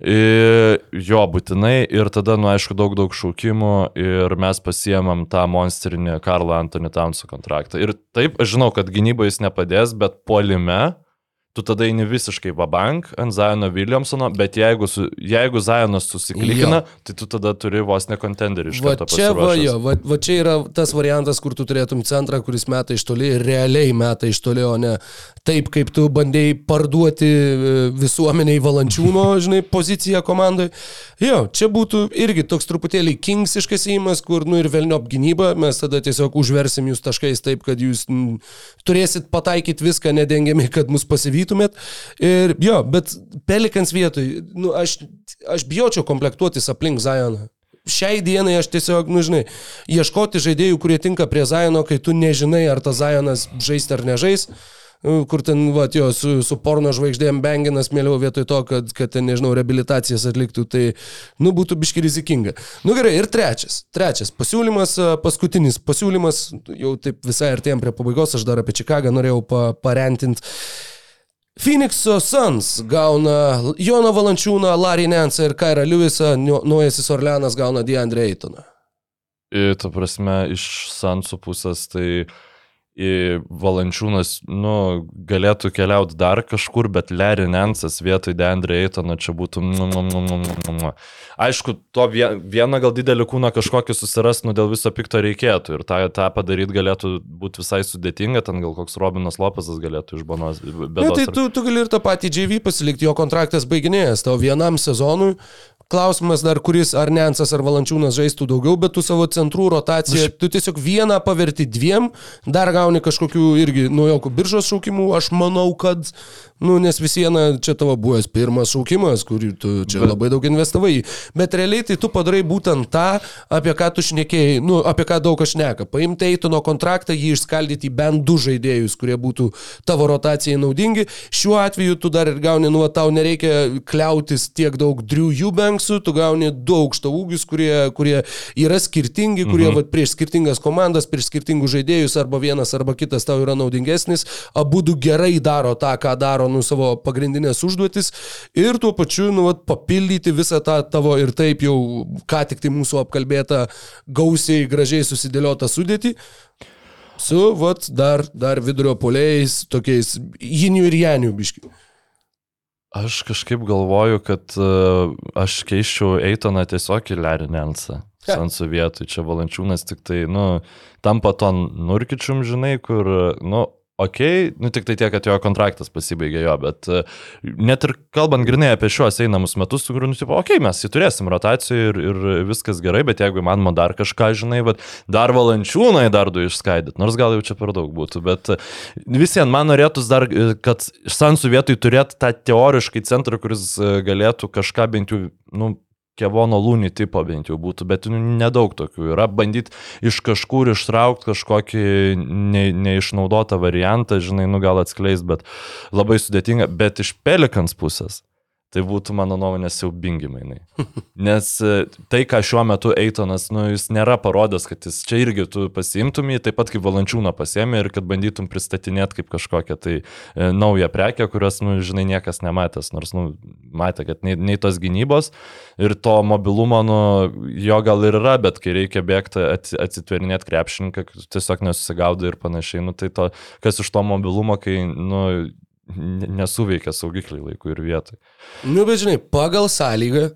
Jo, būtinai. Ir tada, nu, aišku, daug, daug šaukimų ir mes pasiemam tą monstrinį Karlo Antony Townso kontraktą. Ir taip, aš žinau, kad gynyboje jis nepadės, bet puolime tu tada eini visiškai vabank ant Zajono Williamsono, bet jeigu, su, jeigu Zajonas susiklikina, Jo. tai tu tada turi vos ne kontenderį iš Va karto čia, va, jo, va, va čia yra tas variantas, kur tu turėtum centrą, kuris meta iš toli, realiai meta iš toli, o ne taip, kaip tu bandėjai parduoti e, visuomeniai valančiūno, žinai, poziciją komandai. Jo, čia būtų irgi toks truputėlį kingsiškas įimas, kur, nu ir vėlniop gynyba, mes tada tiesiog užversim jūs taškais taip, kad jūs m, turėsit pataikyti viską nedengiami, kad mus pasivytumėt. Ir jo, bet Pelikans vietoj, nu, aš, aš bijočiau komplektuotis aplink Zajoną. Šiai dienai aš tiesiog, nu žinai, ieškoti žaidėjų, kurie tinka prie Zajono, kai tu nežinai, ar tas Zajonas žais ar nežais. nu, Kur ten, va, jo, su, su porno žvaigždėm benginas mieliau vietoj to, kad, kad ten, nežinau, reabilitacijas atliktų, tai, nu, būtų biški rizikinga. Nu gerai, ir trečias. Trečias pasiūlymas, a, paskutinis pasiūlymas, jau taip visai artėjom prie pabaigos, aš dar apie Čikagą norėjau pa, parentinti. Phoenix'o Suns gauna Joną Valančiūną, Larry Nansą ir Kairą Lewisą, naujasis Orleanas gauna DeAndre Aytoną. Ir, ta prasme, iš Sansų pusės, tai į Valančiūnas, nu, galėtų keliauti dar kažkur, bet Larry Nansas vietoj Deandre Eitono čia būtų... Aišku, to vie- vieną gal didelį kūną kažkokį susiras, nu, dėl viso pikto reikėtų ir tą, tą padaryti galėtų būti visai sudėtinga, ten gal koks Robinas Lopesas galėtų iš banos. Na, tai tu, tu gali ir tą patį JV pasilikti, jo kontraktas baiginėjęs, tau vienam sezonui. Klausimas dar, kuris ar Nensas ar Valančiūnas žaistų daugiau, bet tu savo centrų rotaciją, tu tiesiog vieną paverti dviem, dar gauni kažkokių irgi naujokų biržos šaukimų, aš manau, kad, nu, nes vis viena čia tavo buvęs pirmas šaukimas, kurį tu čia bet... labai daug investavai. Bet realiai tai tu padarai būtent tą, apie ką tu šnekėjai, nu, apie ką daug kas šneka. Paimti Eitono kontraktą, jį išskaldyti į bent du žaidėjus, kurie būtų tavo rotacijai naudingi. Šiuo atveju tu dar ir gauni, nu, tau nereikia kliautis tiek daug Drew Eubanksų, tu gauni du aukšto ūgius, kurie, kurie yra skirtingi, kurie mhm. va, prieš skirtingas komandas, prieš skirtingus žaidėjus, arba vienas, arba kitas tau yra naudingesnis. Abu du gerai daro tą, ką daro, nu, savo pagrindinės užduotis. Ir tuo pačiu, nu, va, papildyti visą tą tavo ir taip jau, ką tik tai mūsų apkalbėtą, gausiai, gražiai susidėliotą sudėtį. Su, vat, dar, dar vidurio poliais, tokiais jinių ir janių biškių. Aš kažkaip galvoju, kad uh, aš keiščiau Eitoną tiesiog į Larry Nelsą. Sansų vietoj, čia valančiūnas tik tai, nu, tampa ton nurkičium, žinai, kur, nu, okay, nu tik tai tiek, kad jo kontraktas pasibaigė jo, bet uh, net ir kalbant grinai apie šiuos einamus metus, su kuriuo, nu, tipo, okay, mes jį turėsim rotacijų ir, ir viskas gerai, bet jeigu įmanoma dar kažką, žinai, bet dar valančiūnai dar du išskaidyti, nors gal jau čia per daug būtų, bet uh, visiems man norėtųs dar, uh, kad Sansų vietoj turėtų tą teoriškai centrą, kuris galėtų kažką bent jau, nu, Kevono lūnį tipo bent jau būtų, bet nu, nedaug tokių yra. Bandyti iš kažkur ištraukti kažkokį ne, neišnaudotą variantą, žinai, nu gal atskleis, bet labai sudėtinga. Bet iš Pelikans pusės, tai būtų mano nuomonė siaubingi mainai. Nes e, tai, ką šiuo metu Eitonas, nu, jis nėra parodęs, kad jis čia irgi tu pasiimtum jį, taip pat kaip valančiūną pasiemi ir kad bandytum pristatinėti kaip kažkokią tai e, naują prekę, kurios, nu, žinai, niekas nematęs, nors, nu, matė, kad nei, nei tos gynybos ir to mobilumo, nu, jo gal ir yra, bet kai reikia bėgti, at, atsitverinėti krepšininką, tiesiog nesusigaudai ir panašiai, nu, tai to, kas iš to mobilumo, kai, nu, nesuveikia saugikliai laiku ir vietoj. Nu, bet žinai, pagal sąlygą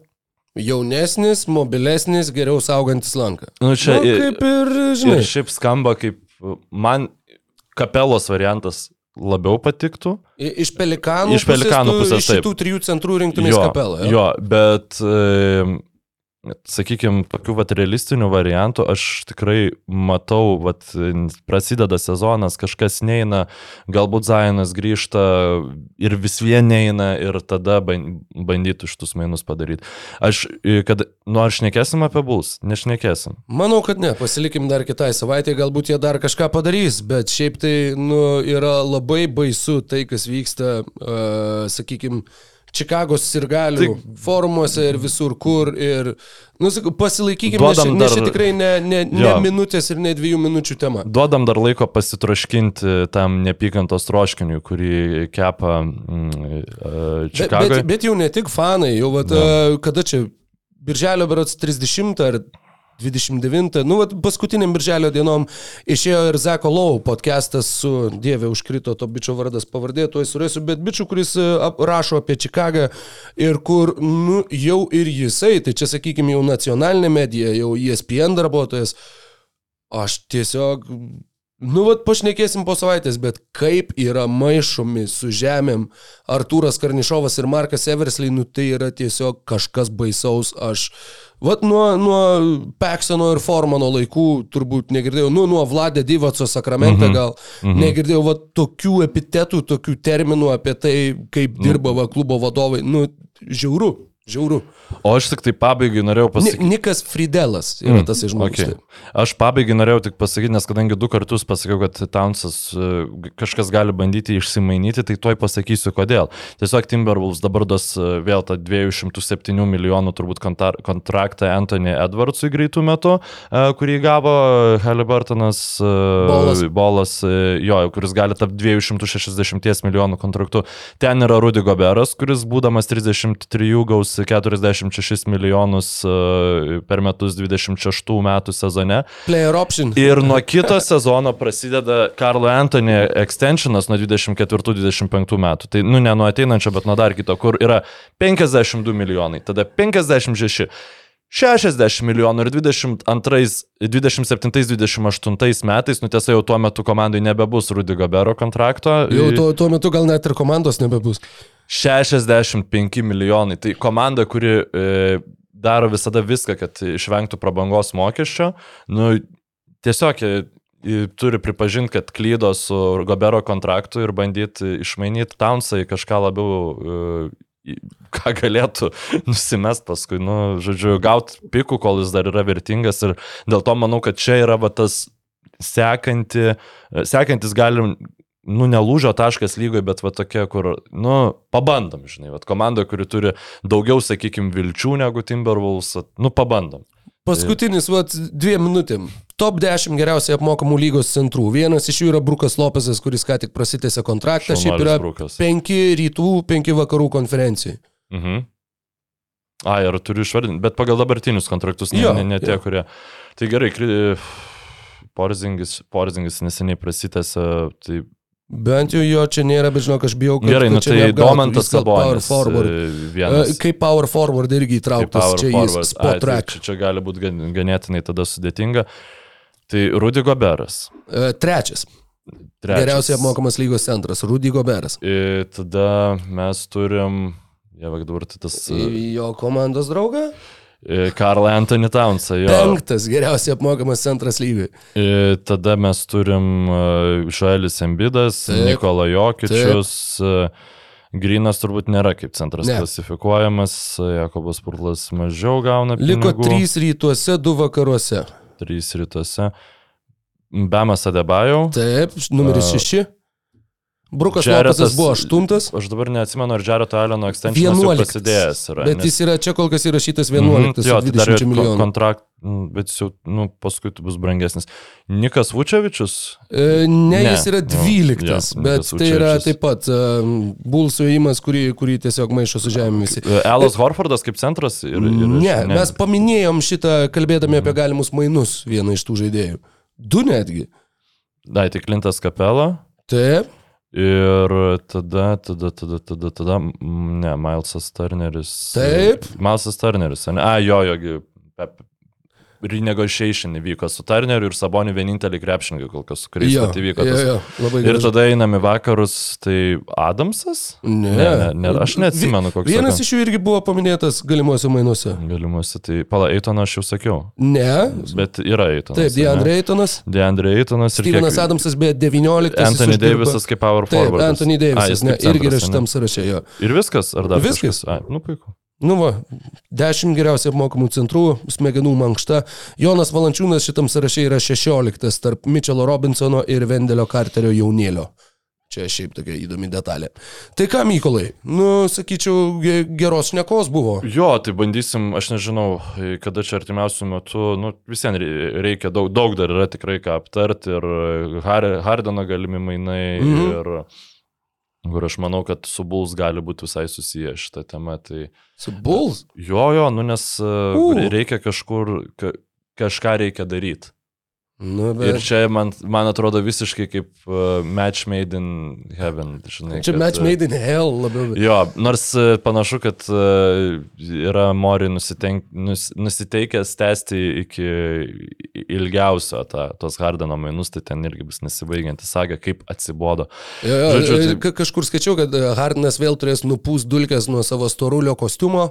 jaunesnis, mobilesnis, geriau saugantis lanką. Nu, čia nu, ir- kaip ir, žinai. Ir šiaip skamba kaip man kapelos variantas labiau patiktų. Iš pelikanų, Iš Pelikanų pusės, Iš šitų trijų centrų rinktumės kapelą. jo? jo, bet, e, sakykime, tokių vat realistinių variantų aš tikrai matau, vat, prasideda sezonas, kažkas neina, galbūt Zajonas grįžta ir vis vien neina ir tada ban- bandytų šitus mainus padaryti. Aš, e, kad, nu ar šnekėsim apie Bulls? Nešnekėsim. Manau, kad ne, pasilikim dar kitai savaitė, galbūt jie dar kažką padarys, bet šiaip tai nu, yra labai baisu tai, kas vyksta, uh, sakykime, Čikagos sirgalių Tai- tai, forumuose ir visur kur. Ir, nu, sakau, pasilaikykime, nes, Duodam čia- nes čia dar- tikrai ne, ne, ne Jo. minutės ir ne dviejų minučių tema. Duodam dar laiko pasitroškinti tam nepykantos troškiniui, kurį kepa mm, uh, Bet, Čikagoje. bet, bet jau ne tik fanai, jau vat, uh, kada čia, birželio berots 30 ar 29, nu, vat, paskutiniam birželio dienom išėjo ir Zeko Lau podcastas su Dieve užkrito to bičio vardas pavardė, tuoj surasiu, bet bičiu, kuris e, rašo apie Čikagą ir kur, nu, jau ir jisai, tai čia, sakykime, jau nacionalinė medija, jau ESPN darbuotojas, aš tiesiog, nu, vat, pašnekėsim po savaitės, bet kaip yra maišomi su žemėm Artūras Karnišovas ir Markas Eversley, nu, tai yra tiesiog kažkas baisaus, aš, vat, nuo, nuo Peksono ir Formano laikų turbūt negirdėjau, nu, nuo Vladė Divaco sakramente Mhm. gal, negirdėjau, vat, tokių epitetų, tokių terminų apie tai, kaip dirba va, klubo vadovai, nu, žiauru. Žiauru. O aš tik tai pabaigai norėjau pasakyti. Nikas Fridelas yra tas žmogus. Okay. Aš pabaigai norėjau tik pasakyti, nes kadangi du kartus pasakiau, kad Townsas e, kažkas gali bandyti išsimainyti, tai tuoj pasakysiu kodėl. Tiesiog Timberwolves dabar duos e, vėl tą 207 milijonų turbūt kontar- kontraktą Anthony Edwardsui greitų metų, e, kurį gavo Halliburtonas e, Bolas. Bolas, e, jo, kuris gali tapti 260 milijonų kontraktu. Ten yra Rudy Goberas, kuris būdamas 33 gaus 46 milijonus e, per metus 26 metų sezone. Player option. Ir nuo kito sezono prasideda Karlo Anthony extensionas nuo 24-25 metų. Tai, nu, ne nuo ateinančio, bet nuo dar kito, kur yra 52 milijonai, tada 56. 60 milijonų ir 27-28 metais, nu tiesa jau tuo metu komandai nebebus Rudy Gobero kontrakto. Jau tuo, tuo metu gal net ir komandos nebebus. 65 milijonai. Tai komanda, kuri e, daro visada viską, kad išvengtų prabangos mokesčio, nu, tiesiog e, turi pripažinti, kad klydo su Gobero kontraktu ir bandyti išmainyti Townsą į kažką labiau, e, ką galėtų nusimest paskui, nu, žodžiu, gauti pikų, kol jis dar yra vertingas ir dėl to manau, kad čia yra va, tas sekanti, sekantis galim nu, nelūžio taškas lygoje, bet va tokia, kur, nu, pabandom, žinai, va komanda, kuri turi daugiau, sakykime, vilčių negu Timberwolves, nu, pabandom. Paskutinis, vat, dviem minutėm. Top 10 geriausiai apmokamų lygos centrų. Vienas iš jų yra Brukas Lopezas, kuris ką tik prasitėsi kontraktą. Šiaip yra Brukas. penki rytų, penki vakarų konferencijai. Mhm. A, ir turiu išvardinti, bet pagal dabartinius kontraktus, ne, Jo, ne, ne tie, jo. kurie. Tai gerai, kri- Porzingis, Porzingis neseniai prasitęsė, tai Bent jau jo čia nėra, bet žinok, aš bijau, kad gerai, nu tai. Domantas forward. e. E, Kaip power forward irgi įtrauktas čia į forward. Ai, spot tai track. Čia, čia gali būti gan- ganėtinai tada sudėtinga. Tai Rudy Goberas. E, Trečias. Trečias. Geriausiai apmokamas lygos centras - Rudy Goberas. Ir tada mes turim, jie dabar tai tas Jo komandos draugą. Karl Anthony Townsą. Jo. Penktas geriausiai apmokamas centras lygai. Ir tada mes turim e, Šoelis Embidas, Taip. Nikola Jokičius. e, Grinas turbūt nėra kaip centras Ne. klasifikuojamas, Jakobas Purlas mažiau gauna. Liko pinigų. trys rytuose, du vakaruose. Trys rytuose. Bemas Adebajau. Taip, numeris šeši. Brukas Jaretas- Lopesas buvo aštuntas. Aš dabar neatsimenu, ar Jareto Aleno extensionas jau 11. prasidėjęs yra. Bet nes- jis yra čia kol kas įrašytas Mhm, 11 jo, su tai dar 20 ir milijonų. kontrakt, mm, bet jis jau, nu, paskui tai bus brangesnis. Nikas Vučevičius, E, Ne, Ne, jis yra jo, 12, jo, bet tai yra taip pat um, bulsų įimas, kurį, kurį tiesiog maišo su žemė visi. Elas Horfordas kaip centras ir... ir Ne, mes paminėjom šitą, kalbėdami apie galimus mainus, vieną iš tų žaidėjų. Du netgi. Dai, tik Lintas Kapela. Taip, Ir tada, tada, tada, tada, tada, ne, Milesas Turneris. Taip. Milesas Turneris, ne? A, jo, jogi. Renegotiation įvyko su Turneriu ir Saboniu vienintelį krepšininkai, kol kas su kuriais vat įvyko. jo, tas- jo, labai Ir gerai. tada einam į vakarus, tai Adamsas? Ne, Ne, ne, ne, aš neatsimenu, koks Vienas sakė. iš jų irgi buvo paminėtas galimuose mainuose. Galimuose, tai pala Eitoną aš jau sakiau. Ne, Bet yra Eitonas. taip, DeAndre Aytonas, Deandre Eitonas ir Stevenas kiek- Adamsas beje 19. jis Anthony Davisas kaip power Taip, forward. Anthony Davisas, ne, irgi yra šitam sąraše jo. Ir viskas, ar dar Viskas. kažkas? Ai, nu puiku. Nu va, 10 geriausiai apmokamų centrų, smegenų mankšta. Jonas Valančiūnas šitam sąraše yra 16 tarp Mitchelo Robinsono ir Vendelio Carterio jaunėlio. Čia šiaip tokia įdomi detalė. Tai ką, Mykolai, nu, sakyčiau, ge- geros šnekos buvo. Jo, tai bandysim, aš nežinau, kada čia artimiausių metų, nu, visiems reikia daug, daug dar yra tikrai ką aptarti ir Har- Hardeno galimi mainai Mhm. ir kur aš manau, kad su Bulls gali būti visai susiję šitą temą. Tai Su Bulls? jo, jo, nu nes uh, reikia kažkur, ka, kažką reikia daryti. Nu, Ir bet... čia man, man atrodo visiškai kaip uh, match made in heaven. Žinai, Čia kad, match uh, made in hell labiau. bet- Jo, nors e, panašu, kad e, yra Mori nusitenk, nus, nusiteikęs tęsti iki ilgiausio tą, tos Hardeno mainus, tai ten irgi bus nesibaigianti saga, kaip atsibodo. Jo, jo, Žodžiu, tai-. Kažkur skaičiau, kad e, Hardinas vėl turės nupūs dulkes nuo savo storulio kostiumo,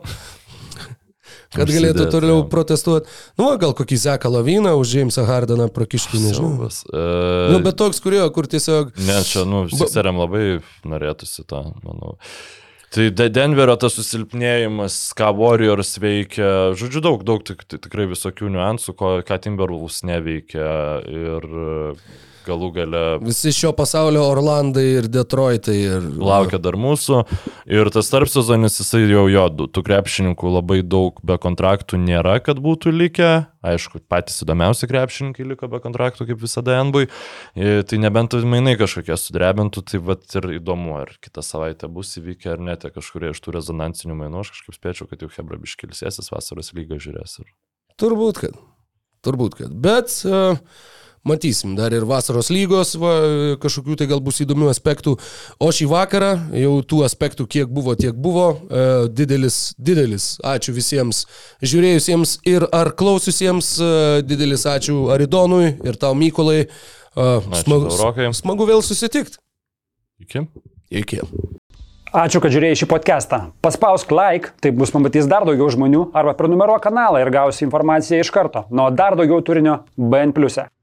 kad galėtų Užsidėt, toliau jo. protestuoti. Nu, gal kokį Zeką Laviną už Jamesą Hardiną prakišti, nežinau. E, Nu, bet toks, kurio, kur tiesiog... Ne, čia, nu, Sikseriam labai norėtųsi tą, manau. Tai De- Denverio tas susilpnėjimas, ką Warriors veikia, žodžiu, daug, daug tik, tik, tikrai visokių niuansų, ko, ką Timberwolves neveikia ir galų gale Visi šio pasaulio Orlandai ir Detroitai. Ir... laukia dar mūsų. Ir tas tarpsezonis, jisai jau jo, tų krepšininkų labai daug be kontraktų nėra, kad būtų likę. Aišku, patys įdomiausi krepšininkai liko be kontraktų, kaip visada NBui. E, Tai nebent mainai kažkokie sudrebintų, tai vat ir įdomu, ar kitą savaitę bus įvykę ar ne, tie kažkurie iš tų rezonansinių mainų. Aš kažkaip spėčiau, kad jau Hebra biškilsėsis vasaros lygą žiūrės. Ir... Turbūt, kad. Turbūt, kad. Bet uh, matysim, dar ir vasaros lygos, va, kažkokių tai gal bus įdomių aspektų. O šį vakarą jau tų aspektų kiek buvo, tiek buvo. Uh, didelis, didelis ačiū visiems žiūrėjusiems ir ar klausiusiems. Uh, didelis ačiū Aridonui ir tau Mykolai. Ačiū smagu, smagu vėl susitikti. Iki. Iki. Ačiū, kad žiūrėjai šį podcastą. Paspausk like, taip bus pamatys dar daugiau žmonių, arba prenumeruok kanalą ir gausi informaciją iš karto. Nuo dar daugiau turinio BN ⁇. e.